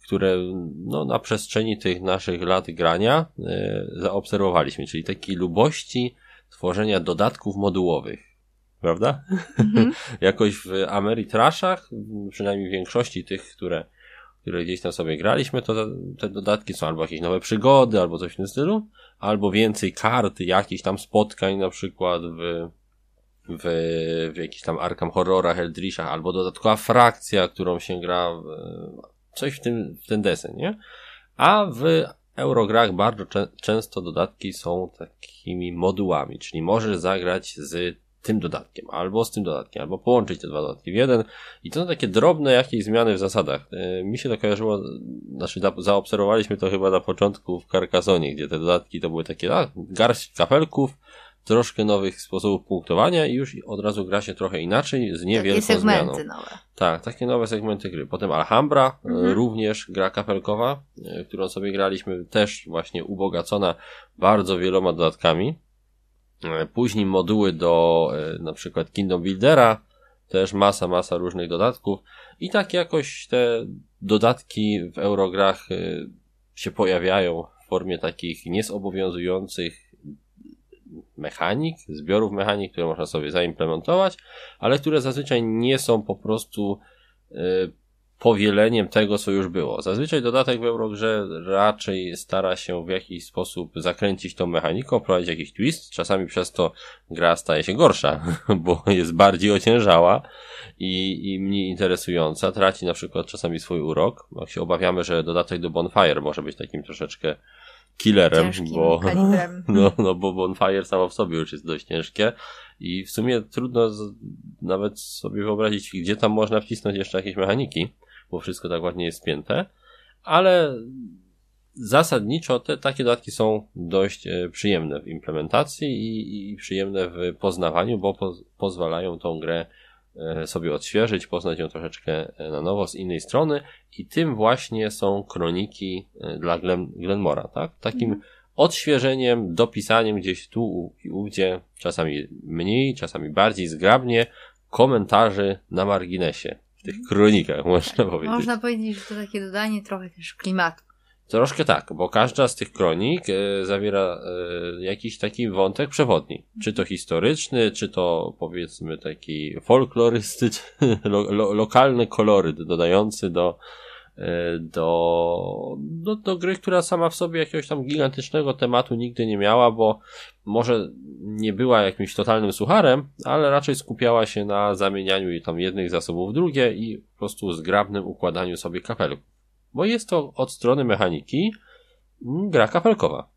które no, na przestrzeni tych naszych lat grania e, zaobserwowaliśmy, czyli takiej lubości tworzenia dodatków modułowych. Prawda? Mhm. Jakoś w Ameritrashach, przynajmniej w większości tych, które, które gdzieś tam sobie graliśmy, to te- dodatki są albo jakieś nowe przygody, albo coś w tym stylu, albo więcej kart, jakichś tam spotkań na przykład w, w, w jakichś tam Arkham Horrorach, Eldrishach, albo dodatkowa frakcja, którą się gra, w, coś w tym, w ten desen, nie? A w Eurograch bardzo czę- często dodatki są takimi modułami, czyli możesz zagrać z tym dodatkiem, albo z tym dodatkiem, albo połączyć te dwa dodatki w jeden. I to są takie drobne jakieś zmiany w zasadach. E, Mi się to kojarzyło, znaczy za- zaobserwowaliśmy to chyba na początku w Carcassonie, gdzie te dodatki to były takie, a, garść kapelków, troszkę nowych sposobów punktowania i już od razu gra się trochę inaczej, z Takie niewielką segmenty zmianą. nowe. Tak, takie nowe segmenty gry. Potem Alhambra, e, Mhm. również gra kapelkowa, e, którą sobie graliśmy, też właśnie ubogacona bardzo wieloma dodatkami. E, Później moduły do e, na przykład Kingdom Buildera, też masa, masa różnych dodatków. I tak jakoś te dodatki w Eurograch e, się pojawiają w formie takich niezobowiązujących mechanik, zbiorów mechanik, które można sobie zaimplementować, ale które zazwyczaj nie są po prostu powieleniem tego, co już było. Zazwyczaj dodatek w Eurogrze raczej stara się w jakiś sposób zakręcić tą mechaniką, prowadzić jakiś twist, czasami przez to gra staje się gorsza, bo jest bardziej ociężała i, i mniej interesująca, traci na przykład czasami swój urok. Jak się obawiamy, że dodatek do Bonfire może być takim troszeczkę killerem, Ciężkim bo kalibrem. no, no bo Bonfire samo w sobie już jest dość ciężkie i w sumie trudno z, nawet sobie wyobrazić, gdzie tam można wcisnąć jeszcze jakieś mechaniki, bo wszystko tak ładnie jest spięte, ale zasadniczo te takie dodatki są dość e, przyjemne w implementacji i, i przyjemne w poznawaniu, bo po, pozwalają tą grę e, sobie odświeżyć, poznać ją troszeczkę e, na nowo z innej strony i tym właśnie są kroniki dla Glen, Glenmora, tak? Takim odświeżeniem, dopisaniem gdzieś tu u- i ówdzie, czasami mniej, czasami bardziej zgrabnie, komentarzy na marginesie. Tych kronikach, można powiedzieć. Można powiedzieć, że to takie dodanie trochę też klimatu. Troszkę tak, bo każda z tych kronik e, zawiera e, jakiś taki wątek przewodni. Czy to historyczny, czy to powiedzmy taki folklorystyczny, lo, lo, lokalny koloryt dodający do, do, do, do gry, która sama w sobie jakiegoś tam gigantycznego tematu nigdy nie miała, bo może nie była jakimś totalnym sucharem, ale raczej skupiała się na zamienianiu tam jednych zasobów w drugie i po prostu zgrabnym układaniu sobie kapelków. Bo jest to od strony mechaniki gra kapelkowa.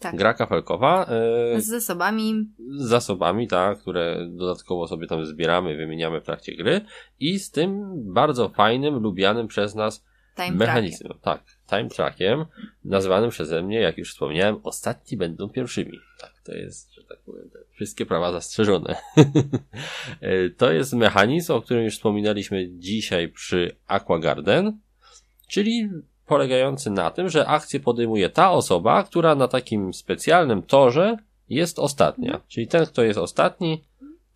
Tak. Gra kapelkowa e, Z zasobami z zasobami, tak, które dodatkowo sobie tam zbieramy, wymieniamy w trakcie gry i z tym bardzo fajnym, lubianym przez nas time mechanizmem. Tak, time trackiem, nazwanym przeze mnie, jak już wspomniałem, ostatni będą pierwszymi. Tak, to jest, że tak powiem, wszystkie prawa zastrzeżone. E, to jest mechanizm, o którym już wspominaliśmy dzisiaj przy Aqua Garden, czyli polegający na tym, że akcję podejmuje ta osoba, która na takim specjalnym torze jest ostatnia. Mhm. Czyli ten, kto jest ostatni,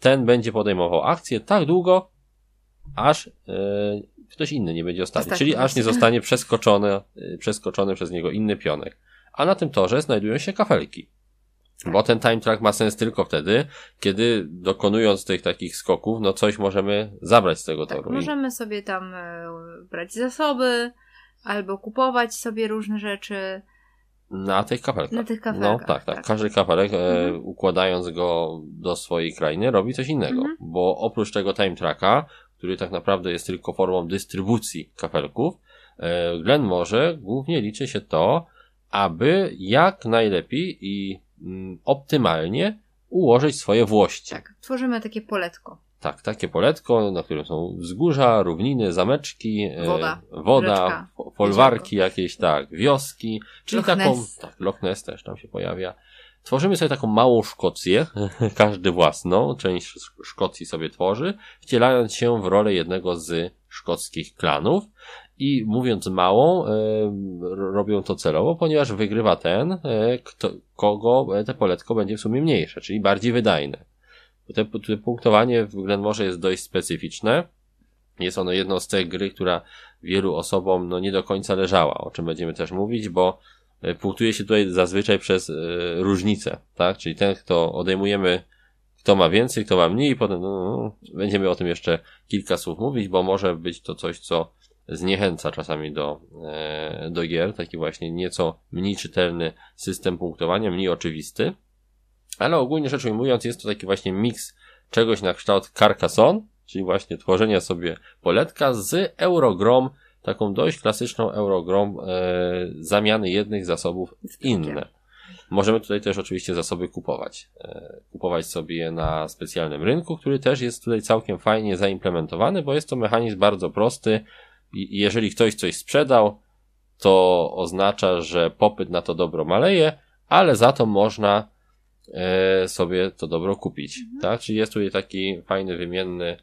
ten będzie podejmował akcję tak długo, aż e, ktoś inny nie będzie ostatni. Ostatni Czyli aż nie zostanie przeskoczony, e, przeskoczony przez niego inny pionek. A na tym torze znajdują się kafelki. Bo ten time track ma sens tylko wtedy, kiedy dokonując tych takich skoków, no coś możemy zabrać z tego Tak, toru. I- możemy sobie tam e, brać zasoby, albo kupować sobie różne rzeczy. Na tych kafelkach. Na tych No tak, tak. tak. Każdy kafelek, e, Mhm. układając go do swojej krainy, robi coś innego. Mhm. Bo oprócz tego time tracka, który tak naprawdę jest tylko formą dystrybucji kafelków, e, Glenmorze głównie liczy się to, aby jak najlepiej i mm, optymalnie ułożyć swoje włości. Tak, tworzymy takie poletko. Tak, takie poletko, na którym są wzgórza, równiny, zameczki, e, Woda, woda folwarki jakieś, tak, wioski, czyli Loch taką, tak, Loch Ness też tam się pojawia. Tworzymy sobie taką małą Szkocję, każdy własną, część Sz- Szkocji sobie tworzy, wcielając się w rolę jednego z szkockich klanów i mówiąc małą, e, robią to celowo, ponieważ wygrywa ten, e, kto, kogo te poletko będzie w sumie mniejsze, czyli bardziej wydajne. Te, te punktowanie w Glenmorze jest dość specyficzne. Jest ono jedną z tych gry, która wielu osobom no, nie do końca leżała, o czym będziemy też mówić, bo e, punktuje się tutaj zazwyczaj przez e, różnicę, tak? Czyli ten, kto odejmujemy, kto ma więcej, kto ma mniej, i potem no, no, będziemy o tym jeszcze kilka słów mówić, bo może być to coś, co zniechęca czasami do, e, do gier, taki właśnie nieco mniej czytelny system punktowania, mniej oczywisty. Ale ogólnie rzecz ujmując, jest to taki właśnie miks czegoś na kształt Carcassonne, czyli właśnie tworzenia sobie poletka z Eurogrom, taką dość klasyczną Eurogrom e, zamiany jednych zasobów w inne. Możemy tutaj też oczywiście zasoby kupować. E, kupować sobie je na specjalnym rynku, który też jest tutaj całkiem fajnie zaimplementowany, bo jest to mechanizm bardzo prosty. I jeżeli ktoś coś sprzedał, to oznacza, że popyt na to dobro maleje, ale za to można sobie to dobro kupić. Tak? Czyli jest tutaj taki fajny, wymienny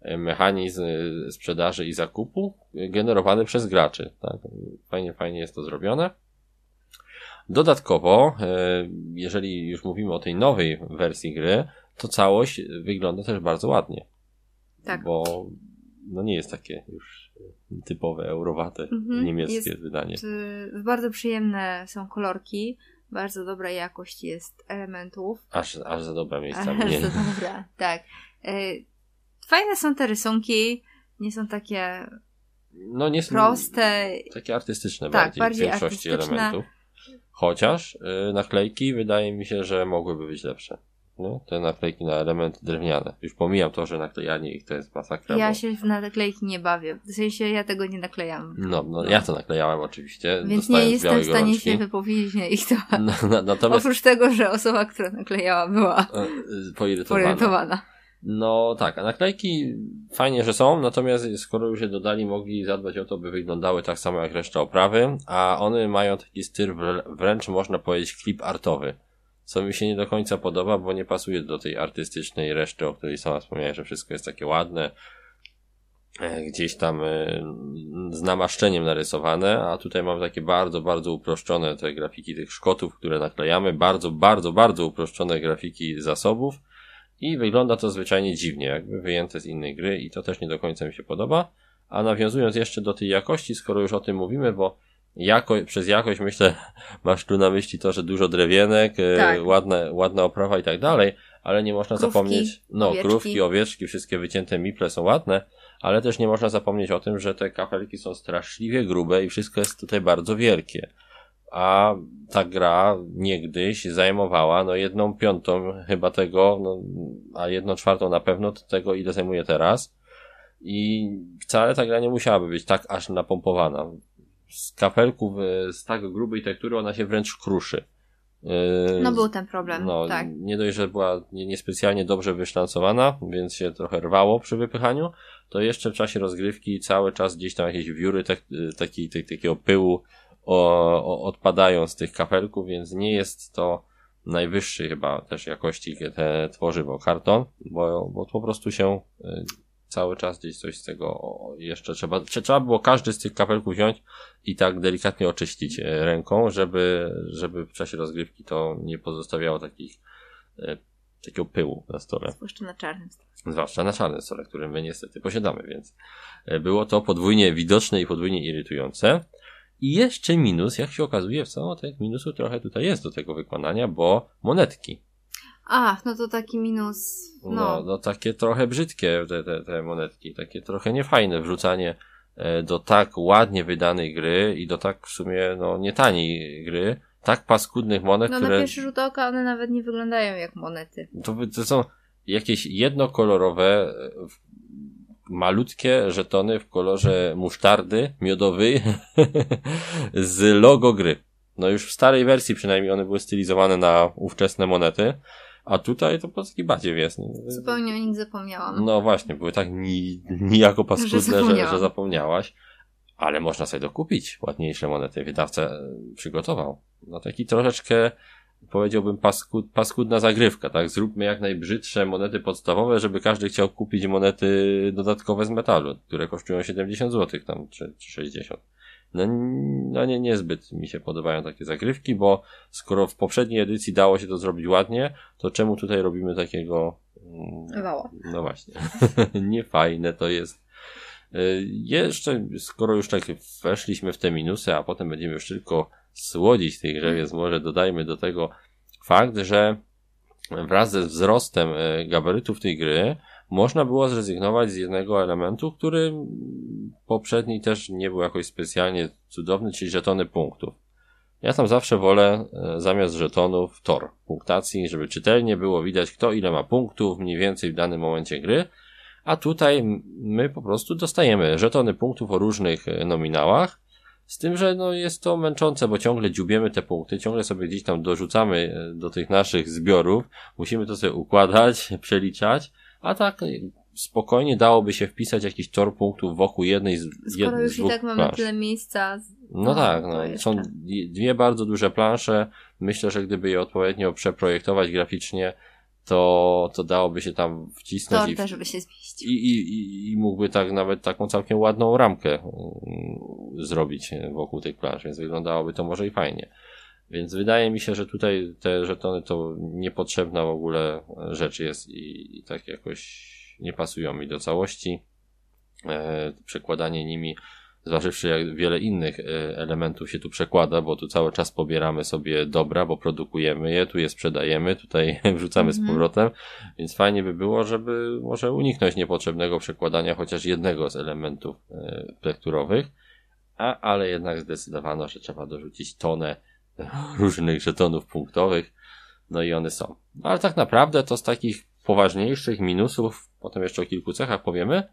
e, mechanizm e, sprzedaży i zakupu e, generowany przez graczy. Tak? Fajnie, fajnie jest to zrobione. Dodatkowo, e, jeżeli już mówimy o tej nowej wersji gry, to całość wygląda też bardzo ładnie. Tak. Bo no nie jest takie już typowe, eurowate, Mhm. niemieckie Jest- wydanie. Y, Bardzo przyjemne są kolorki, bardzo dobra jakość jest elementów. Aż, aż za dobre miejsca. Nie. to dobra, tak. Y, Fajne są te rysunki, nie są takie No nie są proste. takie artystyczne Tak, bardziej, bardziej w większości artystyczne. elementów. Chociaż y, naklejki wydaje mi się, że mogłyby być lepsze. No, te naklejki na elementy drewniane. Już pomijam to, że naklejanie ich to jest masakra. Ja bo... się w naklejki nie bawię. W sensie ja tego nie naklejam. No, no, ja to naklejałem oczywiście. Więc nie jestem w stanie gorączki. się wypowiedzieć na ich temat. No, na, natomiast Oprócz tego, że osoba, która naklejała, była e, y, poirytowana. porientowana. No tak, a naklejki fajnie, że są, natomiast skoro już je dodali, mogli zadbać o to, by wyglądały tak samo jak reszta oprawy, a one mają taki styl wr- wręcz można powiedzieć clip artowy. Co mi się nie do końca podoba, bo nie pasuje do tej artystycznej reszty, o której sama wspomniałeś, że wszystko jest takie ładne, e, gdzieś tam e, z namaszczeniem narysowane, a tutaj mam takie bardzo, bardzo uproszczone te grafiki tych szkotów, które naklejamy, bardzo, bardzo, bardzo uproszczone grafiki zasobów, i wygląda to zwyczajnie dziwnie, jakby wyjęte z innej gry i to też nie do końca mi się podoba. A nawiązując jeszcze do tej jakości, skoro już o tym mówimy, bo jako, przez jakość myślę, masz tu na myśli to, że dużo drewienek, e, Tak. ładna, ładna oprawa i tak dalej, ale nie można Krówki, zapomnieć, no, owieczki. krówki, owieczki, wszystkie wycięte miple są ładne, ale też nie można zapomnieć o tym, że te kafelki są straszliwie grube i wszystko jest tutaj bardzo wielkie. A ta gra niegdyś zajmowała no jedną piątą chyba tego, no, a jedną czwartą na pewno tego, ile zajmuje teraz. I wcale ta gra nie musiałaby być tak aż napompowana. Z kafelków, z tak grubej tektury ona się wręcz kruszy. E, No był ten problem, no, tak. nie dość, że była nie- niespecjalnie dobrze wyszlancowana, więc się trochę rwało przy wypychaniu, to jeszcze w czasie rozgrywki cały czas gdzieś tam jakieś wióry tak, taki, tak, takiego pyłu o, o, odpadają z tych kafelków, więc nie jest to najwyższej chyba też jakości te tworzywo karton, bo, bo po prostu się y, cały czas gdzieś coś z tego jeszcze trzeba, trze- trzeba było każdy z tych kafelków wziąć i tak delikatnie oczyścić e, ręką, żeby, żeby w czasie rozgrywki to nie pozostawiało takich e, takiego pyłu na stole. Zwłaszcza na czarnym stole. Zwłaszcza na czarnym stole, który my niestety posiadamy, więc e, było to podwójnie widoczne i podwójnie irytujące. I jeszcze minus, jak się okazuje, w całym tych minusów trochę tutaj jest do tego wykonania, bo monetki. A, no to taki minus. No, No, no takie trochę brzydkie te, te, te monetki, takie trochę niefajne wrzucanie e, do tak ładnie wydanej gry i do tak w sumie no nie taniej gry, tak paskudnych monet, no na które pierwszy rzut oka one nawet nie wyglądają jak monety. to, to są jakieś jednokolorowe e, malutkie żetony w kolorze musztardy miodowej z logo gry. No już w starej wersji przynajmniej one były stylizowane na ówczesne monety, a tutaj to po prostu taki badziew jest. Zupełnie o nich zapomniałam. No właśnie, były tak ni, nijako paskudne, że, że, zapomniałam. zapomniałaś. Ale można sobie dokupić ładniejsze monety. Wydawca e, przygotował. No taki troszeczkę, powiedziałbym, paskud, paskudna zagrywka, tak? Zróbmy jak najbrzydsze monety podstawowe, żeby każdy chciał kupić monety dodatkowe z metalu, które kosztują 70 zł tam, czy, czy 60. No, no nie, niezbyt mi się podobają takie zagrywki, bo skoro w poprzedniej edycji dało się to zrobić ładnie, to czemu tutaj robimy takiego mm, Wała. no właśnie. Niefajne to jest. Y, Jeszcze, skoro już tak weszliśmy w te minusy, a potem będziemy już tylko słodzić tej grze, więc może dodajmy do tego fakt, że wraz ze wzrostem y, gabarytów tej gry można było zrezygnować z jednego elementu, który poprzedni też nie był jakoś specjalnie cudowny, czyli żetony punktów. Ja tam zawsze wolę e, zamiast żetonów tor punktacji, żeby czytelnie było widać, kto ile ma punktów mniej więcej w danym momencie gry. A tutaj my po prostu dostajemy żetony punktów o różnych e, nominałach. Z tym, że no jest to męczące, bo ciągle dziubiemy te punkty, ciągle sobie gdzieś tam dorzucamy e, do tych naszych zbiorów. Musimy to sobie układać, przeliczać. A tak e, spokojnie dałoby się wpisać jakiś tor punktów wokół jednej z, Skoro jed, już i tak mamy plansz. tyle miejsca. z- No tak, to no. Są dwie- bardzo duże plansze. Myślę, że gdyby je odpowiednio przeprojektować graficznie, to, to dałoby się tam wcisnąć Tor i, też by się zmieścił. i, i, i, i mógłby tak nawet taką całkiem ładną ramkę mm, zrobić wokół tych plansz, więc wyglądałoby to może i fajnie. Więc wydaje mi się, że tutaj te żetony to niepotrzebna w ogóle rzecz jest i, i tak jakoś nie pasują mi do całości. E, przekładanie nimi, zważywszy jak wiele innych e, elementów się tu przekłada, bo tu cały czas pobieramy sobie dobra, bo produkujemy je, tu je sprzedajemy, tutaj wrzucamy z Mhm. powrotem, więc fajnie by było, żeby może uniknąć niepotrzebnego przekładania chociaż jednego z elementów e, tekturowych, a, ale jednak zdecydowano, że trzeba dorzucić tonę różnych żetonów punktowych, no i one są. Ale tak naprawdę to z takich poważniejszych minusów, potem jeszcze o kilku cechach powiemy,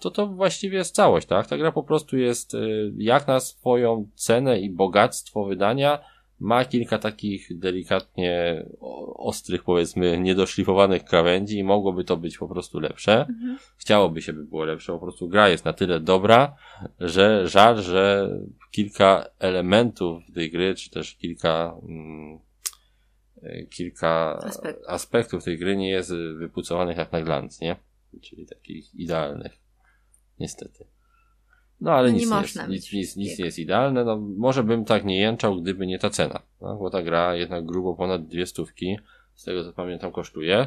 to to właściwie jest całość, tak? Ta gra po prostu jest y, jak na swoją cenę i bogactwo wydania ma kilka takich delikatnie ostrych, powiedzmy, niedoszlifowanych krawędzi i mogłoby to być po prostu lepsze. Mhm. Chciałoby się by było lepsze, po prostu gra jest na tyle dobra, że żal, że kilka elementów tej gry, czy też kilka mm, kilka Aspektów. aspektów tej gry nie jest wypucowanych jak na glans, nie? Czyli takich idealnych. Niestety. No ale No nic, nie jest, nic, nic, nic nie jest idealne. No, może bym tak nie jęczał, gdyby nie ta cena. No, bo ta gra jednak grubo ponad dwie stówki, z tego co pamiętam, kosztuje.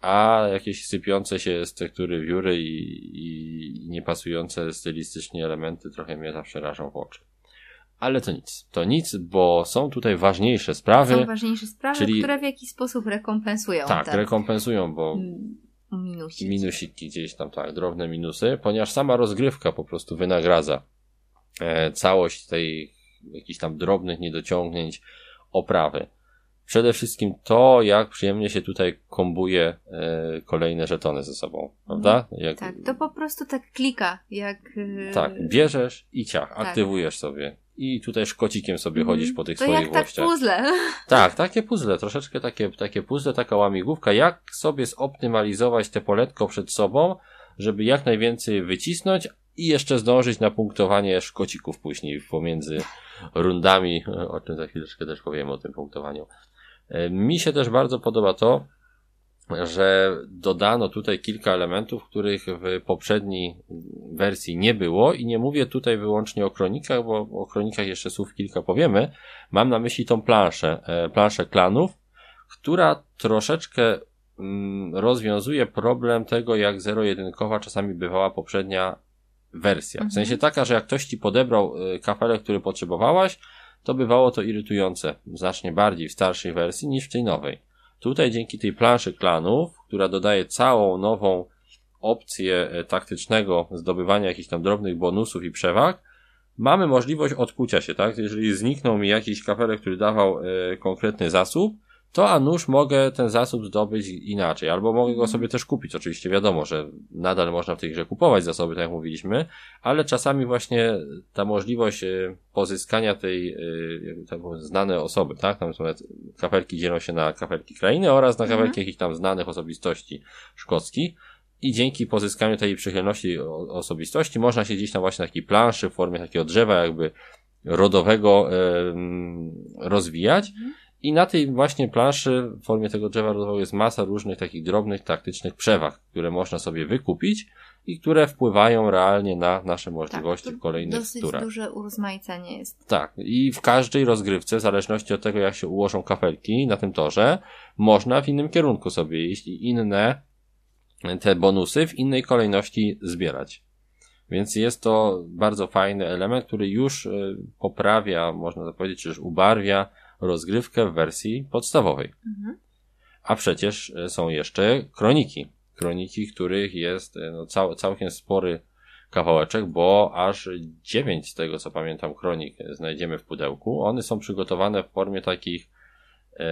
A jakieś sypiące się z tektury wióry i, i niepasujące stylistycznie elementy trochę mnie zawsze rażą w oczy. Ale to nic. To nic, bo są tutaj ważniejsze sprawy. Są ważniejsze sprawy, czyli- które w jakiś sposób rekompensują tak, rekompensują, bo mm, minusiki. minusiki gdzieś tam, tak, drobne minusy, ponieważ sama rozgrywka po prostu wynagradza e, całość tej jakichś tam drobnych niedociągnięć oprawy. Przede wszystkim to, jak przyjemnie się tutaj kombuje e, kolejne żetony ze sobą, prawda? Jak, Tak, to po prostu tak klika, jak... yy, tak, bierzesz i ciach, Tak. aktywujesz sobie. I tutaj szkocikiem sobie mhm. chodzisz po tych to swoich jak tak włościach. puzzle. Tak, takie puzzle, troszeczkę takie, takie puzzle, taka łamigłówka, jak sobie zoptymalizować te poletko przed sobą, żeby jak najwięcej wycisnąć i jeszcze zdążyć na punktowanie szkocików później pomiędzy rundami, o czym za chwileczkę też powiemy o tym punktowaniu. E, Mi się też bardzo podoba to, że dodano tutaj kilka elementów, których w poprzedniej wersji nie było i nie mówię tutaj wyłącznie o kronikach, bo o kronikach jeszcze słów kilka powiemy. Mam na myśli tą planszę, e, planszę klanów, która troszeczkę mm, rozwiązuje problem tego, jak zero-jedynkowa czasami bywała poprzednia wersja. W Mhm. sensie taka, że jak ktoś ci podebrał y, kafelek, który potrzebowałaś, to bywało to irytujące znacznie bardziej w starszej wersji niż w tej nowej. Tutaj dzięki tej planszy klanów, która dodaje całą nową opcję e, taktycznego zdobywania jakichś tam drobnych bonusów i przewag, mamy możliwość odkucia się, tak? Jeżeli zniknął mi jakiś kafelek, który dawał e, konkretny zasób, to a nuż mogę ten zasób zdobyć inaczej, albo mogę go Mhm. sobie też kupić. Oczywiście wiadomo, że nadal można w tej grze kupować zasoby, tak jak mówiliśmy, ale czasami właśnie ta możliwość e, pozyskania tej, było, znane osoby, tak? Tam są kafelki dzielą się na kafelki krainy oraz na Mhm. kafelki jakichś tam znanych osobistości szkockich. I dzięki pozyskaniu tej przychylności osobistości można się gdzieś tam właśnie takiej planszy w formie takiego drzewa jakby rodowego rozwijać. Mhm. I na tej właśnie planszy w formie tego drzewa rodowego jest masa różnych takich drobnych, taktycznych przewag, które można sobie wykupić i które wpływają realnie na nasze możliwości Tak, to w kolejnych Dosyć turach. duże urozmaicenie jest. Tak, i w każdej rozgrywce, w zależności od tego, jak się ułożą kafelki na tym torze, można w innym kierunku sobie iść i inne te bonusy w innej kolejności zbierać. Więc jest to bardzo fajny element, który już y, poprawia, można powiedzieć, czy już ubarwia rozgrywkę w wersji podstawowej. Mhm. A przecież e, są jeszcze kroniki. Kroniki, których jest e, no, cał, całkiem spory kawałeczek, bo aż dziewięć z tego co pamiętam kronik znajdziemy w pudełku. One są przygotowane w formie takich e,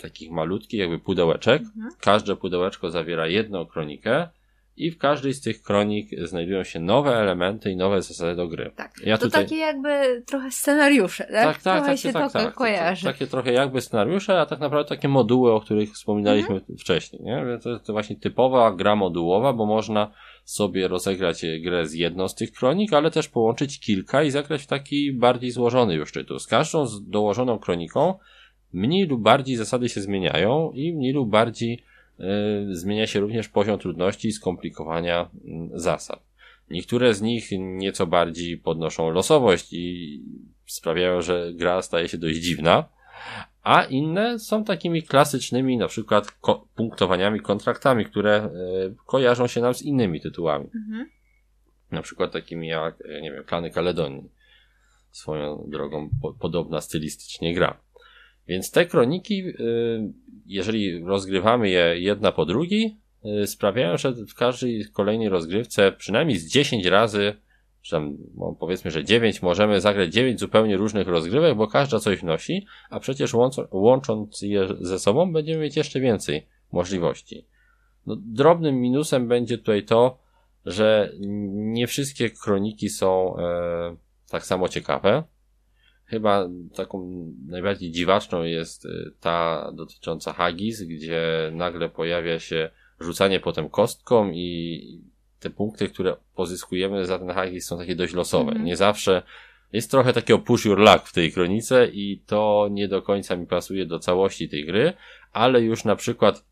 takich malutkich jakby pudełeczek. Mhm. Każde pudełeczko zawiera jedną kronikę i w każdej z tych kronik znajdują się nowe elementy i nowe zasady do gry. Tak. Ja to tutaj- takie jakby trochę scenariusze, tak? Tak, tak, trochę takie, się tak, to tak, kojarzy. Takie trochę jakby scenariusze, a tak naprawdę takie moduły, o których wspominaliśmy Mhm. wcześniej, nie? To, to właśnie typowa gra modułowa, bo można sobie rozegrać grę z jedną z tych kronik, ale też połączyć kilka i zagrać w taki bardziej złożony już tytuł. Z każdą z dołożoną kroniką mniej lub bardziej zasady się zmieniają i mniej lub bardziej zmienia się również poziom trudności i skomplikowania mm, zasad. Niektóre z nich nieco bardziej podnoszą losowość i sprawiają, że gra staje się dość dziwna, a inne są takimi klasycznymi, na przykład ko- punktowaniami, kontraktami, które y, kojarzą się nam z innymi tytułami. Mhm. Na przykład takimi jak, e, nie wiem, Klany Kaledonii. Swoją drogą po, podobna stylistycznie gra. Więc te kroniki, y, jeżeli rozgrywamy je jedna po drugiej, y, sprawiają, że w każdej kolejnej rozgrywce przynajmniej z 10 razy, czy tam no, powiedzmy, że 9, możemy zagrać 9 zupełnie różnych rozgrywek, bo każda coś wnosi, a przecież łącząc je ze sobą będziemy mieć jeszcze więcej możliwości. No, drobnym minusem będzie tutaj to, że nie wszystkie kroniki są e, tak samo ciekawe. Chyba taką najbardziej dziwaczną jest e, ta dotycząca Hagis, gdzie nagle pojawia się rzucanie potem kostką i te punkty, które pozyskujemy za ten Hagis są takie dość losowe. Mhm. Nie zawsze jest trochę takiego push your luck w tej kronice i to nie do końca mi pasuje do całości tej gry, ale już na przykład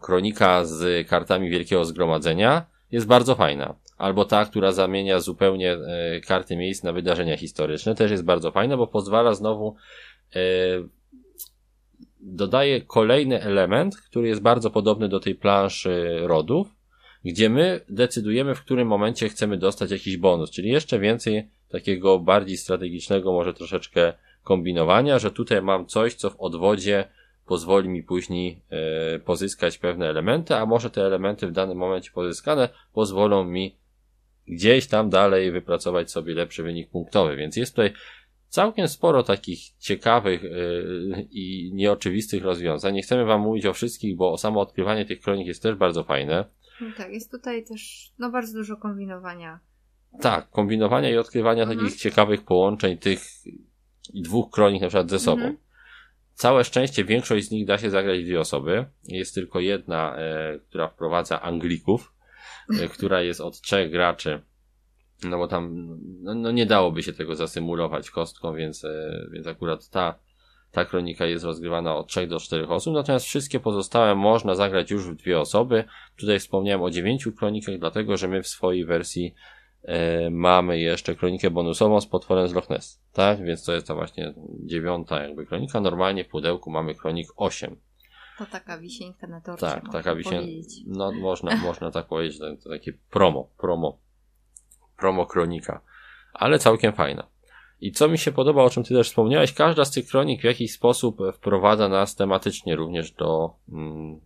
kronika z kartami Wielkiego Zgromadzenia jest bardzo fajna. Albo ta, która zamienia zupełnie e, karty miejsc na wydarzenia historyczne, też jest bardzo fajna, bo pozwala znowu e, dodaje kolejny element, który jest bardzo podobny do tej planszy rodów, gdzie my decydujemy, w którym momencie chcemy dostać jakiś bonus, czyli jeszcze więcej takiego bardziej strategicznego, może troszeczkę kombinowania, że tutaj mam coś, co w odwodzie pozwoli mi później e, pozyskać pewne elementy, a może te elementy w danym momencie pozyskane pozwolą mi gdzieś tam dalej wypracować sobie lepszy wynik punktowy. Więc jest tutaj całkiem sporo takich ciekawych e, i nieoczywistych rozwiązań. Nie chcemy wam mówić o wszystkich, bo samo odkrywanie tych kronik jest też bardzo fajne. No tak, jest tutaj też no bardzo dużo kombinowania. Tak, kombinowania i odkrywania Mhm. takich ciekawych połączeń tych dwóch kronik na przykład ze sobą. Mhm. Całe szczęście większość z nich da się zagrać dwie osoby. Jest tylko jedna, e, która wprowadza Anglików, która jest od trzech graczy. No bo tam no, no nie dałoby się tego zasymulować kostką, więc, e, więc akurat ta, ta kronika jest rozgrywana od trzech do czterech osób, natomiast wszystkie pozostałe można zagrać już w dwie osoby. Tutaj wspomniałem o dziewięciu kronikach, dlatego że my w swojej wersji E, mamy jeszcze kronikę bonusową z potworem z Loch Ness, tak? Więc to jest ta właśnie dziewiąta jakby kronika. Normalnie w pudełku mamy kronik 8. To taka wisienka na torcie. Tak, taka wisienka. No można, można tak powiedzieć, to, takie promo, promo, promo kronika. Ale całkiem fajna. I co mi się podoba, o czym ty też wspomniałeś, każda z tych kronik w jakiś sposób wprowadza nas tematycznie również do, mm,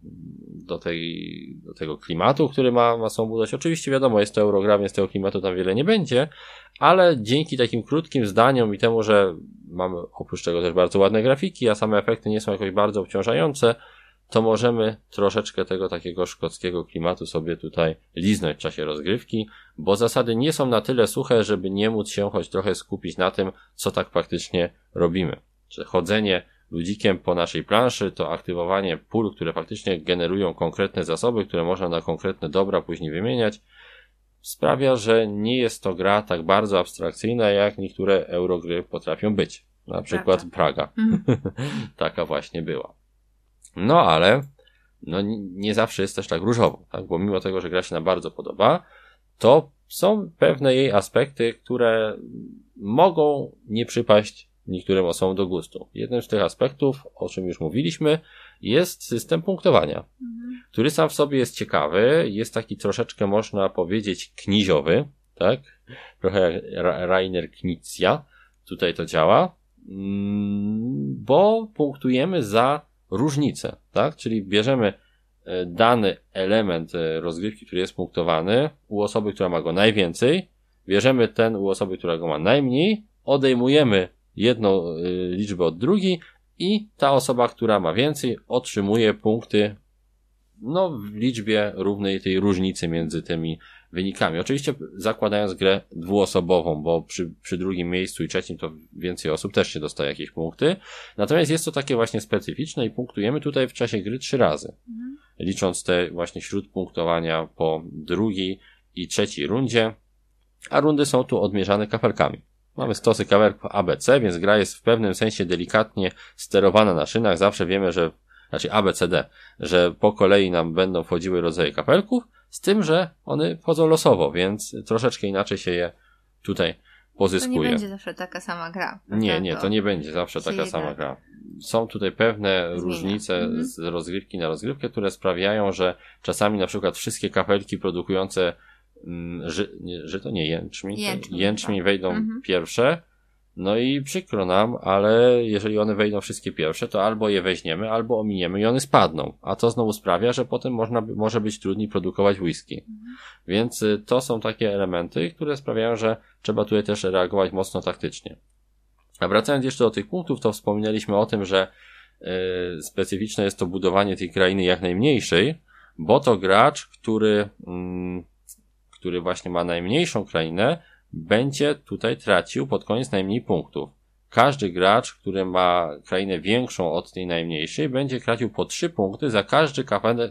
do, tej, do tego klimatu, który ma, ma sobą budować. Oczywiście wiadomo, jest to Eurogram, więc tego klimatu tam wiele nie będzie, ale dzięki takim krótkim zdaniom i temu, że mamy oprócz tego też bardzo ładne grafiki, a same efekty nie są jakoś bardzo obciążające, to możemy troszeczkę tego takiego szkockiego klimatu sobie tutaj liznąć w czasie rozgrywki, bo zasady nie są na tyle suche, żeby nie móc się choć trochę skupić na tym, co tak faktycznie robimy. Czy chodzenie ludzikiem po naszej planszy, to aktywowanie pól, które faktycznie generują konkretne zasoby, które można na konkretne dobra później wymieniać, sprawia, że nie jest to gra tak bardzo abstrakcyjna, jak niektóre eurogry potrafią być. Na przykład Praga. Praga. Mhm. Taka właśnie była. No ale no, nie zawsze jest też tak różowo, tak? bo mimo tego, że gra się nam bardzo podoba, to są pewne jej aspekty, które mogą nie przypaść niektórym osobom do gustu. Jednym z tych aspektów, o czym już mówiliśmy, jest system punktowania, mhm. który sam w sobie jest ciekawy, jest taki troszeczkę, można powiedzieć, kniziowy, tak? Trochę jak Rainer Knizia tutaj to działa, mm, bo punktujemy za różnicę, tak? Czyli bierzemy e, dany element e, rozgrywki, który jest punktowany u osoby, która ma go najwięcej, bierzemy ten u osoby, która go ma najmniej, odejmujemy jedną e, liczbę od drugiej i ta osoba, która ma więcej, otrzymuje punkty no, w liczbie równej tej różnicy między tymi wynikami. Oczywiście zakładając grę dwuosobową, bo przy, przy drugim miejscu i trzecim to więcej osób też się dostaje jakieś punkty. Natomiast jest to takie właśnie specyficzne i punktujemy tutaj w czasie gry trzy razy. Mhm. Licząc te właśnie śródpunktowania po drugiej i trzeciej rundzie, a rundy są tu odmierzane kafelkami. Mamy stosy kafelków ABC, więc gra jest w pewnym sensie delikatnie sterowana na szynach. Zawsze wiemy, że znaczy ABCD, że po kolei nam będą wchodziły rodzaje kapelków, z tym, że one wchodzą losowo, więc troszeczkę inaczej się je tutaj pozyskuje. To nie będzie zawsze taka sama gra. Nie, nie, to nie będzie zawsze taka sama gra. Są tutaj pewne Zmienia. różnice mhm. z rozgrywki na rozgrywkę, które sprawiają, że czasami na przykład wszystkie kapelki produkujące mm, ży, nie, żyto, nie jęczmień, jęczmień, jęczmień tak. wejdą mhm. pierwsze, no i przykro nam, ale jeżeli one wejdą wszystkie pierwsze, to albo je weźmiemy, albo ominiemy i one spadną. A to znowu sprawia, że potem można, może być trudniej produkować whisky. Mhm. Więc y, to są takie elementy, które sprawiają, że trzeba tutaj też reagować mocno taktycznie. A wracając jeszcze do tych punktów, to wspominaliśmy o tym, że yy, specyficzne jest to budowanie tej krainy jak najmniejszej, bo to gracz, który, yy, który właśnie ma najmniejszą krainę, będzie tutaj tracił pod koniec najmniej punktów. Każdy gracz, który ma krainę większą od tej najmniejszej, będzie tracił po 3 punkty za każdy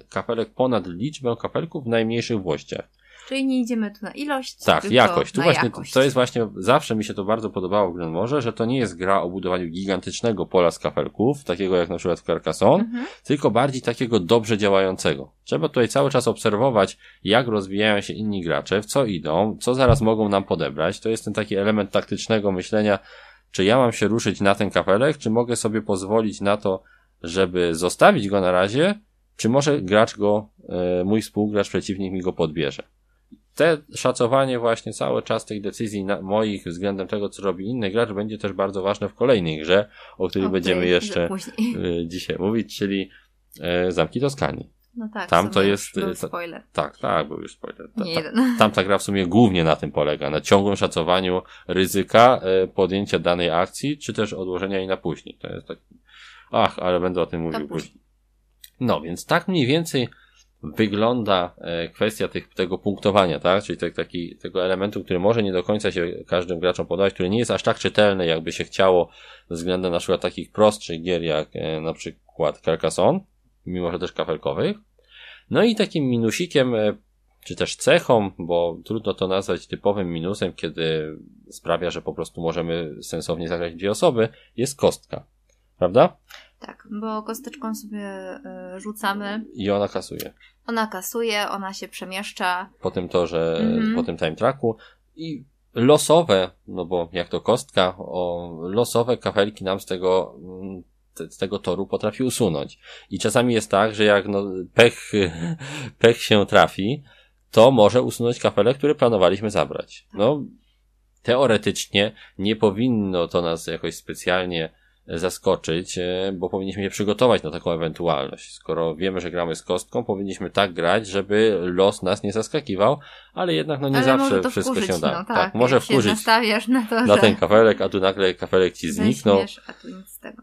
kafelek, ponad liczbę kafelków w najmniejszych włościach. Czyli nie idziemy tu na ilość, tak, jakość. Tu właśnie, jakość. to jest właśnie, zawsze mi się to bardzo podobało w Glenmorze, że to nie jest gra o budowaniu gigantycznego pola z kafelków, takiego jak na przykład w Carcassonne, mhm. tylko bardziej takiego dobrze działającego. Trzeba tutaj cały czas obserwować, jak rozwijają się inni gracze, w co idą, co zaraz mogą nam podebrać. To jest ten taki element taktycznego myślenia, czy ja mam się ruszyć na ten kafelek, czy mogę sobie pozwolić na to, żeby zostawić go na razie, czy może gracz go, e, mój współgracz, przeciwnik mi go podbierze te szacowanie właśnie cały czas tych decyzji moich względem tego, co robi inny gracz, będzie też bardzo ważne w kolejnej grze, o której okay, będziemy jeszcze y, dzisiaj mówić, czyli e, Zamki Toskanii. No tak, tam to jest. Był y, spoiler. Tak, tak, był już spoiler. Ta, jeden. Tam ta gra w sumie głównie na tym polega, na ciągłym szacowaniu ryzyka e, podjęcia danej akcji, czy też odłożenia jej na później. To jest tak. Ach, ale będę o tym mówił później. No, więc tak mniej więcej wygląda e, kwestia tych, tego punktowania, tak? Czyli te, taki, tego elementu, który może nie do końca się każdym graczom podać, który nie jest aż tak czytelny, jakby się chciało względem na przykład takich prostszych gier, jak e, na przykład Carcassonne, mimo że też kafelkowych. No i takim minusikiem, e, czy też cechą, bo trudno to nazwać typowym minusem, kiedy sprawia, że po prostu możemy sensownie zagrać dwie osoby, jest kostka. Prawda? Tak, bo kosteczką sobie rzucamy. I ona kasuje. Ona kasuje, ona się przemieszcza. Po tym torze, mhm. po tym time tracku. i losowe, no bo jak to kostka, o losowe kafelki nam z tego, mm, z tego toru potrafi usunąć. I czasami jest tak, że jak no, pech, pech się trafi, to może usunąć kafelek, który planowaliśmy zabrać. No, teoretycznie nie powinno to nas jakoś specjalnie zaskoczyć, e, bo powinniśmy się przygotować na taką ewentualność. Skoro wiemy, że gramy z kostką, powinniśmy tak grać, żeby los nas nie zaskakiwał, ale jednak no nie Ale zawsze wszystko wkurzyć, się da. No, tak, tak, może wkurzyć na to, na że ten kafelek, a tu nagle kafelek ci zniknął,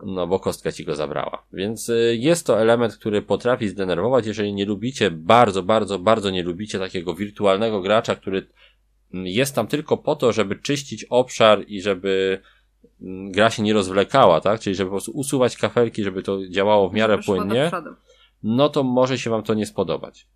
no bo kostka ci go zabrała. Więc y, jest to element, który potrafi zdenerwować, jeżeli nie lubicie, bardzo, bardzo, bardzo nie lubicie takiego wirtualnego gracza, który mm, jest tam tylko po to, żeby czyścić obszar i żeby gra się nie rozwlekała, tak? Czyli żeby po prostu usuwać kafelki, żeby to działało w miarę płynnie, no to może się wam to nie spodobać.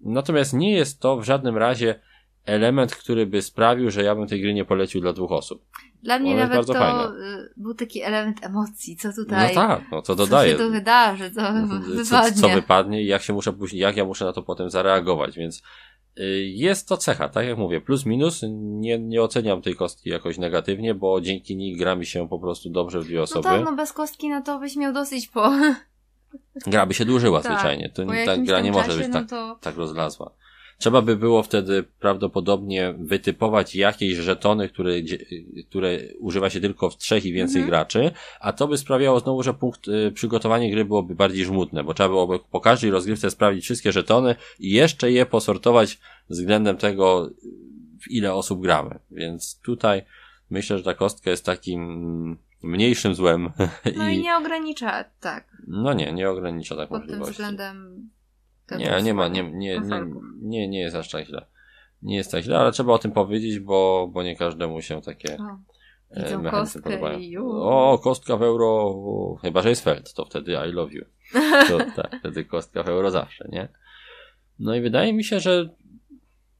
Natomiast nie jest to w żadnym razie element, który by sprawił, że ja bym tej gry nie polecił dla dwóch osób. Dla mnie Ona nawet to fajna. y, był taki element emocji, co tutaj, No tak, no co co dodaje. się tu wydarzy, co co, wypadnie. co wypadnie i jak się muszę później, jak ja muszę na to potem zareagować, więc jest to cecha, tak jak mówię, plus minus, nie, nie oceniam tej kostki jakoś negatywnie, bo dzięki niej gra mi się po prostu dobrze w dwie no osoby. tak, no bez kostki, no to byś miał dosyć po, Gra by się dłużyła Tak, zwyczajnie, to ta gra nie może być no tak, to tak rozlazła. Trzeba by było wtedy prawdopodobnie wytypować jakieś żetony, które, które używa się tylko w trzech i więcej Mhm. graczy, a to by sprawiało znowu, że punkt y, przygotowanie gry byłoby bardziej żmudne, bo trzeba byłoby po każdej rozgrywce sprawdzić wszystkie żetony i jeszcze je posortować względem tego, w ile osób gramy. Więc tutaj myślę, że ta kostka jest takim mniejszym złem no i nie ogranicza, tak, no nie, nie ogranicza tak pod tym możliwości. względem tego Nie, nie ma, nie, nie, nie, nie, jest aż tak źle. Nie jest tak źle, ale trzeba o tym powiedzieć, bo, bo nie każdemu się takie O, e, mechanizmy podobają. O, kostka w euro, chyba że jest Feld, to wtedy I love you. To, tak, wtedy kostka w euro zawsze, nie? No i wydaje mi się, że,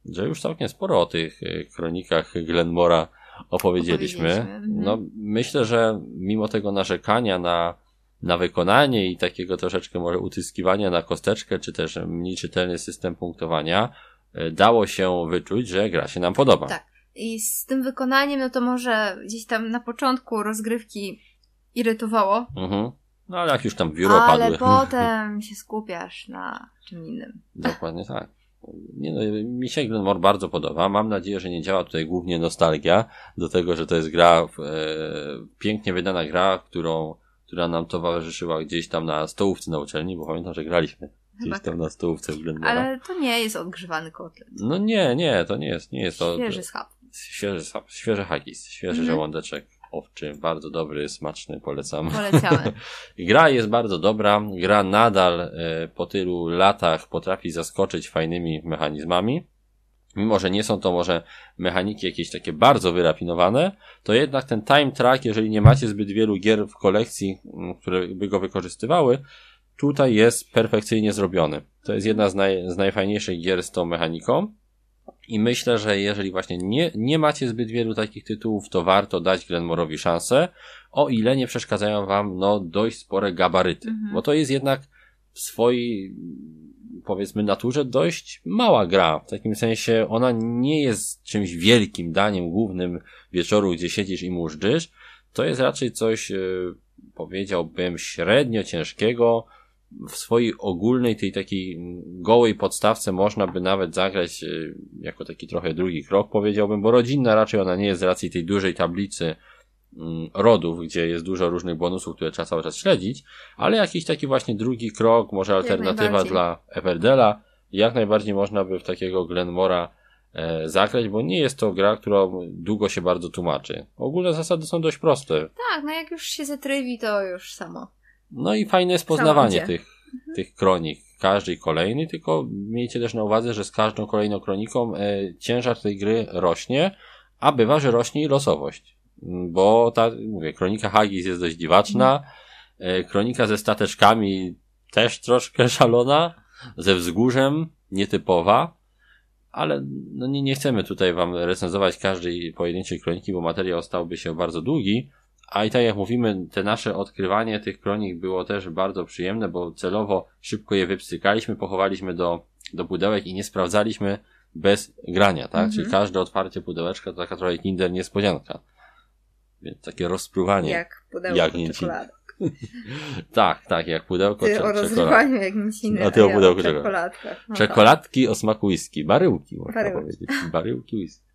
że już całkiem sporo o tych e, kronikach Glenmora opowiedzieliśmy. Opowiedzieliśmy, mhm. No, myślę, że mimo tego narzekania na, na wykonanie i takiego troszeczkę może utyskiwania na kosteczkę, czy też mniej czytelny system punktowania, e, dało się wyczuć, że gra się nam podoba. Tak. I z tym wykonaniem, no to może gdzieś tam na początku rozgrywki irytowało, Mhm. No ale jak już tam biuro ale padły. potem się skupiasz na czym innym. Dokładnie tak. Nie no, mi się Glenmore bardzo podoba. Mam nadzieję, że nie działa tutaj głównie nostalgia do tego, że to jest gra, e, pięknie wydana gra, którą, która nam towarzyszyła gdzieś tam na stołówce na uczelni, bo pamiętam, że graliśmy gdzieś tam na stołówce w Glenmora. Ale to nie jest odgrzewany kotlet. No nie, nie, to nie jest, nie jest to. Świeży schab. Świeży, świeży haggis, świeży Mhm. żołądeczek owczy, bardzo dobry, smaczny, polecam. Polecamy. Gra jest bardzo dobra, gra nadal e, po tylu latach potrafi zaskoczyć fajnymi mechanizmami. Mimo, że nie są to może mechaniki jakieś takie bardzo wyrafinowane, to jednak ten time track, jeżeli nie macie zbyt wielu gier w kolekcji, m, które by go wykorzystywały, tutaj jest perfekcyjnie zrobiony. To jest jedna z, naj, z najfajniejszych gier z tą mechaniką. I myślę, że jeżeli właśnie nie, nie macie zbyt wielu takich tytułów, to warto dać Glenmorowi szansę, o ile nie przeszkadzają wam no dość spore gabaryty. Mhm. Bo to jest jednak w swojej powiedzmy naturze dość mała gra. W takim sensie ona nie jest czymś wielkim daniem głównym wieczoru, gdzie siedzisz i mużdżysz. To jest raczej coś, e, powiedziałbym, średnio ciężkiego. W swojej ogólnej, tej takiej gołej podstawce można by nawet zagrać e, jako taki trochę drugi krok, powiedziałbym, bo rodzinna raczej ona nie jest z racji tej dużej tablicy rodów, gdzie jest dużo różnych bonusów, które trzeba cały czas śledzić, ale jakiś taki właśnie drugi krok, może alternatywa dla Everdela, jak najbardziej można by w takiego Glenmora e, zagrać, bo nie jest to gra, która długo się bardzo tłumaczy. Ogólne zasady są dość proste. Tak, no jak już się zatrywi, to już samo. No i fajne jest poznawanie tych, tych kronik, każdej kolejnej, tylko miejcie też na uwadze, że z każdą kolejną kroniką e, ciężar tej gry rośnie, a bywa, że rośnie i losowość. Bo ta, mówię, kronika Hagis jest dość dziwaczna, e, kronika ze stateczkami też troszkę szalona, ze wzgórzem nietypowa, ale no nie, nie chcemy tutaj wam recenzować każdej pojedynczej kroniki, bo materiał stałby się bardzo długi, a i tak jak mówimy, te nasze odkrywanie tych kronik było też bardzo przyjemne, bo celowo szybko je wypsykaliśmy, pochowaliśmy do, do pudełek i nie sprawdzaliśmy, bez grania, tak? Mhm. Czyli każde otwarcie pudełeczka to taka trochę kinder niespodzianka. Więc takie rozpruwanie. Jak pudełko Jak nie czekolady. Tak, tak, jak pudełko Ty o rozrywaniu jak nic innego. A ty o ja pudełku czekoladkach. No Czekoladki o smaku whisky, baryłki można Baryłki. powiedzieć. Baryłki whisky.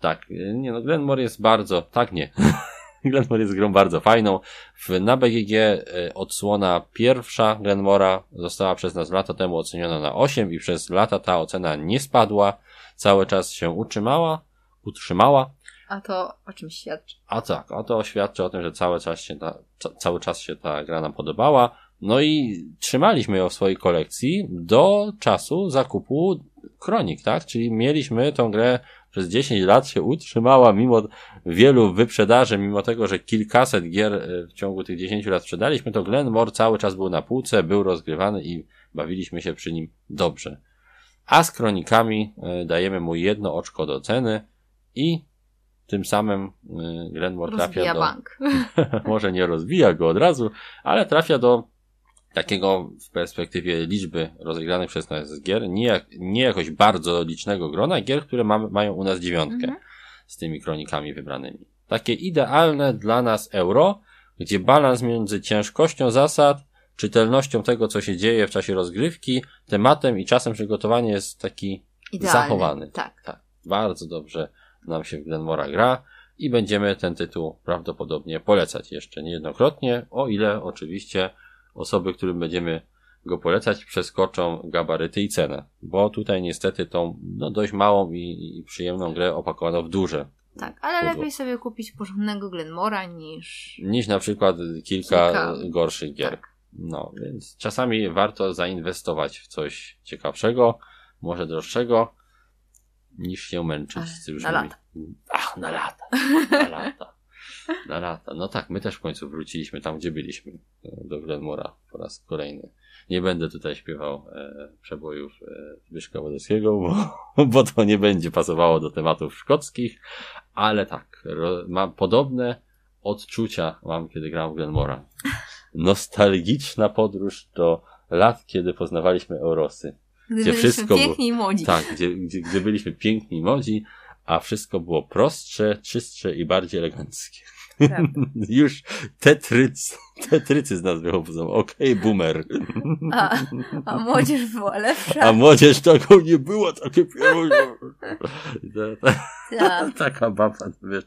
Tak, y, nie no, Glenmore jest bardzo, tak nie. Glenmore jest grą bardzo fajną. W, na BGG y, odsłona pierwsza Glenmora została przez nas lata temu oceniona na 8 i przez lata ta ocena nie spadła. Cały czas się utrzymała, utrzymała. A to o czym świadczy? A tak, a to świadczy o tym, że cały czas się ta, ca, cały czas się ta gra nam podobała. No i trzymaliśmy ją w swojej kolekcji do czasu zakupu kronik, tak? Czyli mieliśmy tą grę przez 10 lat się utrzymała mimo wielu wyprzedaży, mimo tego, że kilkaset gier e, w ciągu tych 10 lat sprzedaliśmy, to Glenmore cały czas był na półce, był rozgrywany i bawiliśmy się przy nim dobrze. A z kronikami e, dajemy mu jedno oczko do ceny i tym samym e, Glenmore trafia do bank. może nie rozwija go od razu, ale trafia do takiego w perspektywie liczby rozegranych przez nas gier, nie, jak, nie jakoś bardzo licznego grona gier, które mamy, mają u nas dziewiątkę Mhm. z tymi kronikami wybranymi. Takie idealne dla nas euro, gdzie balans między ciężkością zasad, czytelnością tego, co się dzieje w czasie rozgrywki, tematem i czasem przygotowania jest taki Idealny. zachowany. Tak. Tak, bardzo dobrze nam się w Glenmora gra i będziemy ten tytuł prawdopodobnie polecać jeszcze niejednokrotnie, o ile oczywiście osoby, którym będziemy go polecać, przeskoczą gabaryty i cenę, bo tutaj niestety tą no, dość małą i, i przyjemną grę opakowano w duże, Tak, ale Pudło. lepiej sobie kupić porządnego Glenmora niż... niż na przykład kilka, Kilka. gorszych gier. Tak. No, więc czasami warto zainwestować w coś ciekawszego, może droższego, niż się męczyć Ale z tym na lata. Ach, na lata. Na lata. Na lata. No tak, my też w końcu wróciliśmy tam, gdzie byliśmy. e, Do Glenmora po raz kolejny. Nie będę tutaj śpiewał e, przebojów e, Zbyszka Wodeckiego, bo, bo to nie będzie pasowało do tematów szkockich, ale tak, ro, mam podobne odczucia mam, kiedy gram w Glenmora. Nostalgiczna podróż do lat, kiedy poznawaliśmy Eurosy. Gdy Gdzie byliśmy wszystko było- piękni i młodzi. Tak, gdzie, gdzie, gdzie byliśmy piękni i modzi, a wszystko było prostsze, czystsze i bardziej eleganckie. Już tetryc, tetrycy z nas wychodzą. Okej, boomer. A, a młodzież była lepsza. A młodzież taką nie było, takie pieniądze. Ta- ta- Tak. Taka baba, wiesz,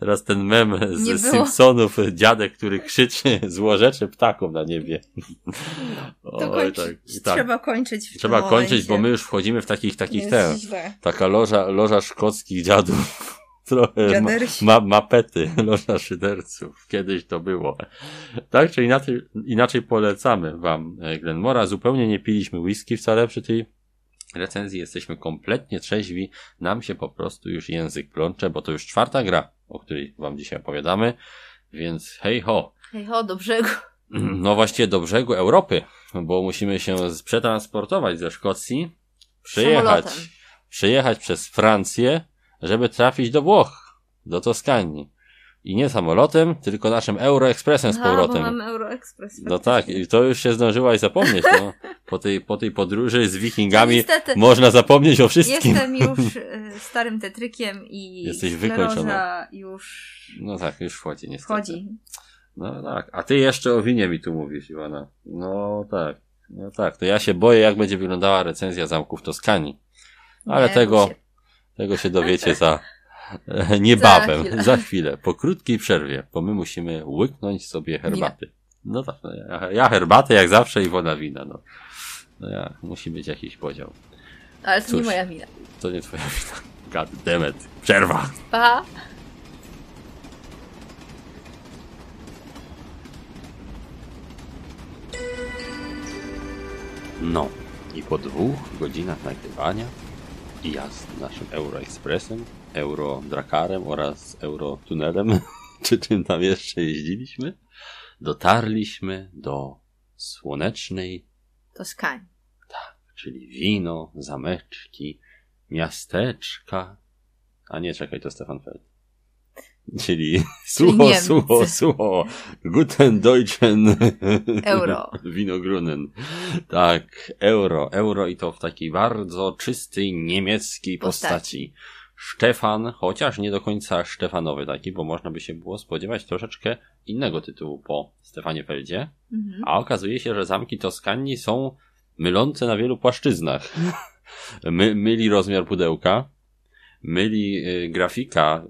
teraz ten mem Nie z było. Simpsonów, dziadek, który krzyczy, złorzeczeszy ptakom na niebie. To Oj, kończyć. tak. Trzeba kończyć Trzeba tym kończyć, bo momencie. my już wchodzimy w takich, takich ten, źle. taka loża, loża szkockich dziadów. Trochę ma, ma, mapety, loża szyderców. Kiedyś to było. Tak czy inaczej, inaczej polecamy wam e, Glenmora. Zupełnie nie piliśmy whisky wcale przy tej recenzji. Jesteśmy kompletnie trzeźwi. Nam się po prostu już język plącze, bo to już czwarta gra, o której wam dzisiaj opowiadamy. Więc hej ho. Hej ho, do brzegu. No właściwie do brzegu Europy, bo musimy się przetransportować ze Szkocji, przyjechać, Samolotem. przyjechać przez Francję, żeby trafić do Włoch, do Toskanii. I nie samolotem, tylko naszym Euroexpressem z Aha, bo powrotem. mamy Euroexpress. No tak, i to już się zdążyłaś zapomnieć, no. Po tej, po tej podróży z wikingami Niestety, można zapomnieć o wszystkim. jestem już e, starym tetrykiem i Jesteś wykończona. już No tak, już wchodzi niestety. wchodzi. No tak, a ty jeszcze o winie mi tu mówisz, Iwana. No tak, no tak, to ja się boję, jak będzie wyglądała recenzja zamków Toskanii. Ale Nie, tego, się. Tego się dowiecie za e, niebawem, Za chwilę. za chwilę, po krótkiej przerwie, bo my musimy łyknąć sobie herbaty. No tak, no ja, ja herbatę jak zawsze i woda wina, no. No ja, musi być jakiś podział. Ale to Cóż. nie moja wina. To nie twoja wina. God damn it. Przerwa. Pa! No, i po dwóch godzinach nagrywania i jazd naszym Euroexpressem, Eurodrakarem oraz Eurotunelem, czy czym tam jeszcze jeździliśmy, dotarliśmy do słonecznej, Toskanii. czyli wino, zameczki, miasteczka. A nie, czekaj, to Stefan Feld. Czyli sucho, Niemcy. sucho, sucho. Guten Deutschen Euro. Winogrunen. Tak, euro, euro i to w takiej bardzo czystej niemieckiej Postaci. postaci. Stefan, chociaż nie do końca Stefanowy taki, bo można by się było spodziewać troszeczkę innego tytułu po Stefanie Feldzie, Mhm. a okazuje się, że zamki Toskanii są mylące na wielu płaszczyznach. My, myli rozmiar pudełka, myli y, grafika,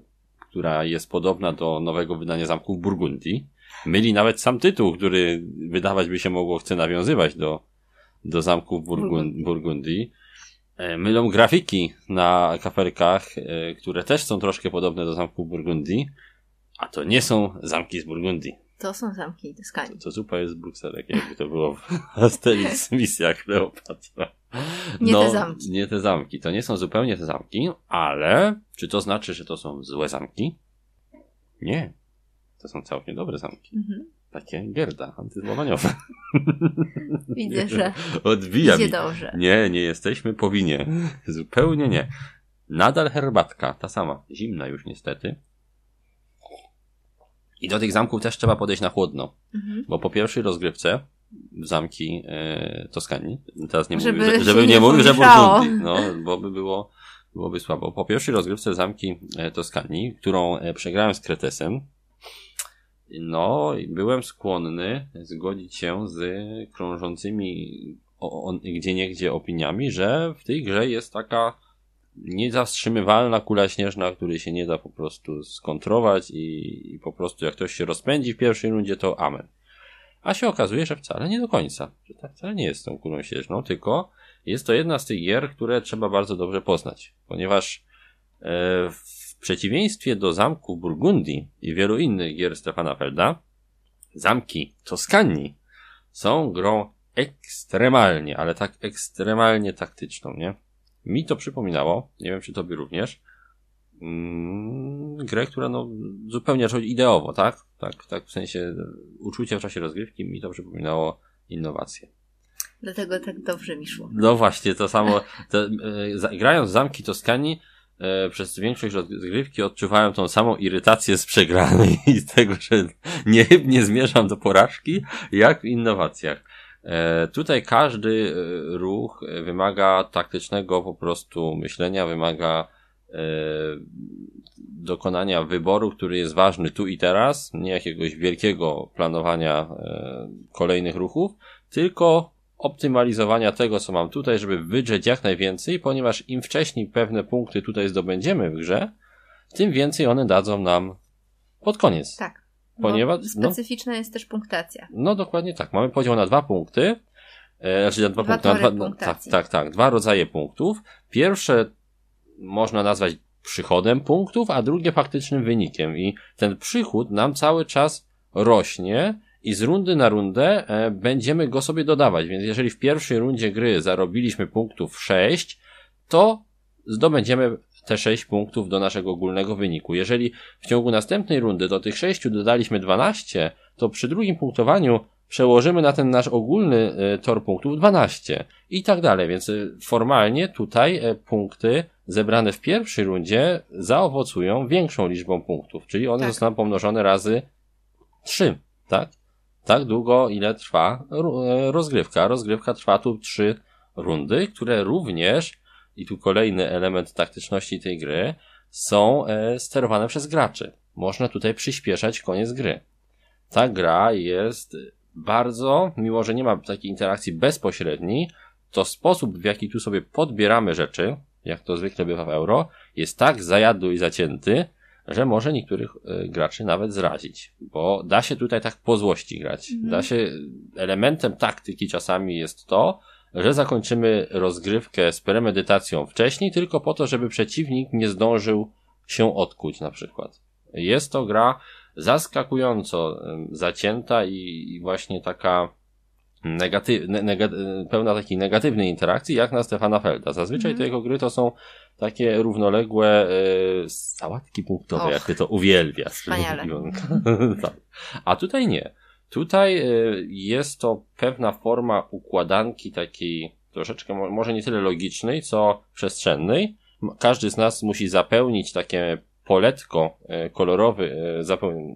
która jest podobna do nowego wydania zamków Burgundii, myli nawet sam tytuł, który wydawać by się mogło chce nawiązywać do, do zamków Burgun- Burgundii. Burgundii. E, Mylą grafiki na kafelkach, e, które też są troszkę podobne do zamków Burgundii, a to nie są zamki z Burgundii. To są zamki Toskanii. To zupa jest z Brukselek, jakby to było w Asterix misjach Kleopatra. Nie te zamki. Nie te zamki. To nie są zupełnie te zamki, ale czy to znaczy, że to są złe zamki? Nie. To są całkiem dobre zamki. Mhm. Takie Gerda, antyzłamaniowe. Widzę, że Odbija idzie mi. dobrze. Nie, nie jesteśmy po winie. Zupełnie nie. Nadal herbatka, ta sama. Zimna już niestety. I do tych zamków też trzeba podejść na chłodno. Mhm. Bo po pierwszej rozgrywce zamki e, Toskanii, teraz nie Żeby mówię, że, się żebym nie mówił, że. Burgundii, no, bo by było, byłoby słabo. Po pierwszej rozgrywce zamki e, Toskanii, którą e, przegrałem z Kretesem, no, byłem skłonny zgodzić się z krążącymi gdzie niegdzie opiniami, że w tej grze jest taka niezawstrzymywalna kula śnieżna, której się nie da po prostu skontrować i, i po prostu jak ktoś się rozpędzi w pierwszej rundzie, to amen. A się okazuje, że wcale nie do końca. Że tak wcale nie jest tą kulą śnieżną, tylko jest to jedna z tych gier, które trzeba bardzo dobrze poznać. Ponieważ e, w przeciwieństwie do zamku Burgundii i wielu innych gier Stefana Felda, zamki Toskanii są grą ekstremalnie, ale tak ekstremalnie taktyczną, nie? Mi to przypominało, nie wiem czy tobie również, grę, która no zupełnie znaczy ideowo, tak? Tak, tak w sensie uczucia w czasie rozgrywki mi to przypominało innowacje. Dlatego tak dobrze mi szło. No właśnie, to samo. To, e, grając w Zamki Toskanii, e, przez większość rozgrywki odczuwałem tą samą irytację z przegranej i z tego, że nie, nie zmierzam do porażki, jak w innowacjach. E, tutaj każdy e, ruch wymaga taktycznego po prostu myślenia, wymaga dokonania wyboru, który jest ważny tu i teraz, nie jakiegoś wielkiego planowania e, kolejnych ruchów, tylko optymalizowania tego, co mam tutaj, żeby wydrzeć jak najwięcej, ponieważ im wcześniej pewne punkty tutaj zdobędziemy w grze, tym więcej one dadzą nam pod koniec. Tak. Ponieważ- Bo specyficzna jest też punktacja. No dokładnie tak. Mamy podział na dwa punkty. E, znaczy na dwa, Dwa punkty. Na dwa, no, tak, tak, tak. Dwa rodzaje punktów. Pierwsze można nazwać przychodem punktów, a drugie faktycznym wynikiem. I ten przychód nam cały czas rośnie i z rundy na rundę e, będziemy go sobie dodawać. Więc jeżeli w pierwszej rundzie gry zarobiliśmy punktów 6, to zdobędziemy te 6 punktów do naszego ogólnego wyniku. Jeżeli w ciągu następnej rundy do tych 6 dodaliśmy 12, to przy drugim punktowaniu przełożymy na ten nasz ogólny e, tor punktów 12 i tak dalej. Więc e, formalnie tutaj punkty zebrane w pierwszej rundzie zaowocują większą liczbą punktów, czyli one Tak. zostaną pomnożone razy 3, tak? Tak długo, ile trwa e, rozgrywka. Rozgrywka trwa tu 3 rundy, które również, i tu kolejny element taktyczności tej gry, są e, sterowane przez graczy. Można tutaj przyspieszać koniec gry. Ta gra jest bardzo, mimo że nie ma takiej interakcji bezpośredniej, to sposób, w jaki tu sobie podbieramy rzeczy, jak to zwykle bywa w euro, jest tak zajadły i zacięty, że może niektórych e, graczy nawet zrazić, bo da się tutaj tak po złości grać. Mhm. Da się, elementem taktyki czasami jest to, że zakończymy rozgrywkę z premedytacją wcześniej, tylko po to, żeby przeciwnik nie zdążył się odkuć na przykład. Jest to gra zaskakująco zacięta i właśnie taka negatyw, ne, nega, pełna takiej negatywnej interakcji, jak na Stefana Felda. Zazwyczaj Mhm. te jego gry to są takie równoległe e, sałatki punktowe, Och, jak ty to uwielbiasz. wspaniale. Tak. A tutaj nie. Tutaj e, jest to pewna forma układanki takiej troszeczkę, mo- może nie tyle logicznej, co przestrzennej. Każdy z nas musi zapełnić takie poletko e, kolorowy, zapom-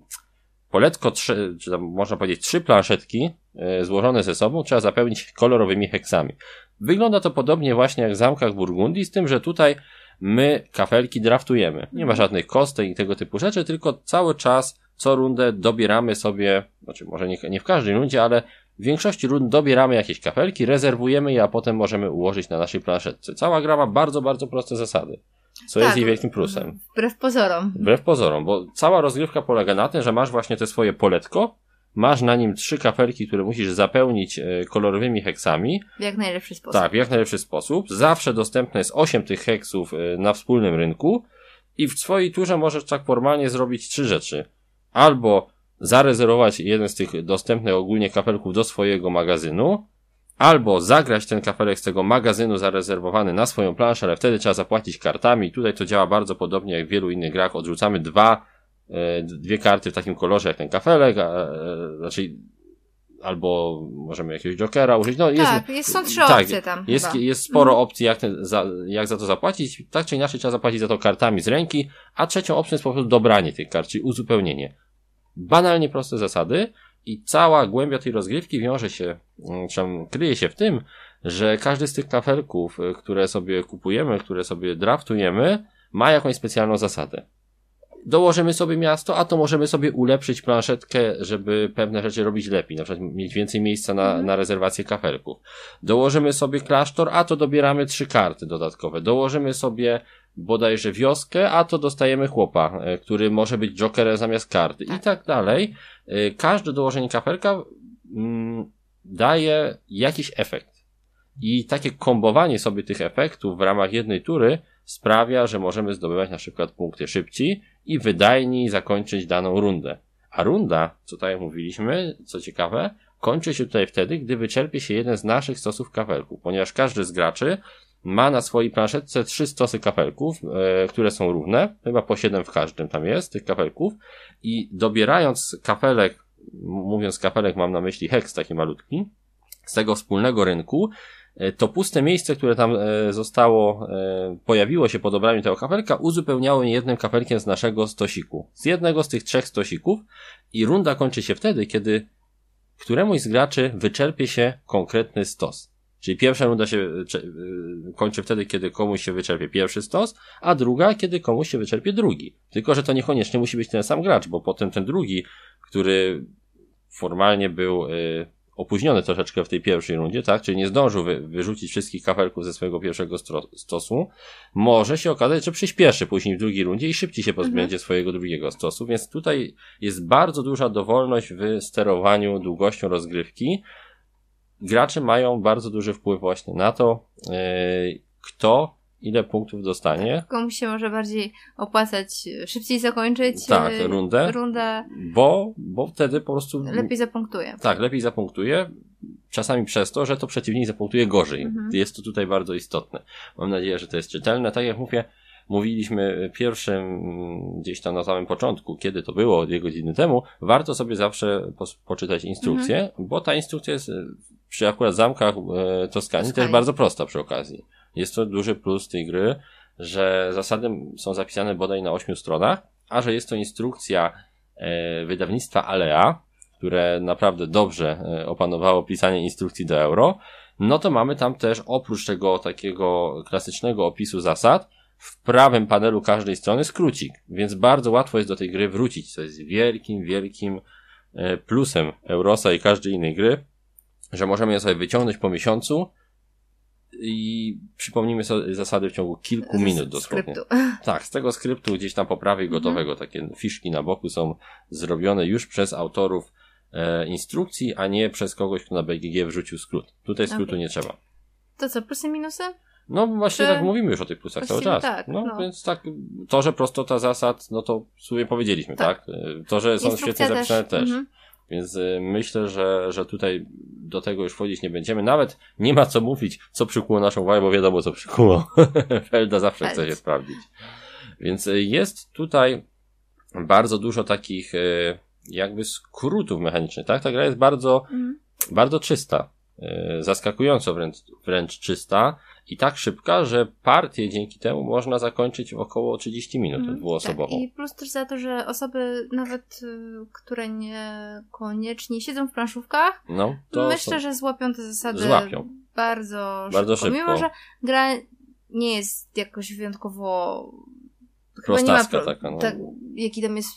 poletko, trzy, czy tam można powiedzieć trzy planszetki e, złożone ze sobą trzeba zapełnić kolorowymi heksami. Wygląda to podobnie właśnie jak w zamkach Burgundii, z tym, że tutaj my kafelki draftujemy. Nie ma żadnych kostek i tego typu rzeczy, tylko cały czas, co rundę dobieramy sobie, znaczy może nie, nie w każdej rundzie, ale w większości rund dobieramy jakieś kafelki, rezerwujemy je, a potem możemy ułożyć na naszej planszetce. Cała gra ma bardzo, bardzo proste zasady, co jest Tak. jej wielkim plusem. Wbrew pozorom. Wbrew pozorom, bo cała rozgrywka polega na tym, że masz właśnie te swoje poletko, masz na nim trzy kafelki, które musisz zapełnić e, kolorowymi heksami, W jak najlepszy sposób. tak, w jak najlepszy sposób. Zawsze dostępne jest 8 tych heksów e, na wspólnym rynku i w swojej turze możesz tak formalnie zrobić trzy rzeczy. Albo zarezerwować jeden z tych dostępnych ogólnie kafelków do swojego magazynu, albo zagrać ten kafelek z tego magazynu zarezerwowany na swoją planszę, ale wtedy trzeba zapłacić kartami. Tutaj to działa bardzo podobnie jak w wielu innych grach. Odrzucamy dwa, e, dwie karty w takim kolorze jak ten kafelek, a, e, znaczy albo możemy jakiegoś jokera użyć. No, jest, tak, jest, są trzy tak, opcje tam. jest, chyba. jest sporo opcji, jak, ten, za, jak za to zapłacić. Tak czy inaczej trzeba zapłacić za to kartami z ręki, a trzecią opcją jest po prostu dobranie tych kart, czyli uzupełnienie. Banalnie proste zasady i cała głębia tej rozgrywki wiąże się, mm, czy tam kryje się w tym, że każdy z tych kafelków, y, które sobie kupujemy, które sobie draftujemy, ma jakąś specjalną zasadę. Dołożymy sobie miasto, a to możemy sobie ulepszyć planszetkę, żeby pewne rzeczy robić lepiej, na przykład mieć więcej miejsca na, na rezerwację kafelków. Dołożymy sobie klasztor, a to dobieramy trzy karty dodatkowe. Dołożymy sobie bodajże wioskę, a to dostajemy chłopa, e, który może być jokerem zamiast karty i tak dalej. E, Każde dołożenie kafelka mm, daje jakiś efekt. I takie kombowanie sobie tych efektów w ramach jednej tury sprawia, że możemy zdobywać na przykład punkty szybciej i wydajniej zakończyć daną rundę. A runda, co tak jak mówiliśmy, co ciekawe, kończy się tutaj wtedy, gdy wyczerpie się jeden z naszych stosów kafelków, ponieważ każdy z graczy ma na swojej planszetce trzy stosy kafelków, e, które są równe, chyba po siedem w każdym tam jest, tych kafelków i dobierając kafelek, m- mówiąc kafelek mam na myśli heks taki malutki, z tego wspólnego rynku, e, to puste miejsce, które tam e, zostało, pojawiło się po dobraniu tego kafelka, uzupełniało je jednym kafelkiem z naszego stosiku. Z jednego z tych trzech stosików i runda kończy się wtedy, kiedy któremuś z graczy wyczerpie się konkretny stos. Czyli pierwsza runda się e, e, kończy wtedy, kiedy komuś się wyczerpie pierwszy stos, a druga, kiedy komuś się wyczerpie drugi. Tylko, że to niekoniecznie musi być ten sam gracz, bo potem ten drugi, który formalnie był e, opóźniony troszeczkę w tej pierwszej rundzie, tak? Czyli nie zdążył wy, wyrzucić wszystkich kafelków ze swojego pierwszego stro- stosu, może się okazać, że przyspieszy później w drugiej rundzie i szybciej się pozbędzie swojego drugiego stosu, więc tutaj jest bardzo duża dowolność w sterowaniu długością rozgrywki. Gracze mają bardzo duży wpływ właśnie na to, yy, kto ile punktów dostanie. Komuś się może bardziej opłacać e, szybciej zakończyć Tak, e, rundę. rundę Bo, bo wtedy po prostu lepiej zapunktuje. Tak, lepiej zapunktuje. Czasami przez to, że to przeciwnik zapunktuje gorzej. Mhm. Jest to tutaj bardzo istotne. Mam nadzieję, że to jest czytelne. Tak jak mówię, mówiliśmy pierwszym mm, gdzieś tam na samym początku, kiedy to było, dwie godziny temu, warto sobie zawsze poczytać instrukcję, Mhm. bo ta instrukcja jest e, przy akurat zamkach e, Toskanii też bardzo prosta przy okazji. Jest to duży plus tej gry, że zasady są zapisane bodaj na ośmiu stronach, a że jest to instrukcja e, wydawnictwa Alea, które naprawdę dobrze e, opanowało pisanie instrukcji do euro, no to mamy tam też oprócz tego takiego klasycznego opisu zasad, w prawym panelu każdej strony skrócik, więc bardzo łatwo jest do tej gry wrócić, co jest wielkim, wielkim e, plusem Eurosa i każdej innej gry, że możemy je sobie wyciągnąć po miesiącu i przypomnimy sobie zasady w ciągu kilku minut dosłownie. skryptu. Mhm. Tak, z tego skryptu gdzieś tam po prawej gotowego, takie fiszki na boku są zrobione już przez autorów e, instrukcji, a nie przez kogoś, kto na BGG wrzucił skrót. Tutaj skrótu Okej. nie trzeba. To co, plusy, minusy? No właśnie Czy- tak mówimy już o tych plusach cały czas. tak, no, no. więc tak, to, że prostota zasad, no to w sumie powiedzieliśmy, tak? Tak. E, To, że są świetnie zapisane też. Mhm. Więc y, myślę, że, że tutaj do tego już wchodzić nie będziemy. Nawet nie ma co mówić, co przykuło naszą uwagę, bo wiadomo, co przykuło. Felda zawsze chce się sprawdzić. Więc y, jest tutaj bardzo dużo takich y, jakby skrótów mechanicznych, tak? Ta gra jest bardzo, Mhm. bardzo czysta. E, zaskakująco wręcz, wręcz czysta i tak szybka, że partię dzięki temu można zakończyć w około 30 minut Mhm, dwuosobową. Tak. I plus też za to, że osoby nawet, y, które niekoniecznie siedzą w planszówkach, No, to myślę, są- że złapią te zasady Złapią. bardzo, Bardzo szybko. szybko. Mimo, że gra nie jest jakoś wyjątkowo Prostacka pro- taka, no. tak, jaki tam jest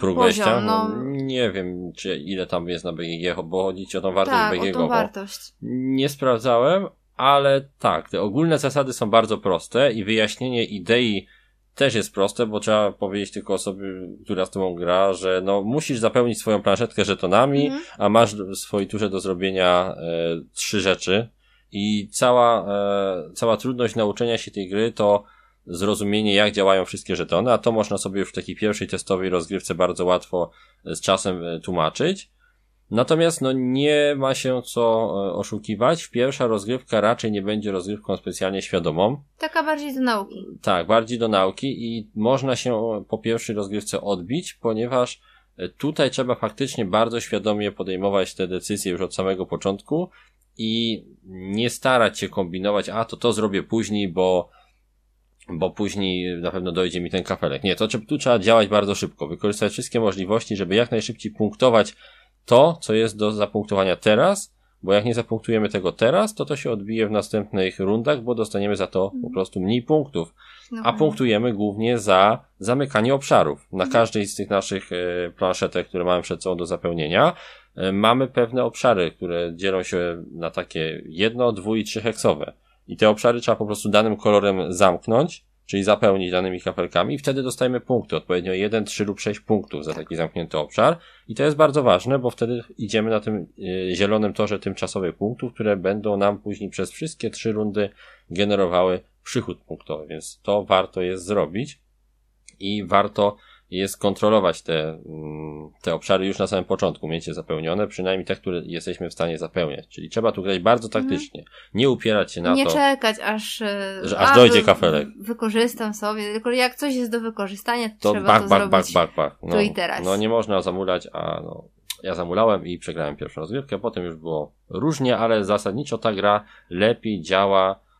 próg poziom, wejścia? no. Nie wiem, czy ile tam jest na BGG, bo chodzi ci o tą wartość tak, o BGG. tą wartość. Nie sprawdzałem, ale tak, te ogólne zasady są bardzo proste i wyjaśnienie idei też jest proste, bo trzeba powiedzieć tylko osobie, która z tobą gra, że no musisz zapełnić swoją planszetkę żetonami, Mhm. a masz w swojej turze do zrobienia e, trzy rzeczy i cała, e, cała trudność nauczenia się tej gry to zrozumienie, jak działają wszystkie żetony, a to można sobie już w takiej pierwszej testowej rozgrywce bardzo łatwo e, z czasem e, tłumaczyć. Natomiast no nie ma się co e, oszukiwać. Pierwsza rozgrywka raczej nie będzie rozgrywką specjalnie świadomą. Taka bardziej do nauki. Tak, bardziej do nauki i można się po pierwszej rozgrywce odbić, ponieważ tutaj trzeba faktycznie bardzo świadomie podejmować te decyzje już od samego początku i nie starać się kombinować, a to to zrobię później, bo bo później na pewno dojdzie mi ten kafelek. Nie, to tu trzeba działać bardzo szybko, wykorzystać wszystkie możliwości, żeby jak najszybciej punktować to, co jest do zapunktowania teraz, bo jak nie zapunktujemy tego teraz, to to się odbije w następnych rundach, bo dostaniemy za to po prostu mniej punktów. No, A punktujemy głównie za zamykanie obszarów. Na każdej z tych naszych e, planszetek, które mamy przed sobą do zapełnienia, e, mamy pewne obszary, które dzielą się na takie jedno, dwu i trzyczheksowe. I te obszary trzeba po prostu danym kolorem zamknąć, czyli zapełnić danymi kapelkami i wtedy dostajemy punkty, odpowiednio 1, 3 lub 6 punktów za taki zamknięty obszar. I to jest bardzo ważne, bo wtedy idziemy na tym e, zielonym torze tymczasowych punktów, które będą nam później przez wszystkie trzy rundy generowały przychód punktowy, więc to warto jest zrobić i warto jest kontrolować te, mm, te obszary już na samym początku, mieć je zapełnione, przynajmniej te, które jesteśmy w stanie zapełniać. Czyli trzeba tu grać bardzo taktycznie, nie upierać się na nie to. czekać, aż, e, Że aż a, dojdzie kafelek. Wykorzystam sobie, tylko jak coś jest do wykorzystania, to, to trzeba bak, to bak, zrobić. bak, bak, bak. No, tu i teraz. no nie można zamulać, a no, ja zamulałem i przegrałem pierwszą rozgrywkę, potem już było różnie, ale zasadniczo ta gra lepiej działa, e,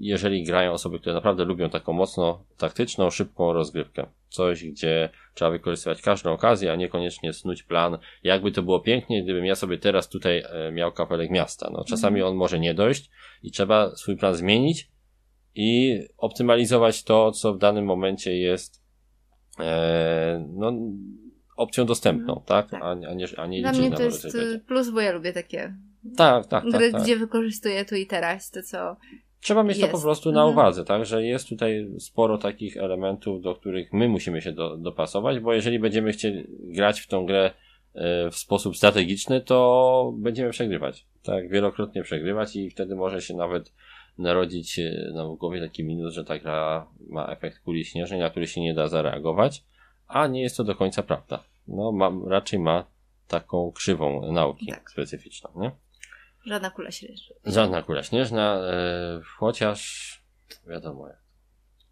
jeżeli grają osoby, które naprawdę lubią taką mocno taktyczną, szybką rozgrywkę. Coś, gdzie trzeba wykorzystywać każdą okazję, a niekoniecznie snuć plan. Jakby to było pięknie, gdybym ja sobie teraz tutaj e, miał kapelek miasta. No, czasami on może nie dojść i trzeba swój plan zmienić i optymalizować to, co w danym momencie jest e, no, opcją dostępną, tak? tak. A, a nie, a nie Dla mnie to jest y, plus, bo ja lubię takie Tak, tak, tak. gry, tak. gdzie wykorzystuję tu i teraz to, co... Trzeba mieć to jest. po prostu na Mhm. uwadze, tak? Że jest tutaj sporo takich elementów, do których my musimy się do, dopasować, bo jeżeli będziemy chcieli grać w tą grę e, w sposób strategiczny, to będziemy przegrywać. Tak, wielokrotnie przegrywać i wtedy może się nawet narodzić e, no, głowie taki minus, że ta gra ma efekt kuli śnieżnej, na który się nie da zareagować, a nie jest to do końca prawda. No, ma, raczej ma taką krzywą nauki Tak. specyficzną, nie? Żadna kula śnieżna. Żadna kula śnieżna, e, chociaż wiadomo, jak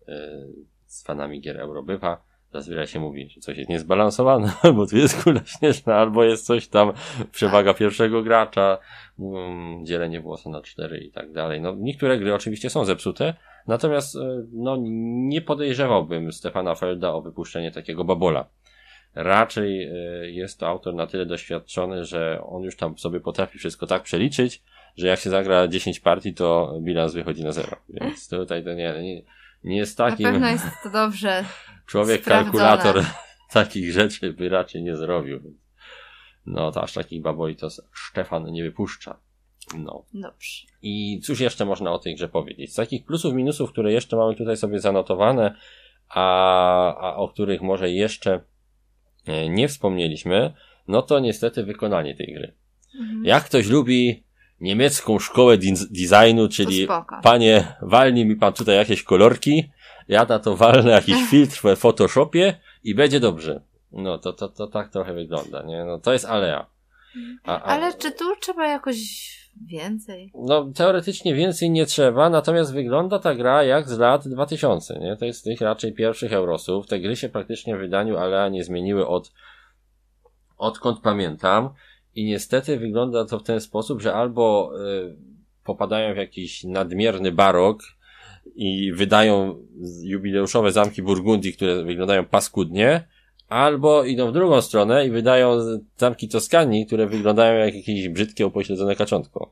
e, z fanami gier euro bywa, zazwyczaj się mówi, że coś jest niezbalansowane, albo tu jest kula śnieżna, albo jest coś tam, przewaga pierwszego gracza, mm, dzielenie włosa na cztery i tak dalej. No, niektóre gry oczywiście są zepsute, natomiast e, no, nie podejrzewałbym Stefana Felda o wypuszczenie takiego babola. Raczej e, jest to autor na tyle doświadczony, że on już tam sobie potrafi wszystko tak przeliczyć, że jak się zagra 10 partii, to bilans wychodzi na zero. Więc tutaj to nie, nie, nie jest Na takim pewno jest to dobrze. człowiek sprawdzone. kalkulator takich rzeczy by raczej nie zrobił. No to aż takich baboli to Stefan nie wypuszcza. No. Dobrze. I cóż jeszcze można o tej grze powiedzieć? Z takich plusów, minusów, które jeszcze mamy tutaj sobie zanotowane, a, a o których może jeszcze nie wspomnieliśmy, no to niestety wykonanie tej gry. Mhm. Jak ktoś lubi niemiecką szkołę designu, czyli panie, walnij mi pan tutaj jakieś kolorki, ja na to walnę jakiś filtr w Photoshopie i będzie dobrze. No to, to, to tak trochę wygląda, nie? No to jest alea. A, a, Ale czy tu trzeba jakoś więcej? No, teoretycznie więcej nie trzeba, natomiast wygląda ta gra jak z lat 2000, nie? To jest tych raczej pierwszych Eurosów. Te gry się praktycznie w wydaniu Alea nie zmieniły od, odkąd pamiętam. i niestety wygląda to w ten sposób, że albo y, popadają w jakiś nadmierny barok i wydają jubileuszowe zamki Burgundii, które wyglądają paskudnie, albo idą w drugą stronę i wydają zamki Toskanii, które wyglądają jak jakieś brzydkie upośledzone kaczątko.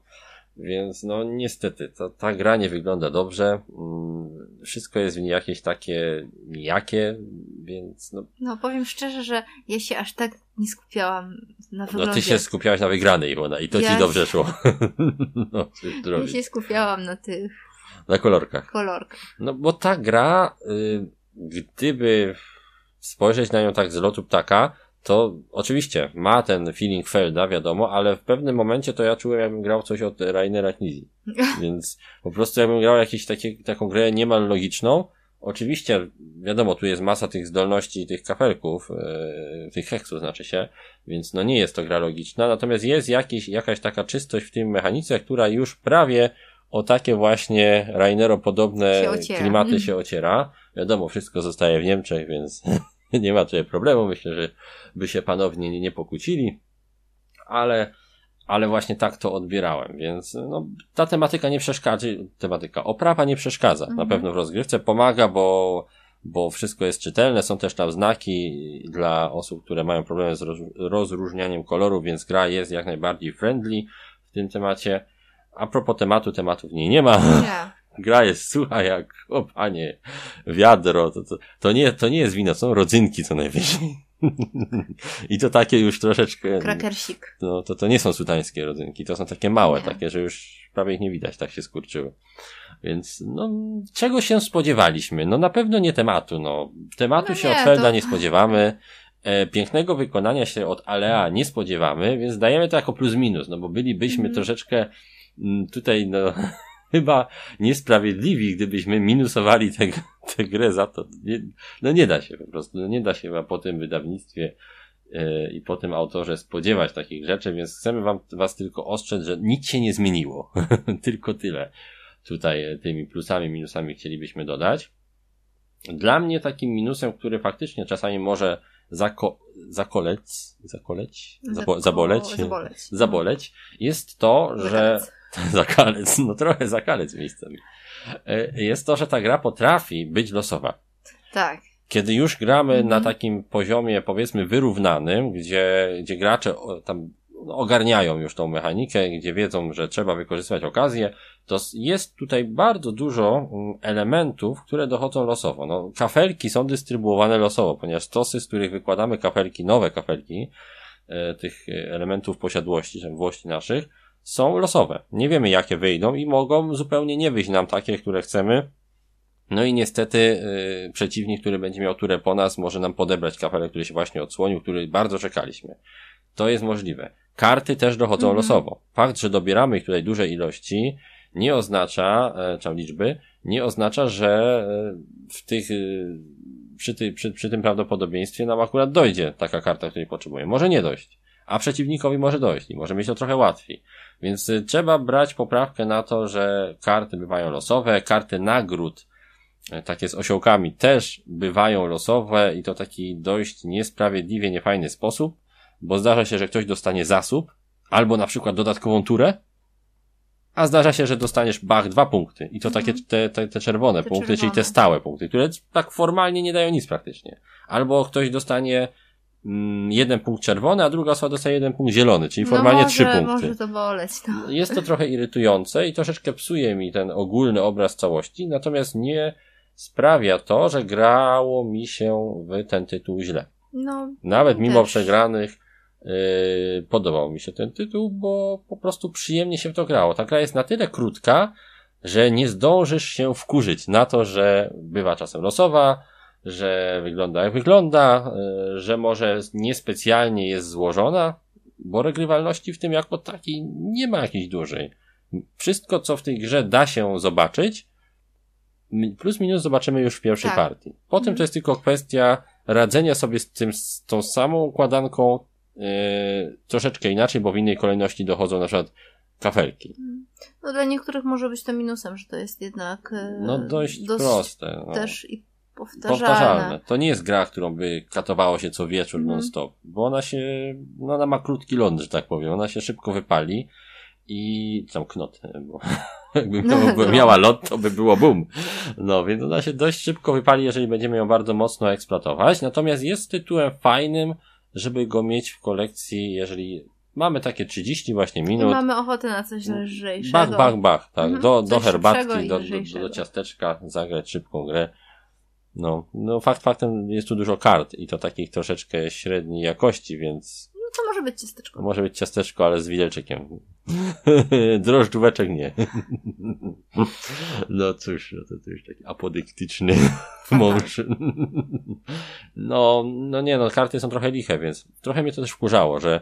Więc no niestety, to, ta gra nie wygląda dobrze. Mm, wszystko jest w niej jakieś takie nijakie, więc no. No powiem szczerze, że ja się aż tak nie skupiałam na wyglądzie. No ty się skupiałaś na wygranej, Iwona, i to ja ci dobrze szło. no, ja się skupiałam na tych... Na kolorkach. Kolorkach. No bo ta gra, y, gdyby spojrzeć na nią tak z lotu ptaka, to oczywiście ma ten feeling Felda, wiadomo, ale w pewnym momencie to ja czułem, jakbym grał coś od Rainera Knizzi. Więc po prostu jakbym grał jakąś takie, taką grę niemal logiczną. Oczywiście, wiadomo, tu jest masa tych zdolności, tych kafelków, yy, tych heksów znaczy się, więc no nie jest to gra logiczna, natomiast jest jakiś, jakaś taka czystość w tym mechanice, która już prawie o takie właśnie Rainero podobne się klimaty się ociera. Wiadomo, wszystko zostaje w Niemczech, więc nie ma tutaj problemu. Myślę, że by się panowie nie, nie pokłócili, ale, ale właśnie tak to odbierałem, więc no, ta tematyka nie przeszkadza, tematyka, oprawa nie przeszkadza mhm. na pewno w rozgrywce, pomaga, bo, bo wszystko jest czytelne, są też tam znaki dla osób, które mają problemy z rozróżnianiem kolorów, więc gra jest jak najbardziej friendly w tym temacie. A propos tematu, tematów w niej nie ma. Nie gra jest sucha jak, o panie, wiadro, to, to, to, nie, to nie jest wino, są rodzynki co najwyżej. I to takie już troszeczkę. Krakersik. No, to, to nie są sutańskie rodzynki, to są takie małe, nie. takie, że już prawie ich nie widać, tak się skurczyły. Więc, no, czego się spodziewaliśmy? No, na pewno nie tematu, no. Tematu no się nie, od Felda to... nie spodziewamy. E, pięknego wykonania się od Alea nie spodziewamy, więc dajemy to jako plus minus, no bo bylibyśmy mm. troszeczkę m, tutaj, no, chyba niesprawiedliwi, gdybyśmy minusowali tę grę za to. Nie, no nie da się po prostu, no nie da się chyba po tym wydawnictwie yy, i po tym autorze spodziewać takich rzeczy, więc chcemy wam, was tylko ostrzec, że nic się nie zmieniło. tylko tyle tutaj tymi plusami, minusami chcielibyśmy dodać. Dla mnie takim minusem, który faktycznie czasami może zako, zakolec, zakoleć, Zako, zaboleć, zaboleć, zaboleć, jest to, że zakalec, no trochę zakalec miejscami. E, jest to, że ta gra potrafi być losowa. Tak. Kiedy już gramy mhm. na takim poziomie, powiedzmy, wyrównanym, gdzie, gdzie gracze tam ogarniają już tą mechanikę, gdzie wiedzą, że trzeba wykorzystywać okazję, to jest tutaj bardzo dużo mm, elementów, które dochodzą losowo. No, kafelki są dystrybuowane losowo, ponieważ stosy, z których wykładamy kafelki, nowe kafelki, e, tych elementów posiadłości, czy włości naszych, są losowe. Nie wiemy jakie wyjdą i mogą zupełnie nie wyjść nam takie, które chcemy. No i niestety yy, przeciwnik, który będzie miał turę po nas, może nam podebrać kafelek, który się właśnie odsłonił, który bardzo czekaliśmy. To jest możliwe. Karty też dochodzą -hmm. losowo. Fakt, że dobieramy ich tutaj duże ilości, nie oznacza, e, czy liczby, nie oznacza, że e, w tych, e, przy, ty, przy, przy tym prawdopodobieństwie nam akurat dojdzie taka karta, której potrzebujemy. Może nie dojść, a przeciwnikowi może dojść i może mieć to trochę łatwiej. Więc y, trzeba brać poprawkę na to, że karty bywają losowe, karty nagród, y, takie z osiołkami też bywają losowe i to taki dość niesprawiedliwie niefajny sposób, bo zdarza się, że ktoś dostanie zasób, albo na przykład dodatkową turę, a zdarza się, że dostaniesz bach dwa punkty i to takie mhm. te, te, te czerwone te punkty, czerwone. czyli te stałe punkty, które tak formalnie nie dają nic praktycznie. Albo ktoś dostanie jeden punkt czerwony, a druga osoba dostaje jeden punkt zielony, czyli no formalnie może, trzy punkty. Może to boleć, no. Jest to trochę irytujące i troszeczkę psuje mi ten ogólny obraz całości, natomiast nie sprawia to, że grało mi się w ten tytuł źle. No, Nawet mimo też. przegranych yy, podobał mi się ten tytuł, bo po prostu przyjemnie się w to grało. Ta gra jest na tyle krótka, że nie zdążysz się wkurzyć na to, że bywa czasem losowa, że wygląda jak wygląda, e, że może niespecjalnie jest złożona, bo regrywalności w tym jako takiej nie ma jakiejś dużej. Wszystko, co w tej grze da się zobaczyć, plus minus zobaczymy już w pierwszej tak. partii. Potem mhm. to jest tylko kwestia radzenia sobie z tym, z tą samą układanką yy, troszeczkę inaczej, bo w innej kolejności dochodzą na przykład kafelki. No dla niektórych może być to minusem, że to jest jednak yy, no dość, dość proste. No. Też i powtarzalne. powtarzalne. To nie jest gra, którą by katowało się co wieczór Mhm. non-stop, bo ona się, no ona ma krótki ląd, że tak powiem. Ona się szybko wypali i tam knot, bo jakby No, miała, lot, to by było boom. No, więc ona się dość szybko wypali, jeżeli będziemy ją bardzo mocno eksploatować. Natomiast jest tytułem fajnym, żeby go mieć w kolekcji, jeżeli mamy takie 30 właśnie I minut. mamy ochotę na coś lżejszego. Bach, bach, bach, tak. Mhm. Do, do herbatki, i do, do, do ciasteczka, zagrać szybką grę. No, no fakt faktem jest tu dużo kart i to takich troszeczkę średniej jakości, więc No to może być ciasteczko. może być ciasteczko, ale z widelczykiem. Drożdżóweczek nie. No cóż, no to, to już taki apodyktyczny mąż. No, no nie no, karty są trochę liche, więc trochę mnie to też wkurzało, że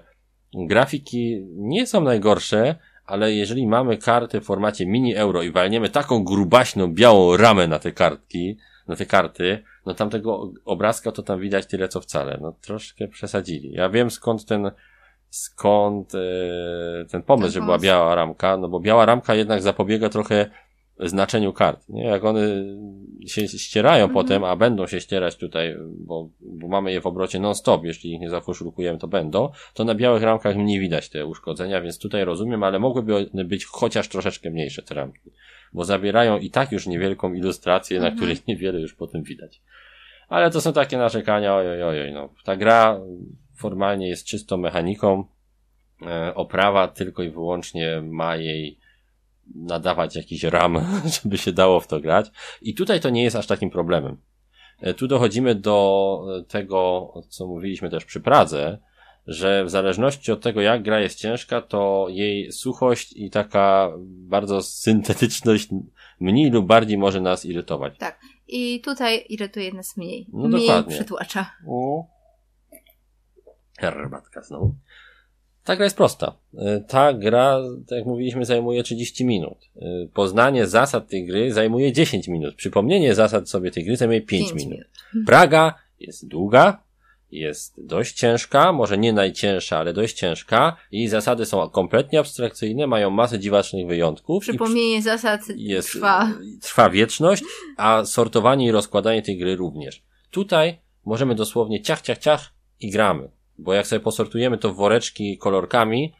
grafiki nie są najgorsze, ale jeżeli mamy karty w formacie mini euro i walniemy taką grubaśną, białą ramę na te kartki, na te karty, no tamtego obrazka to tam widać tyle co wcale. No troszkę przesadzili. Ja wiem skąd ten, skąd e, ten pomysł, Ten że była biała ramka, no bo biała ramka jednak zapobiega trochę znaczeniu kart. Nie? Jak one się ścierają Mhm. potem, a będą się ścierać tutaj, bo, bo mamy je w obrocie non-stop, jeśli ich nie zakoszulkujemy, to będą, to na białych ramkach nie widać te uszkodzenia, więc tutaj rozumiem, ale mogłyby one być chociaż troszeczkę mniejsze te ramki, bo zabierają i tak już niewielką ilustrację, na Mhm. której niewiele już potem widać. Ale to są takie narzekania, ojoj, ojoj, no. Ta gra formalnie jest czystą mechaniką, e, oprawa tylko i wyłącznie ma jej nadawać jakiś ram, żeby się dało w to grać. I tutaj to nie jest aż takim problemem. E, Tu dochodzimy do tego, co mówiliśmy też przy Pradze, że w zależności od tego, jak gra jest ciężka, to jej suchość i taka bardzo syntetyczność mniej lub bardziej może nas irytować. I tutaj irytuje nas mniej. No mniej dokładnie. przytłacza. O. Herbatka znowu. Ta gra jest prosta. Y, Ta gra, tak jak mówiliśmy, zajmuje 30 minut. Y, Poznanie zasad tej gry zajmuje 10 minut. Przypomnienie zasad sobie tej gry zajmuje 5 Pięć minut. Praga jest długa, jest dość ciężka, może nie najcięższa, ale dość ciężka. Jej zasady są kompletnie abstrakcyjne, mają masę dziwacznych wyjątków. i Przypomnienie zasad jest, trwa. trwa wieczność, a sortowanie i rozkładanie tej gry również. Tutaj możemy dosłownie ciach, ciach, ciach i gramy. Bo jak sobie posortujemy to w woreczki kolorkami,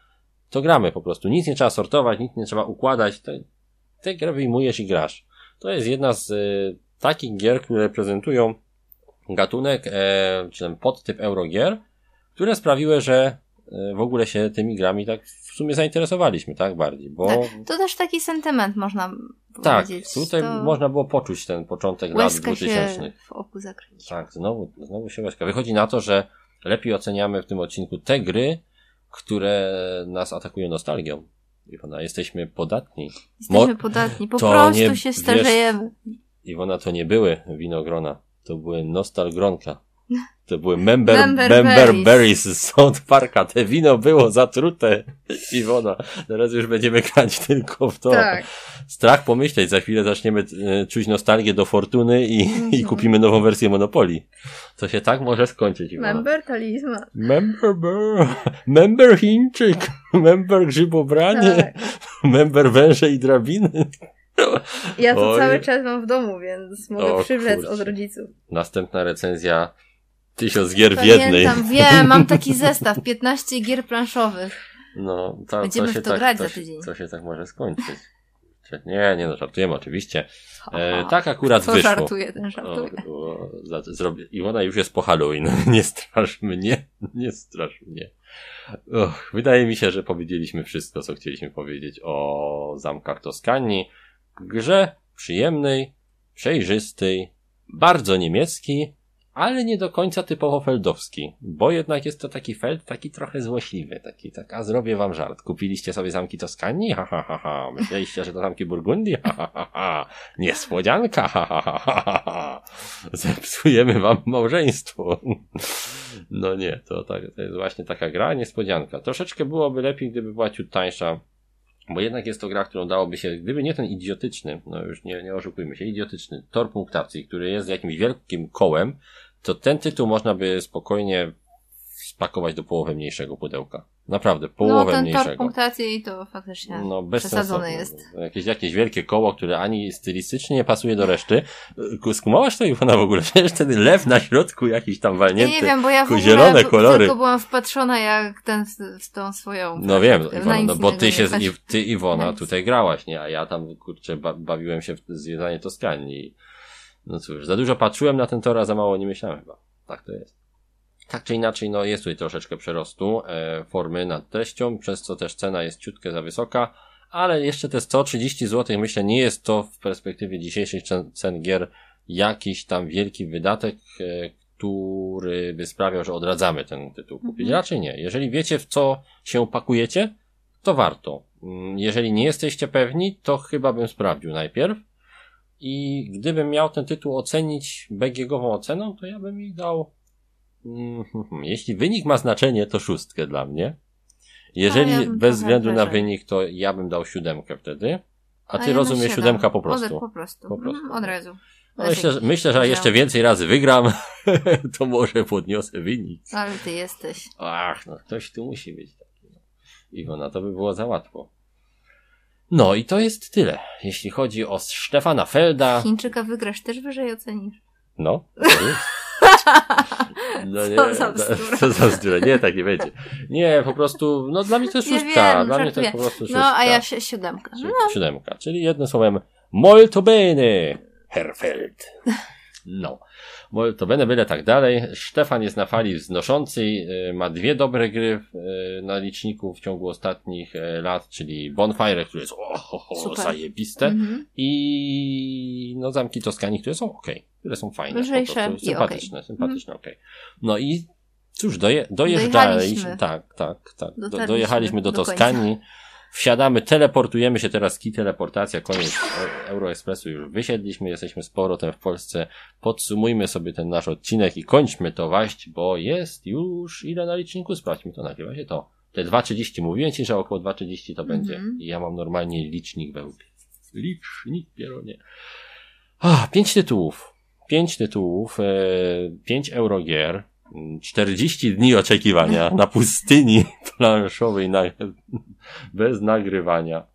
to gramy po prostu. Nic nie trzeba sortować, nic nie trzeba układać. Te, tę grę wyjmujesz i grasz. To jest jedna z y, takich gier, które reprezentują gatunek, e, czy ten podtyp Eurogier, które sprawiły, że e, w ogóle się tymi grami tak w sumie zainteresowaliśmy, tak bardziej, bo Tak, to też taki sentyment można tak, powiedzieć. tutaj to można było poczuć ten początek lat łezka 2000. się w oku zakręci. Tak, znowu, znowu się łezka. Wychodzi na to, że lepiej oceniamy w tym odcinku te gry, które nas atakują nostalgią. Iwona, jesteśmy podatni. Jesteśmy Mo- podatni, po to prostu nie- się wiesz- starzejemy. Iwona, to nie były winogrona, to były nostalgronka. To były member, Member member, berries. z South Parka. Te wino było zatrute. Iwona, teraz już będziemy grać tylko w to. Tak. Strach pomyśleć, za chwilę zaczniemy e, czuć nostalgię do Fortuny i, i Mhm. kupimy nową wersję Monopolii. To się tak może skończyć, Iwona. Member talizman. Member, ber, member Chińczyk, member grzybobranie, Tak. member węże i drabiny. Ja to Oj. cały czas mam w domu, więc mogę O, przywlec kurczę. od rodziców. Następna recenzja tysiąc gier w jednej. Pamiętam, wiem, mam taki zestaw, 15 gier planszowych. No, to, Będziemy to w się to tak, grać to, za tydzień. To się tak może skończyć. Nie, nie no, żartujemy oczywiście. E, tak akurat Co wyszło. żartuje, ten żartuje. O, o, za- zrobię. Iwona już jest po Halloween. Nie strasz mnie. Nie strasz mnie. Och, wydaje mi się, że powiedzieliśmy wszystko, co chcieliśmy powiedzieć o zamkach Toskanii. Grze przyjemnej, przejrzystej, bardzo niemiecki, ale nie do końca typowo feldowski, bo jednak jest to taki feld taki trochę złośliwy, taki tak, a zrobię wam żart. Kupiliście sobie zamki Toskanii? Ha, ha, ha, ha. Myśleliście, że to zamki Burgundii? Ha, ha, ha, ha. Niespodzianka? Ha, ha, ha, ha. Zepsujemy wam małżeństwo. No nie, to, tak, to jest właśnie taka gra, niespodzianka. Troszeczkę byłoby lepiej, gdyby była ciut tańsza, bo jednak jest to gra, którą dałoby się, gdyby nie ten idiotyczny, no już nie, nie oszukujmy się, idiotyczny tor punktacji, który jest jakimś wielkim kołem, to ten tytuł można by spokojnie spakować do połowy mniejszego pudełka. Naprawdę, połowę no, ten mniejszego. tor punktacji to faktycznie No, sensu. jest. Jakieś, jakieś wielkie koło, które ani stylistycznie nie pasuje do reszty. Skumałaś to Iwona w ogóle? Przecież wtedy lew na środku jakiś tam Ja walnięty. nie wiem, bo ja w ogóle zielone w- kolory. tylko byłam wpatrzona jak ten z, z tą swoją. No wiem, Na Iwona, no bo ty się, i- ty Iwona tutaj grałaś, nie? A ja tam, kurczę, ba bawiłem się w zwiedzanie Toskanii. No cóż, za dużo patrzyłem na ten tor, a za mało nie myślałem chyba. Tak to jest. Tak czy inaczej, no jest tutaj troszeczkę przerostu e, formy nad treścią, przez co też cena jest ciutkę za wysoka, ale jeszcze te 130 zł, myślę, nie jest to w perspektywie dzisiejszych cen, gier jakiś tam wielki wydatek, e, który by sprawiał, że odradzamy ten tytuł kupić. Mhm. Raczej nie. Jeżeli wiecie, w co się pakujecie, to warto. Mm, Jeżeli nie jesteście pewni, to chyba bym sprawdził najpierw. I gdybym miał ten tytuł ocenić BGG-ową oceną, to ja bym jej dał. Hmm, Jeśli wynik ma znaczenie, to szóstkę dla mnie. Jeżeli A ja bez względu na wynik, to ja bym dał siódemkę wtedy. A ty ja rozumiesz siódemka po prostu. Od, po prostu. Po prostu. Mm, od razu. No myślę, że, myślę, że jeszcze więcej razy wygram, to może podniosę wynik. Ale ty jesteś. Ach, no ktoś tu musi być taki. No. Iwona, to by było za łatwo. No i to jest tyle. Jeśli chodzi o Stefana Felda, Chińczyka wygrasz też wyżej ocenisz. no. to jest. No Co za to- bzdura. Co za bzdura. Nie, tak nie będzie. Nie, po prostu, no dla mnie to jest Nie szóstka. wiem, dla mnie to jest po prostu szóstka. No, a ja się siódemka. Si- No, Siódemka. Czyli jednym słowem, molto bene, Herr Feld. No. Molto bene, byle tak dalej. Stefan jest na fali wznoszącej, y, ma dwie dobre gry y, na liczniku w ciągu ostatnich y, lat, czyli Bonfire, które jest o, ho, ho, Super. zajebiste mhm. i no zamki Toskanii, które są ok, które są fajne. Lżejsze po prostu, i sympatyczne, sympatyczne, okej. No i cóż, doje, dojeżdżaliśmy, tak, tak, tak, do, dojechaliśmy do, do końca. Wsiadamy, teleportujemy się teraz, key teleportacja, koniec E- Euroexpressu, już wysiedliśmy, jesteśmy z powrotem w Polsce, podsumujmy sobie ten nasz odcinek i kończmy to waść, bo jest już ile na liczniku, sprawdźmy to, nagrywa się to. Te 2.30, mówiłem ci, że około 2.30 to będzie Mhm. i ja mam normalnie licznik we łbie. Licznik, pieronie. Ah, pięć tytułów. Pięć tytułów, e, pięć eurogier, 40 dni oczekiwania na pustyni planszowej na, bez nagrywania.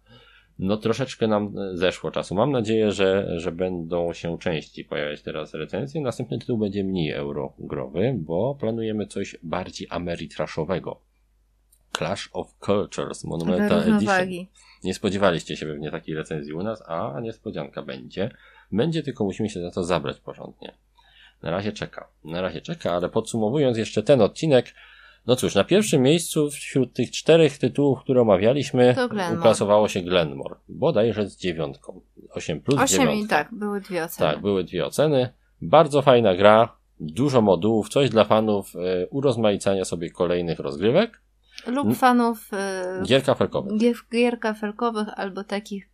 No troszeczkę nam zeszło czasu. Mam nadzieję, że, że będą się częściej pojawiać teraz recenzje. Następny tytuł będzie mniej eurogrowy, bo planujemy coś bardziej ameritraszowego. Clash of Cultures Monumental Edition. Nie spodziewaliście się pewnie takiej recenzji u nas, a niespodzianka będzie. Będzie, tylko musimy się za to zabrać porządnie. Na razie czeka. Na razie czeka, ale podsumowując jeszcze ten odcinek, no cóż, na pierwszym miejscu wśród tych czterech tytułów, które omawialiśmy, uklasowało się Glenmore. Bodajże z dziewiątką. 8 plus Osiem dziewiątka. i tak, były dwie oceny. Tak, były dwie oceny. Bardzo fajna gra, dużo modułów, coś dla fanów e, urozmaicania sobie kolejnych rozgrywek. Lub fanów e, Gier kafelkowych. gier, gier kafelkowych albo takich,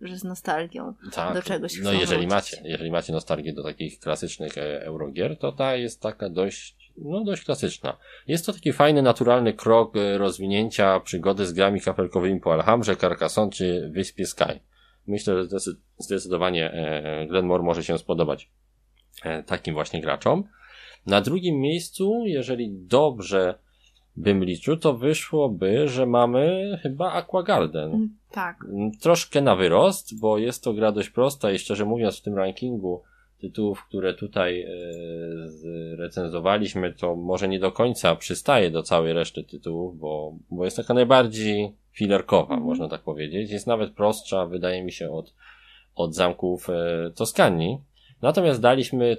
że z nostalgią. Tak, do czegoś no chcą jeżeli wrócić. macie, jeżeli macie nostalgię do takich klasycznych e, Eurogier, to ta jest taka dość, no dość klasyczna. Jest to taki fajny, naturalny krok e, rozwinięcia przygody z grami kafelkowymi po Alhamrze, Carcassonne czy Wyspie Sky. Myślę, że zdecyd- zdecydowanie e, Glenmore może się spodobać e, takim właśnie graczom. Na drugim miejscu, jeżeli dobrze bym liczył, to wyszłoby, że mamy chyba Aquagarden. Mm, Tak. Mm, Troszkę na wyrost, bo jest to gra dość prosta i szczerze mówiąc w tym rankingu tytułów, które tutaj e, zrecenzowaliśmy, to może nie do końca przystaje do całej reszty tytułów, bo, bo jest taka najbardziej filerkowa, Mhm. można tak powiedzieć. Jest nawet prostsza, wydaje mi się, od, od zamków e, Toskanii. Natomiast daliśmy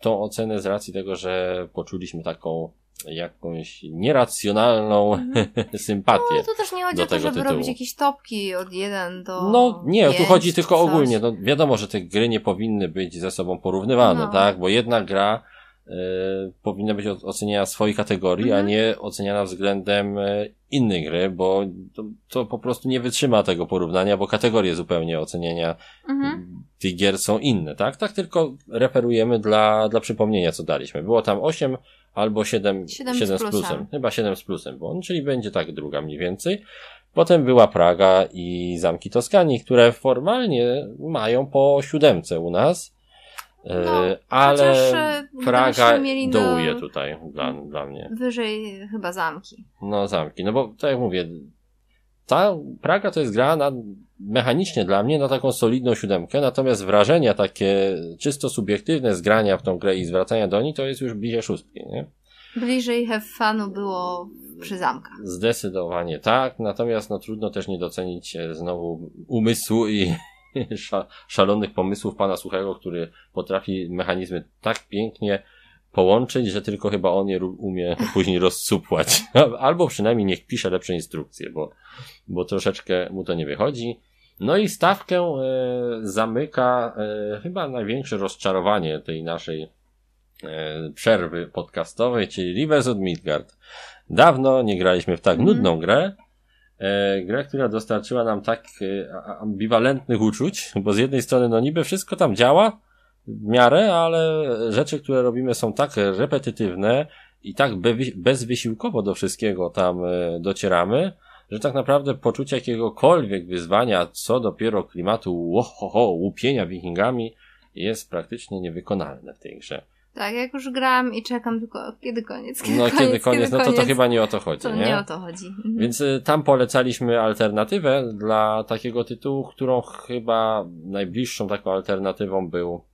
tą ocenę z racji tego, że poczuliśmy taką jakąś nieracjonalną sympatię. No to też nie chodzi do o to, żeby tytułu. robić jakieś topki od 1 do No nie, tu 5 chodzi czy tylko ogólnie. No, wiadomo, że te gry nie powinny być ze sobą porównywane, No. tak? Bo jedna gra powinna być oceniana w swojej kategorii, Mhm. a nie oceniana względem e, innej gry, bo to, to po prostu nie wytrzyma tego porównania, bo kategorie zupełnie oceniania Mhm. tych gier są inne, tak? Tak tylko referujemy dla, dla przypomnienia, co daliśmy. Było tam 8 albo 7, Siedem z 7 z plusem. plusem. Chyba 7 z plusem było, no, czyli będzie tak druga mniej więcej. Potem była Praga i Zamki Toskanii, które formalnie mają po siódemce u nas. E, No, ale e, Praga dołuje tutaj dla, dla mnie. Wyżej chyba zamki. No zamki, no bo tak jak mówię, ta Praga to jest gra na, mechanicznie dla mnie na taką solidną siódemkę, natomiast wrażenia takie czysto subiektywne z grania w tą grę i zwracania do niej to jest już bliżej szóstki, nie? Bliżej have funu było przy zamkach. Zdecydowanie tak, natomiast no trudno też nie docenić znowu umysłu i szalonych pomysłów pana Suchego, który potrafi mechanizmy tak pięknie połączyć, że tylko chyba on je umie później rozsupłać. Albo przynajmniej niech pisze lepsze instrukcje, bo, bo troszeczkę mu to nie wychodzi. No i stawkę e, zamyka e, chyba największe rozczarowanie tej naszej e, przerwy podcastowej, czyli Rivers od Midgard. Dawno nie graliśmy w tak Mhm. nudną grę. E, grę, która dostarczyła nam tak e, ambiwalentnych uczuć, bo z jednej strony no niby wszystko tam działa w miarę, ale rzeczy, które robimy są tak repetytywne i tak bezwysiłkowo do wszystkiego tam e, docieramy, że tak naprawdę poczucie jakiegokolwiek wyzwania, co dopiero klimatu łohoho, łupienia wikingami jest praktycznie niewykonalne w tej grze. Tak, jak już gram i czekam tylko kiedy koniec, kiedy No koniec, kiedy koniec, no to, to koniec. chyba nie o to chodzi, To nie? nie o to chodzi. Mhm. Więc y, tam polecaliśmy alternatywę dla takiego tytułu, którą chyba najbliższą taką alternatywą był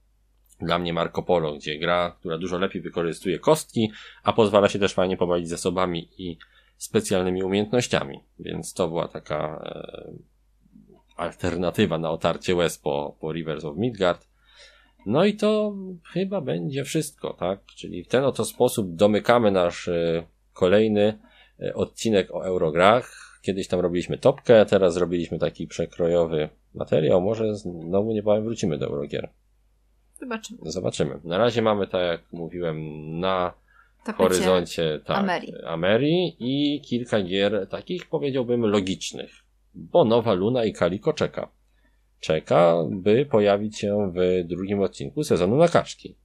dla mnie Marco Polo, gdzie gra, która dużo lepiej wykorzystuje kostki, a pozwala się też fajnie pobawić zasobami i specjalnymi umiejętnościami. Więc to była taka e, alternatywa na otarcie łez po, po Rivers of Midgard. No i to chyba będzie wszystko, tak? Czyli w ten oto sposób domykamy nasz e, kolejny e, odcinek o Eurograch. Kiedyś tam robiliśmy topkę, teraz zrobiliśmy taki przekrojowy materiał. Może znowu niebawem wrócimy do Eurogier. Zobaczymy. Zobaczymy. Na razie mamy, tak jak mówiłem, na Tapecie. horyzoncie tak, i kilka gier takich powiedziałbym logicznych, bo Nowa Luna i Kaliko czeka. Czeka, by pojawić się w drugim odcinku sezonu na kaczki,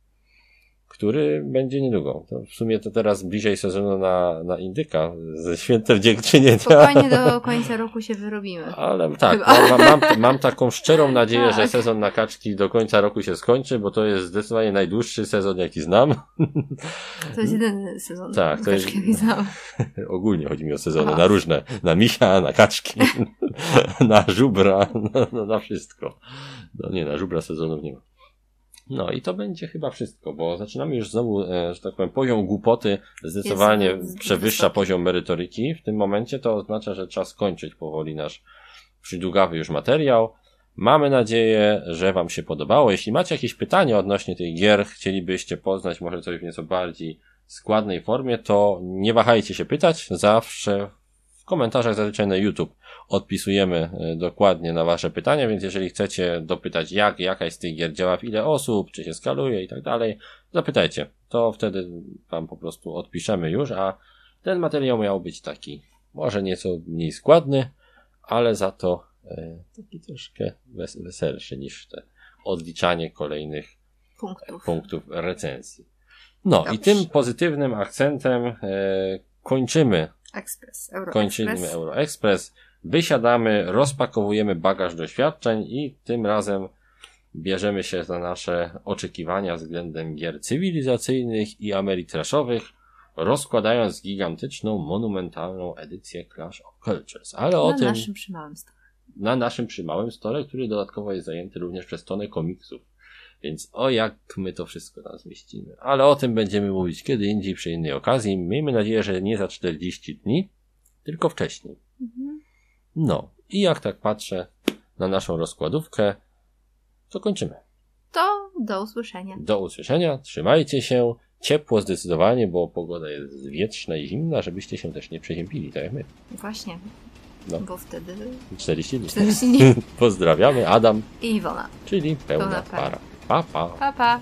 który będzie niedługo. To w sumie to teraz bliżej sezonu na, na Indyka ze świętem dziękczynienia. Spokojnie do końca roku się wyrobimy. Ale tak, mam, mam, mam taką szczerą nadzieję, że Tak. sezon na kaczki do końca roku się skończy, bo to jest zdecydowanie najdłuższy sezon, jaki znam. To jest jedyny sezon. Tak, to jest- widziałam. Ogólnie chodzi mi o sezony, Aha. na różne. Na misia, na kaczki, na żubra, na, na, na wszystko. No nie, na żubra sezonów nie ma. No i to będzie chyba wszystko, bo zaczynamy już znowu, e, że tak powiem, poziom głupoty zdecydowanie Jest przewyższa wysoki. poziom merytoryki. W tym momencie to oznacza, że czas kończyć powoli nasz przydługawy już materiał. Mamy nadzieję, że Wam się podobało. Jeśli macie jakieś pytania odnośnie tych gier, chcielibyście poznać może coś w nieco bardziej składnej formie, to nie wahajcie się pytać. Zawsze w komentarzach zazwyczaj na YouTube odpisujemy e, dokładnie na Wasze pytania, więc jeżeli chcecie dopytać jak, jakaś z tych gier działa w ile osób, czy się skaluje i tak dalej, zapytajcie. To wtedy Wam po prostu odpiszemy już, a ten materiał miał być taki może nieco mniej składny, ale za to e, taki troszkę wes- weselszy niż te odliczanie kolejnych Punktów. punktów recenzji. No i Dobrze. tym pozytywnym akcentem e, kończymy, Ekspres. Euro kończymy Express. Euroexpress, wysiadamy, rozpakowujemy bagaż doświadczeń i tym razem bierzemy się za nasze oczekiwania względem gier cywilizacyjnych i ameritraszowych, rozkładając gigantyczną, monumentalną edycję Clash of Cultures. Ale o Na tym naszym przymałym stole. na naszym przymałym stole, który dodatkowo jest zajęty również przez tonę komiksów. Więc o jak my to wszystko tam zmieścimy. Ale o tym będziemy mówić kiedy indziej, przy innej okazji. Miejmy nadzieję, że nie za 40 dni, tylko wcześniej. Mhm. No, i jak tak patrzę na naszą rozkładówkę, to kończymy. To do usłyszenia. Do usłyszenia, trzymajcie się, ciepło zdecydowanie, bo pogoda jest wietrzna i zimna, żebyście się też nie przeziębili, tak jak my. Właśnie. No. Bo wtedy 40 dni. 40 dni. Pozdrawiamy, Adam, I Iwona. czyli pełna Pełna para. para. Pa, pa. Pa, pa.